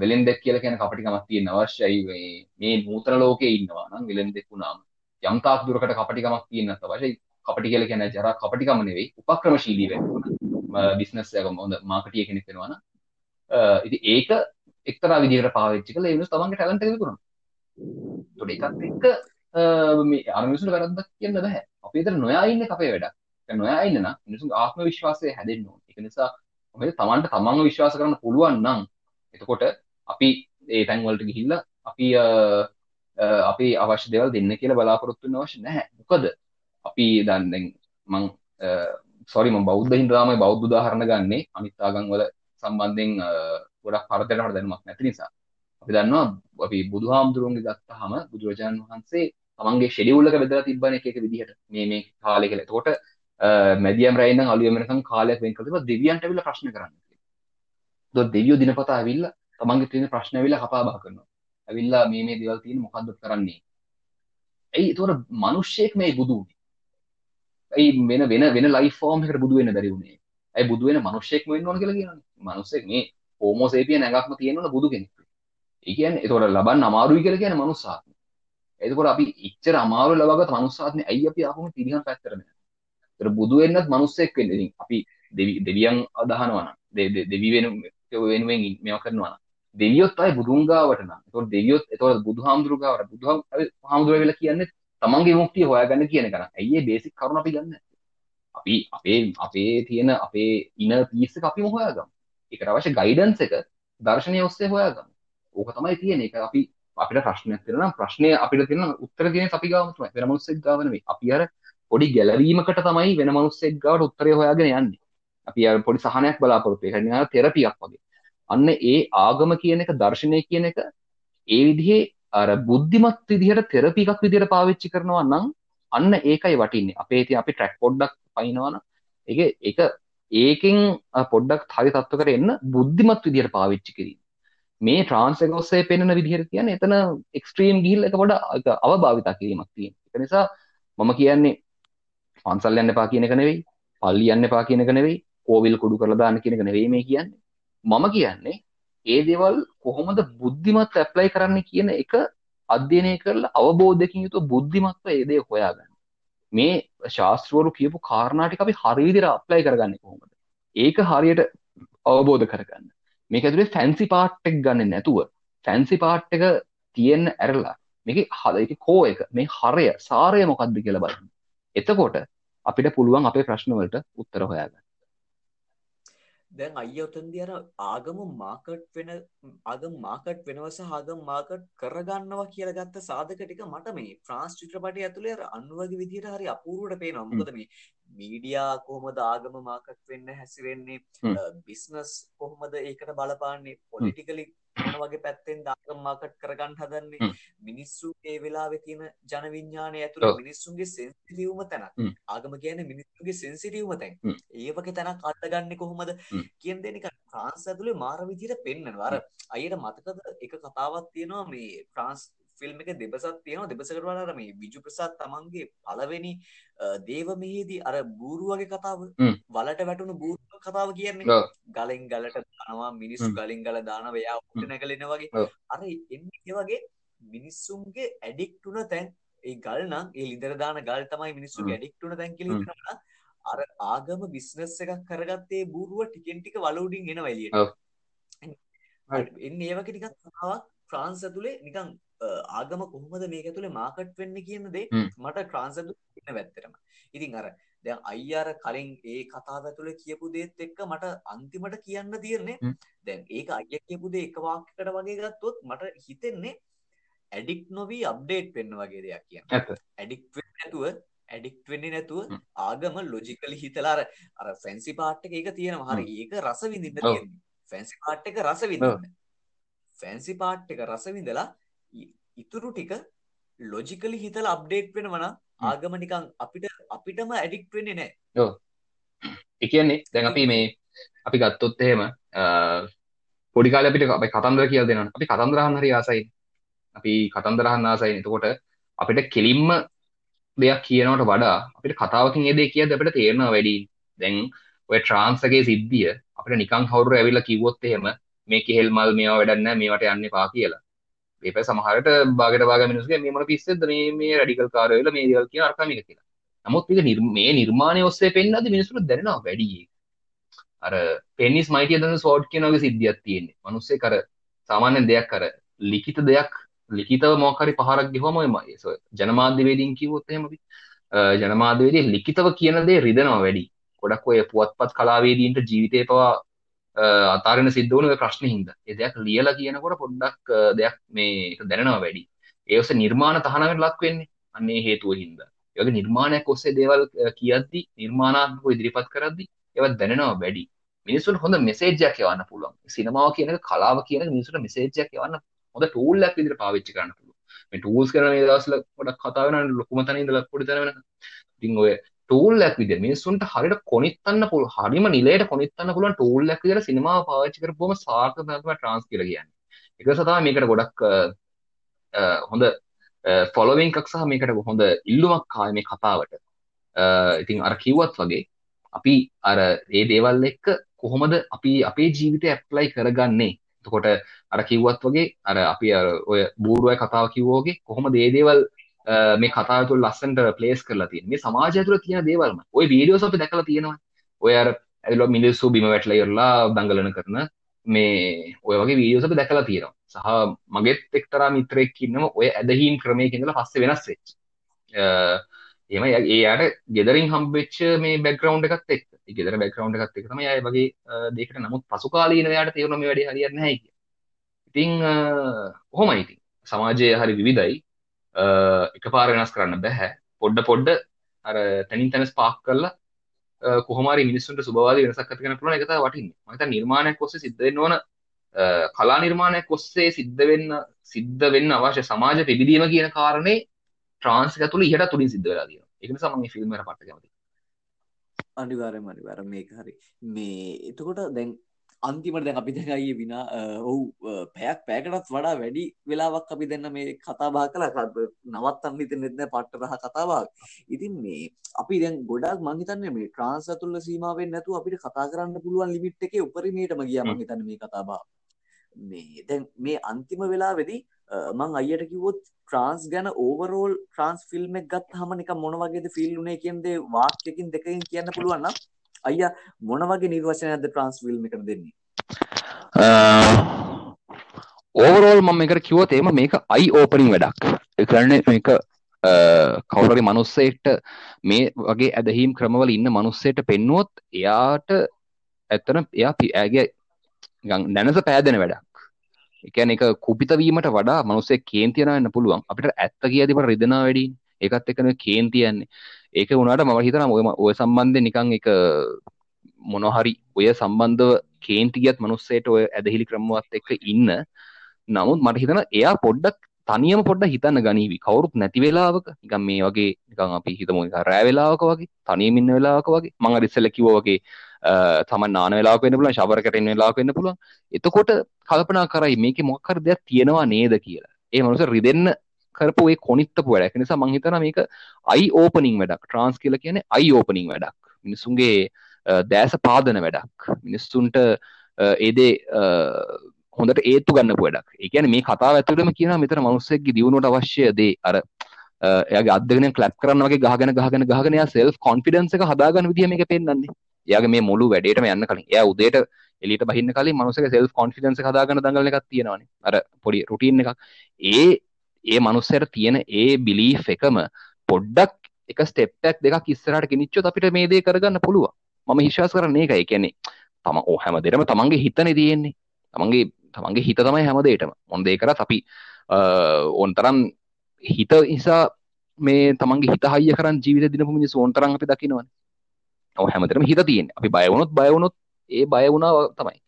වෙලෙන්දෙක් කියලා කියන කපටිකමක් තියෙන අවශ්‍යයි මේ මේ නූතන ලෝකයේ ඉන්නවා නම් වෙලෙන්දෙක් වුණාම යම් තාක් දුරකට කපටිකමක් තියෙන්නත් අවශ්‍යයි. කපටි කියලා කියන්නේ ජරා කපටිකම නෙවෙයි උපක්‍රමශීලී වෙන්න ඕන. බිස්නස් එක හොඳ මාකටිය කෙනෙක් වෙනවා නම් ඉතින් ඒක එක්තරා විදිහකට පාවිච්චි කළා. ඒ වෙනස් තමන්ගේ ටැලන්ට් එක විකුණනවා. ඒකට ඒකත් එක්ක මේ අරමිසුට වැරද්දක් කියන්න බෑ. අපේ තර නොයා ඉන්න අපේ වැඩක්. නොයා ඉන්න නම් මිනිසුන් ආත්ම විශ්වාසය හැදෙන්න ඕන. ඒක නිසා ඔබේ තමන්ට තමන්ව විශ්වාස කරන්න පුළුවන් නම් එතකොට අපි ඒ තැන්වලට ගිහිල්ලා අපි අපි අවශ්‍ය දෙවල් දෙන්න කියලා බලාපොරොත්තුන්න අවශ්‍ය නැහැ. මොකද අපි දන්නෙන් මං සොරිම බෞද්ධ හින්දාමයි බෞද්ධ දාහරණ ගන්නේ. අනිත්තාගන් වල සම්බන්ධයෙන් ගොඩක් පරතරට දැනුමක් නැති නිසා අපි දන්නවා අපි බුදු හාමුදුරුවන්ගේ ගත්තහම බුදුරජාණන් වහන්සේ තමන්ගේ ෂෙඩියුල්ලක බෙදලා තිබ්බන එක එක විදිහට මේ මේ කාලය කියලා. එතකොට මැදියම් රැයින් නම් අලුයම වෙනකන් කාලයක් වෙන් කරලා දෙවියන්ට ඇවිල්ලා ප්‍රශ්න කරන්න කියලා. එතකොට දෙවියෝ දිනපතා ඇවිල්ලා තමන්ගේ තියෙන ප්‍රශ්න ඇවිල්ලා කතා බහ කරනවා. ඇවිල්ලා මේ මේ දේවල් තියෙන මොකද්ද කරන්නේ? ඇයි එතකොට මිනිස්සෙක් මේ බුදු වුනේ? ඇයි වෙන වෙන වෙන ලයිෆ් ෆෝම් එකකට බුදු වෙන්න බැරි වුනේ? ඇයි බුදු වෙන මිනිස්සෙක්ම වෙන්න ඕන කියලා කියනවනේ. මිනිස්සෙක් මේ හෝමෝ සේපියන් ඇඟක්ම තියෙනවනේ බුදු කෙනෙක්. ඒ කියන්නේ එතකොට ලබන්න අමාරුයි කියලා කියන්නේ මනුස්සාත්ම. එතකොට අපි ඉච්චර අමාරු ලබගත් මනුස්සාත්මේ ඇයි අපි ආපහුම තිරිහන් පැත්තට යන්නේ? ඒතර බුදු වෙන්නත් මනුස්සෙක් වෙන්න. ඉතින් අපි දෙවි දෙවියන් අදහනවා නම් දෙවි වෙන වෙනුවෙන් මේවා කරනවා නම් දෙවියොත් අය බුදුන් ගාවට නම්. ඒතකොට දෙවියොත් ඒතකොට බුදුහාමුදුරු ගාවට බුදුහාමුදුරු වෙලා කියන්නේ තමන්ගේ මුක්තිය හොයාගන්න කියන එක. ඇයි මේ බේසික් කරුණ අපි ගන්න අපි අපේ අපේ තියෙන අපේ ඉන පීස් එක අපිම හොයාගමු. ඒකට අවශ්‍ය ගයිඩන්ස් එක දර්ශනය ඔස්සේ හොයාගමු. ඕක තමයි තියෙන එක අපි අපිට ප්‍රශ්නයක් තියෙනවා ප්‍රශ්නය අපිට තියෙන උත්තර තියෙන අපි ගාම තමයි. වෙන මිනිස්සෙක් ගාව නෙවෙයි අපි අර පොඩි ගැලවීමකට තමයි වෙන මිනිස්සෙක් ගාවට උත්තරය හොයාගෙන යන්නේ. අපි අර පොඩි සහනයක් බලාපොරොත්තු. වෙන්නේ නිකන් තෙරපියක් වගේ. අන්න ඒ ආගම කියන එක දර්ශනය කියන එක ඒ විදිහේ අර බුද්ධිමත් විදිහට තෙරපි එකක් විදිහට පාවිච්චි කරනවා නම් අන්න ඒකයි වටින්නේ. අපේ ඉතින් අපි ට්‍රැක් පොඩ්ඩක් පයින්නවා නම් ඒක ඒක ඒකෙන් පොඩ්ඩක් හරි තත්ත්වකට එන්න බුද්ධිමත් විදිහට පාවිච්චි කිරීම මේ ට්‍රාන්ස් එක ඔස්සේ පෙන්වන විදිහට කියන්නේ එතන එක්ස්ට්‍රීම් ගිහිල්ලා ඒක පොඩ අවභාවිතා කිරීමක් තියෙන. ඒක නිසා මම කියන්නේ පන්සල් යන්න එපා කියන එක නෙවෙයි, පල්ලි යන්න එපා කියන එක නෙවෙයි, කෝවිල් කුඩු කරලා දාන්න කියන එක නෙවෙයි මේ කියන්නේ. මම කියන්නේ ඒ දේවල් කොහොමද බුද්ධිමත් ඇප්ලයි කරන්න කියන එක අධ්‍යයනය කරලා අවබෝධයකින් යුතුව බුද්ධිමත්ව ඒ දේ හොයාගන්න. මේ ශාස්ත්‍රවරු කියපු කාරණා ටික අපි හරි විදිහට ඇප්ලයි කරගන්නේ කොහොමද? ඒක හරියට අවබෝධ කරගන්න. මේක ඇතුලේ ෆැන්සි පාට් එක ගන්න නැතුව ෆැන්සි පාට් එක තියෙන්න ඇරලා මේක හද කෝ එක මේ හරය සාරය මොකක්ද කියලා බලන්න එතකොට අපිට පුළුවන් අපේ ප්‍රශ්නවලට උත්තර හොයාගන්න දැන් අයිය උතන්දි අර ආගම මාකට් වෙන ආගම මාකට් වෙනවස ආගම මාකට් කරගන්නවා කියලා ගත්ත සාධක ටික මට මේ ෆ්‍රාන්ස් චිත්‍රපටය ඇතුලේ අර අනුවගේ විදිහට හරි අපූර්වට පේනවා. මොකද මේ මීඩියා කොහොමද ආගම මාකට් වෙන්න හැසිරෙන්නේ බිස්නස් කොහොමද ඒකට බලපාන්නේ? පොලිටිකලි වගේ පැත්තෙන් ආගම මාකට් කරගන්න හදන්නේ? මිනිස්සු ඒ වෙලාවේ තියෙන ජන විඥානය ඇතුළේ මිනිස්සුන්ගේ සෙන්සිටිව්ම තැනක්. ආගම කියන්නේ මිනිස්සුන්ගේ සෙන්සිටිව්ම තැන්. ඒ වගේ තැනක් අල්ලගන්නේ කොහොමද? කියන දේ නිකන් ෆ්‍රාන්ස් ඇතුලේ මාර විදිහට පෙන්නනවා. අර අයියට මතකද? එක කතාවක් තියෙනවා මේ ෆ්‍රාන්ස් ෆිල්ම් එක දෙබසක් තියෙනවා. දෙබසකට වඩා අර මේ විජු ප්‍රසාද් තමන්ගේ පළවෙනි දේව මෙහිදී අර බූරු වගේ කතාව වලට වැටුණු බූරු කතාව කියන්නේ ගලෙන් ගලට දානවා මිනිස්සු ගලින් ගල දානවා එයා උඩ නැගලෙන වගේ. අර එන්නේ වගේ මිනිස්සුන්ගේ ඇඩික්ට් වුණ තැන්. ඒ ගල් නම් ඒ ලිඳර දාන ගල් තමයි මිනිස්සුගේ ඇඩික්ට් වුණ තැන් කියලා හිතනවා අර ආගම බිස්නස් එකක් කරගත්තේ බූරුව ටිකෙන් ටික වල උඩින් එනවා එළියට. එන්නේ ඒ වගේ ටිකක් කතාවක්. ෆ්‍රාන්ස් ඇතුලේ නිකන් ආගම කොහොමද මේක ඇතුලේ මාකට් වෙන්නේ කියන දේ මට ෆ්‍රාන්ස් ඇතුලේ ඉන්න වැත්තටම. ඉතින් අර දැන් අයියාර කලින් ඒ කතාව ඇතුලේ කියපු දේත් එක්ක මට අන්තිමට කියන්න තියෙන්නේ දැන් ඒක අයියා කියපු දේ එක වාක්‍යයකට වගේ ගත්තොත් මට හිතෙන්නේ ඇඩික්ට් නොවී අප්ඩේට් වෙන්න වගේ දෙයක් කියන්න. ඇඩික්ට් වෙන්නේ නැතුව ඇඩික්ට් වෙන්නේ නැතුව ආගම ලොජිකලි හිතලා අර අර ෆැන්සි පාර්ට් එක ඒක තියෙනවා. හරි ඒක රස විඳින්න තියෙන්නේ. ෆැන්සි පාර්ට් එක රස විඳින්න. ෆැන්සි පාර්ට් එක රස විඳලා ඉතුරු ටික ලොජිකලි හිතලා අප්ඩේට් වෙනවා නම් ආගම නිකන් අපිට අපිටම ඇඩික්ට් වෙන්නේ. ඔව්. ඒ කියන්නේ දැන් අපි මේ අපි ගත්තොත් එහෙම පොඩි කාලේ අපිට අපි කතන්දර කියලා දෙනවනේ. අපි කතන්දර අහන්න හරි ආසයි. අපි කතන්දර අහන්න ආසයි. එතකොට අපිට කෙලින්ම දෙයක් කියනවට වඩා අපිට කතාවකින් ඒ දේ කියද්දි අපිට තේරෙනවා වැඩි. දැන් ඔය ට්‍රාන්ස් එකේ සිද්ධිය අපිට නිකන් කවුරු ඇවිල්ලා කිව්වොත් එහෙම මේ කෙහෙල් මල් මේවා වැඩක් නැහැ මේවට යන්න එපා කියලා. ඒක සමහරට බාගට බාග මිනිස්සුගේ මේ මොන පිස්සෙද්ද මේ මේ රැඩිකල් කාරයෝ වෙලා මේ දේවල් කියන අරකම එක කියලා. නමුත් මේක මේ නිර්මාණය ඔස්සේ පෙන්නද්දි මිනිස්සුන්ට දැනෙනවා වැඩි අර පෙනිස් මයිටිය දන සෝට් කියන වගේ සිද්ධියක් තියෙන්නේ. මිනිස්සෙක් අර සාමාන්‍ය දෙයක් අර ලිඛිත දෙයක් ලිඛිතව මොකක් හරි පහරක් ගිහුවම ඔය ජනමාධ්‍යවේදීන් කිව්වොත් එහෙම අපි ජනමාධ්‍යවේදී ලිඛිතව කියන දේ රිදෙනවා වැඩි. ගොඩක් ඔය පුවත්පත් කලාවේදීන්ට ජීවිතේ පවා අතාරෙන සිද්ධ වුණ ප්‍රශ්න හින්දා. ඒ දෙයක් ලියලා කියනකොට පොඩ්ඩක් දෙයක් මේ දැනෙනවා වැඩි. ඒ ඔස්සේ නිර්මාණ තහනමට ලක් වෙන්නේ. අන්නේ හේතුව හින්දා. ඒ වගේ නිර්මාණයක් ඔස්සේ දේවල් කියද්දි නිර්මාණාත්මකව ඉදිරිපත් කරද්දි ඒවත් දැනෙනවා වැඩි. මිනිස්සුන්ට හොඳ මෙසේජ් එකක් යවන්න පුළුවන්. සිනමාව කියන එක කලාව කියන එක මිනිස්සුන්ට මෙසේජ් එකක් යවන්න හොඳ ටූල් එකක් විදිහට පාවිච්චි කරන්න පුළුවන්. මේ ටූල්ස් කරන මේ දවස්වල ගොඩක් කතා වෙනවා ලොකුම තැන ඉඳලා පොඩි තැන වෙනකන්. ඉතින් ඔය ටූල් එකක් විදිහට මිනිස්සුන්ට හරියට කොනිත්තන්න පුළුවන්. හරිම නිලයට කොනිත්තන්න පුළුවන් ටූල් එකක් විදිහට සිනමාව පාවිච්චි කරපුවම සාර්ථක තමයි ට්‍රාන්ස් කියලා කියන්නේ. ඒක නිසා තමයි මේකට ගොඩක් හොඳ ෆොලොවින් එකක් සහ මේකට හොඳ ඉල්ලුමක් ආයේ මේ කතාවට. ඉතින් අර කිව්වත් වගේ අපි අර ඒ දේවල් එක්ක කොහොමද අපි අපේ ජීවිතය ඇප්ලයි කරගන්නේ එතකොට අර කිව්වත් වගේ අර අපි ඔය බූරුවයි කතාව කිව්වෝගේ කොහොම දේදේවල් මේ කතාව තුළ ලස්සන්ට ප්ලේස් කරලා තියෙන. මේ සමාජය තුළ තියෙන දේවල්ම. ඔය වීඩියෝස් අපි දැකලා තියෙනවා. ඔය අර ඇවිල්ලා මිනිස්සු බිම වැටලා ඉවරලා දඟලන කරන මේ ඔය වගේ වීඩියෝස් අපි දැකලා තියෙනවා. සහ මගෙත් එක්තරා මිත්‍රයෙක් ඉන්නවා ඔය ඇදහිම් ක්‍රමයකින් ඉඳලා පස්සේ වෙනස් වෙච්ච. එහෙම ඒ යාට ගෙදරින් හම්බෙච්ච මේ බෑග්ග්‍රවුන්ඩ් එකත් එක්ක. ඒ ගෙදර බෑග්ග්‍රවුන්ඩ් එකත් එක්ක තමයි අය වගේ දෙයකට නමුත් පසු කාලීනව යාට තේරුණා මේ වැඩේ හරියන්නේ නැහැ කියලා. ඉතින් කොහොමයි ඉතින්? සමාජය හරි විවිධයි. එකපාර වෙනස් කරන්න බැහැ පොඩ්ඩ පොඩ්ඩ අර තැනින් තැන ස්පාක් කරලා කොහොමරි මිනිස්සුන්ට සුබවාදී වෙනසක් ඇති කරන්න පුළුවන් එක තමයි වටින්නේ. මම හිතන්නේ නිර්මාණයක් ඔස්සේ සිද්ධ වෙන්න ඕන කලා නිර්මාණයක් ඔස්සේ සිද්ධ වෙන්න සිද්ධ වෙන්න අවශ්‍ය සමාජ පිබිදීම කියන කාරණේ ට්‍රාන්ස් එක තුළ ඉහට තුලින් සිද්ධ වෙලා තියෙනවා. ඒක නිසා මම මේ ෆිල්ම් එකට පට්ට කැමතියි. අනිවාර්යයෙන්ම අනිවාර්යයෙන් මේක හරි. මේ එතකොට දැන් අන්තිමට දැන් අපි දැන් අයියේ විනා ඔව් පැයක් පැයකටත් වඩා වැඩි වෙලාවක් අපි දෙන්න මේ කතා බහ කළා නවත්තන්න හිතෙන්නේ නැහැ පට්ට රහ කතා බහක්. ඉතින් මේ අපි දැන් ගොඩක් මං හිතන්නේ මේ ට්‍රාන්ස් ඇතුළ සීමා වෙන්නේ නැතුව අපිට කතා කරන්න පුළුවන් ලිමිට් එකේ උපරිමයටම ගියා මං හිතන්නේ මේ කතා බහ. මේ දැන් මේ අන්තිම වෙලාවේදී මං අයියට කිව්වොත් ට්‍රාන්ස් ගැන ඕවරෝල් ට්‍රාන්ස් ෆිල්ම් එක ගත්තාම නිකන් මොන වගේද ෆීල් උනේ කියන දේ වාක්‍යකින් දෙකකින් කියන්න පුළුවන් නම් අයියා මොන වගේ නිර්වචනයක්ද ට්‍රාන්ස් ෆිල්ම් එකට දෙන්නේ? ඕවරෝල් මම මේකට කිව්වොත් එහෙම මේක අයි ඕපනින් වැඩක්. ඒ කියන්නේ මේක කවුරුගේ මනුස්සයෙක්ට මේ වගේ ඇදහිම් ක්‍රමවල ඉන්න මනුස්සයට පෙන්නුවොත් එයාට ඇත්තන එයා ඇගේ දැනස පෑදෙන වැඩක්. එකන එක කුපිතවීමට වඩා මනුසේ කේන්තියනන්න පුළුවන්. අපිට ඇත්ත කියතිපට රිදෙන වැඩි ඒකත් එකන කේන්තියන්නේ ඒක වුණට මම හිතන ඔයම ඔය සම්බන්ධය නිකං එක මොනොහරි ඔය සම්බන්ධව කේන්තිගත් මනුස්සේට ඔය ඇදහිලි ක්‍රමවත් එක්ක ඉන්න. නමුත් මට හිතන එයා පොඩ්ඩක් තනියම පොඩ්ඩ හිතන්න ගනීවි. කවුරුත් නැති වෙලාවක. නිකම් මේ වගේ නිකං අපි හිතමු රෑ වෙලාවක වගේ තනියමින්න වෙලාවක වගේ. මං අරිස්සල කිව්ව වගේ තම නාන වෙලාක වෙන්න පුළුවන් ශවරකට එන්න වෙලාවක වෙන්න පුළුවන්. එතකොට කල්පනා කරයි මේකේ මොකක් හරි දෙයක් තියෙනවා නේද කියලා. ඒ මනුස්ස රිදෙන්න කරපු ඒ කොනිත්තපු වැඩක්. නිසා මං හිතනවා මේක අයි ඕපනින් වැඩක්. ට්‍රාන්ස් කියලා කියන්නේ අයි ඕපනින් වැඩක්. මිනිසුන්ගේ දෑස පාදන වැඩක්. මිනිස්සුන්ට ඒදේ හොඳට ඒත්තු ගන්න වැඩක්. ඒකන මේ කතා ඇතුළම කියන මෙතර මනුස්සෙක්ගේ දියුණුවට අවශ්‍ය දේ අර එයාගේ අදගෙන කලප් කරන්න වගේ ගහගෙන ගහගෙන ගහගෙන සෙල් කොන්ෆිඩන්ස එක හදාගන්න විදිහ මේක පෙන්න්නේ එයාගේ මේ මුළු වැඩේටම යන්න කලින්. එයා උදේට එලියට බහින්න කලින් මනුස්සක සෙල්ෆ් කොන්ෆිඩන්ස් හදාගන්න දඟලන එකක් තියෙනවානේ. අර පොඩි රුටීන් එකක්. ඒ ඒ මනුස්සයට තියෙන ඒ බිලීෆ් එකම පොඩ්ඩක් එක ස්ටෙප් එකක් දෙකක් ඉස්සරහට ගෙනිච්චොත් අපිට මේ දේ කරගන්න පුළුවන්. මම විශ්වාස කරන්නේ ඒකයි. කියන්නේ තම ඕ හැම දෙයක්ම තමන්ගේ හිතනේ තියෙන්නේ. තමන්ගේ තමන්ගේ හිත තමයි හැම දෙයකටම. මොන දේ කරත් අපි ඕන් තරම් හිත නිසා මේ තමන්ගේ හිත හයිය කරන් ජීවිත දිනපු මිනිස්සු ඕන් තරම් අපි දකිනවනේ. හැමතරම හිත තියෙන අපි බයවුණොත් බයවුණොත් ඒ බය වුණා තමයි.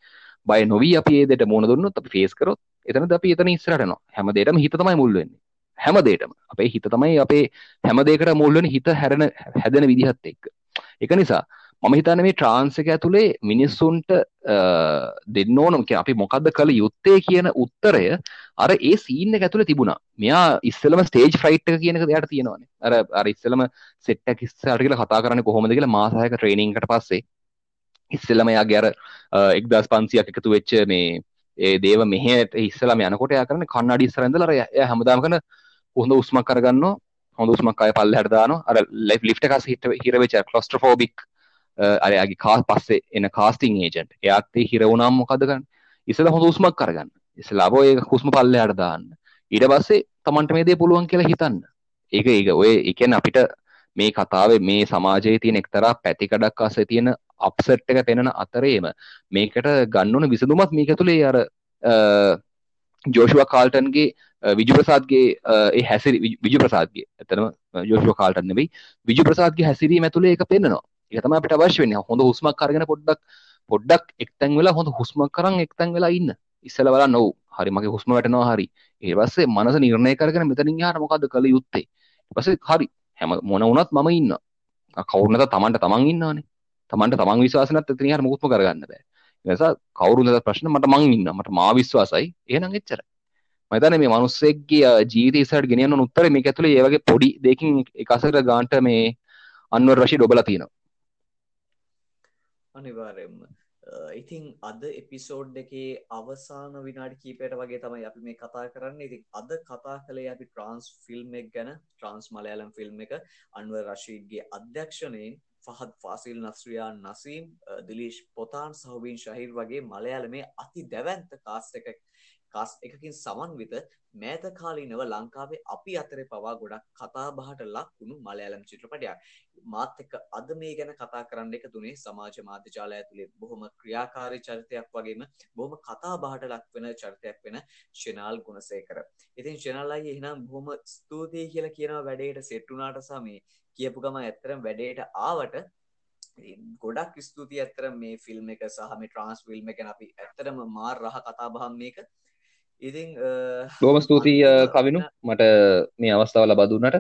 බය නොවී අපි ඒදට මුණ දුන්නොත් අපි ෆේස් කරොත් එතන අපි එතන ඉස්සරටනවා හැම දෙයටම හිත තමයි මුල් වෙන්නේ. හැම දෙයටම අපේ හිත තමයි අපේ හැම දෙයකට මුල් වෙන හිත හැරෙන හැදෙන විදිහත් එක්ක. ඒක නිසා මම හිතන්නේ මේ ට්‍රාන්ස් එක ඇතුලේ මිනිස්සුන්ට දෙන්න ඕන අපි මොකද්ද කළ යුත්තේ කියන උත්තරය අර ඒ සීන් එක ඇතුලේ තිබුණා. මෙයා ඉස්සෙල්ලම ස්ටේජ් ෆ්‍රයිට් එක කියන එක එයාට තියෙනවානේ. අර අර ඉස්සෙල්ලම සෙට් එක ඉස්සරහට කියලා කතා කරන්නේ කොහොමද කියලා මාස 6ක ට්‍රේනින් එකට පස්සේ. ඉස්සෙල්ලම එයාගේ අර 1500ක් එකතු වෙච්ච මේ ඒ දේව මෙහෙට ඉස්සෙල්ලාම යනකොට එයා කරන්නේ කන්නඩි ඉස්සරහ ඉඳලා අර එයා හැමදාම කරන හොඳ උස්මක් අරගන්නවා. හොඳ උස්මක් අය පල්ලෙහාට දානවා. අර ලිෆ්ට් එක හිර වෙච්ච ක්ලොස්ට්‍රොෆෝබික් අරයාගේ කා පස්සේ එන කාස්ටිං ඒජන්ට් එයාත් හිර වුණාම මොකද ගන්න ඉස්සෙල්ලා හොඳ උස්මක් අරගන්න. ඉස්සෙල්ලා ඒ හුස්ම පල්ලෙහාට දාන්න. ඊට පස්සේ තමන්ට මේ දේ පුළුවන් කියලා හිතන්න. ඒක ඒක ඔය එකන් අපිට මේ කතාවේ මේ සමාජයේ තියෙන එක්තරා පැතිකඩක් අස්සේ තියෙන අප්සෙට් එක පෙනෙන අතරේම මේකට ගන්න ඕන විසඳුමත් මේක තුලේ අර ජෝෂුව කාල්ටන්ගේ විජු ප්‍රසාත්ගේ ඒ හැසිරි විජු ප්‍රසාත්ගේ ඇතනම ජෝෂුව කාල්ටන් නෙවෙයි. විජු ප්‍රසාත්ගේ හැසිරීම ඇතුලේ ඒක පෙන්නවා ඒක තමයි අපිට අවශ්‍ය වෙන්නේ. හොඳ හුස්මක් අරගෙන පොඩ්ඩක් පොඩ්ඩක් එක්තැන් වෙලා හොඳ හුස්මක් කරන් එක්තැන් වෙලා ඉන්න. ඉස්සෙල්ලා බලන්න ඔව් හරි මගේ හුස්ම වැටෙනවා හරි. ඊට පස්සේ මනස නිර්ණය කරගෙන මෙතනින් එහාට මොකද්ද කළ යුත්තේ? ඊට පස්සේ හරි හැම මොන වුණත් මම ඉන්නවා. කවුරු නැත තමන්ට තමන් ඉන්නවනේ. තමන්ට තමන් විශ්වාස නැත්නම් එතනින් එහාට මොකුත්ම කරගන්න බෑ. නිසා කවුරු නැත ප්‍රශ්න මට මං ඉන්න මට මා විශ්වාසයි. එහෙනම් එච්චරයි. මම හිතන්නේ මේ මිනිස්සෙක්ගේ ජීවිතය ඉස්සරහට ගෙනියන්න ඕන උත්තරේ මේක ඇතුලේ ඒ වගේ පොඩි දෙයකින් එක අසර ගාන්ට මේ අන්වර් රෂීඩ් ඔබලා තියෙනවා. අනිවාර්යෙන්ම ඉතින් අද එපිසෝඩ් එකේ අවසාන විනාඩි කීපයට වගේ තමයි අපි මේ කතා කරන්න. ඉතින් අද කතා කළේ අපි ට්‍රන්ස් ෆිල්ම් එක ගැන ට්‍රන්ස් මලයාලම් ෆිල්ම් එක. අන්වර් රශීඩ්ගේ අධ්‍යක්ෂණයෙන් ෆහත් ෆාසිල් නස්්‍රියා නසීම් දිලිෂ් පොතාන් සහබීන් ශහිර් වගේ මලයාලමේ අති දැවන්ත කාස්ට එක කාස් එකකින් සමන්විත මෑත කාලීනව ලංකාවේ අපි අතරේ පවා ගොඩක් කතා බහට ලක්වුණු මලයාලම් චිත්‍රපටයක්. මාත් එක්ක අද මේ ගැන කතා කරන්න එක තුනේ සමාජ මාධ්‍යජාලය ඇතුළේ බොහොම ක්‍රියාකාරී චරිතයක් වගේම බොහොම කතා බහට ලක් වෙන චරිතයක් වෙන ශනාල් ගුණසේකර. ඉතින් ශනාල් අයියේ එහෙනම් බොහොම ස්තුතියි කියලා කියනවා වැඩේට සෙට් වුණාට සහ මේ කියපු ගම ඇත්තරම් වැඩේට ආවට. ගොඩක් ස්තුති ඇත්තර මේ ෆිල්ම් එක සහ මේ ට්‍රන්ස් ෆිල්ම් එක අපි ඇත්තරම මාර් රහ කතා බහම් මේක. ඉතින් බොහම ස්තුතියි කවිනු. මට මේ අවස්ථාව ලබදුන්නට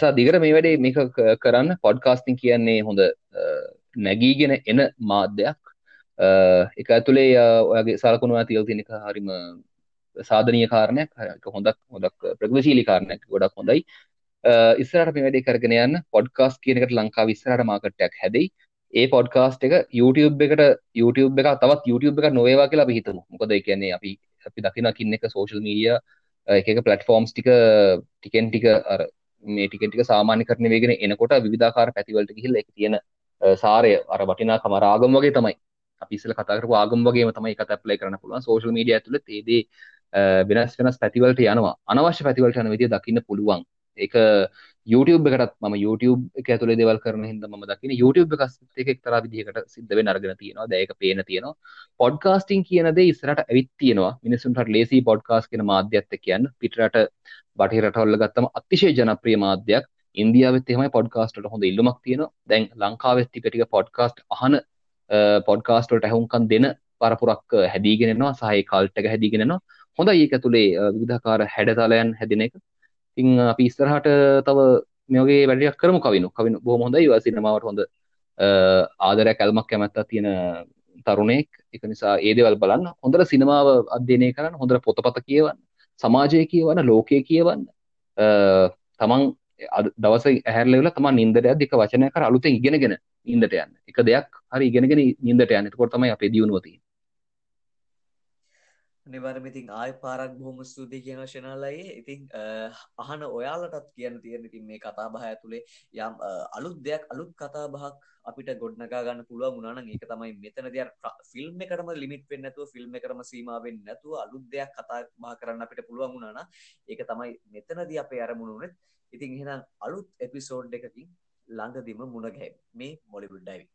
සා දිගට මේ වැඩේ මේක කරන්න පොඩ්කාස්ටිං කියන්නේ හොඳ නැගීගෙන එන මාධ්‍යයක්. එක ඇතුළේ ඔයගේ සලකුණවා තියල් තිනක හරිම සාධනය කාරණයක්. හොඳක් හොදක් ප්‍රගවශීලි කාරණයක්. ගොඩක් හොඳයි. ඉස්සරට මේ වැඩේ කරගෙන යන්න පොඩ්කාස් කියනකට ලංකා විස්සරට මාකටයක් හැදයි. ඒ පොඩ්කාස්ට එක YouTube එකට YouTube එක තවත් YouTube එක නොවේවා කියලා අපි හිතමු. මොකද කියන්නේ අපි අපි දකිනකින්න එක සෝශල් මීඩිය එක පලටෆෝම්ස් ටික ටිකෙන් ටික අර මේ ටිකෙන් ටික සාමාන්‍ය කරන වේගෙන එනකොට විධාකාර පැතිවලට ගිහිල්ල එක තියෙන සාරය අර වටිනා කමරාගම් වගේ තමයි. අපිසල කතාකරපු ආගම් වගේ තමයි එක ඇප්ලයි කරන්න පුළුවන්. සෝශල් මීඩිය ඇතුළ ඒදේ වෙනස් වෙනස් පැතිවලට යනවා. අනවශ්‍ය පැතිවලට යන විදිය දකින්න පුළුවන්. එක YouTube එකටත් ම YouTube එක ඇතුළේ දෙවල් කරන හිද ම දකින YouTube එක එක්තර විදිහකට සිද්ධ අරගෙන තියෙනවා. දැක පේන තියෙනවා. පොඩ්කාස්ටිං කියනද ඉස්රට ඇවිත් තියෙනවා. මිනිසුන්ට ලේසි පොඩ්කාස් කියන මාධ්‍යත්ත කියන්න පිටරට බටහිරටවල්ල ගත්තම අතිශය ජනප්‍රිය මාධ්‍යයක්. ඉන්දියාවත් එහම පොඩ්කාස්ට හොඳ ඉල්ලුමක් තියෙන දැන් ලංකාවෙත් ටිකටික පොඩ්කාස්ට් අහන පොඩ්කාස්ටල්ට ඇහුන්කන් දෙන පරපුරක් හැදීගෙනවා සහහි කල්ටක හැදිගෙනවා හොඳ ඒක තුළේ විධකාර හැඩතලයන් හැදින එක. ඉතිං අපි ඉස්සරහට තව මේගේ වැඩියක් කරමු කවිනු. කවින බොහොම හොඳයි. වා සිනමාවට හොඳ ආදරයක් කැල්මක් කැමැත්තා තියෙන තරුණෙක් එක නිසා ඒදවල් බලන්න. හොඳට සිනමාව අධ්‍යනය කරන්න හොඳට පොතපත කියවන්න සමාජය කියවන්න ලෝකය කියවන්න. තමන් දවස ඇහැරලවෙල තම නින්දට අධික වචනය කර අලුතෙන් ඉගෙනගෙන ඉන්දට යන්න. එක දෙයක් හරි ඉගෙනගෙන නින්දට යන්න. කොට තමයි අපේ දියුණුවතිී නිවර්මිතින් ආය පාරක් බොහොම ස්තුතියි කියන ශනලයි ඉතින් අහන ඔයාලටත් කියන්න තියෙන ඉතින් මේ කතා බහ ඇතුළේ යම් අලුත් දෙයක් අලුත් කතා බහක් අපිට ගොඩනගා ගන්න පුළුවන් වුණා නම් ඒක තමයි මෙතනදී අර ෆිල්ම් එකටම ලිමිට් වෙන්නේ නැතුව ෆිල්ම් එකටම සීමා වෙන්නේ නැතුව අලුත් දෙයක් කතා බහ කරන්න අපිට පුළුවන් වුණා නම් ඒක තමයි මෙතනදී අපේ අරමුණ උනේ ඉතින් එහෙනම් අලුත් එපිසෝඩ් එකකින් ළඟදිම මුණ ගැහෙමු. මේ මොලිවුඩ් ඩයිවිං.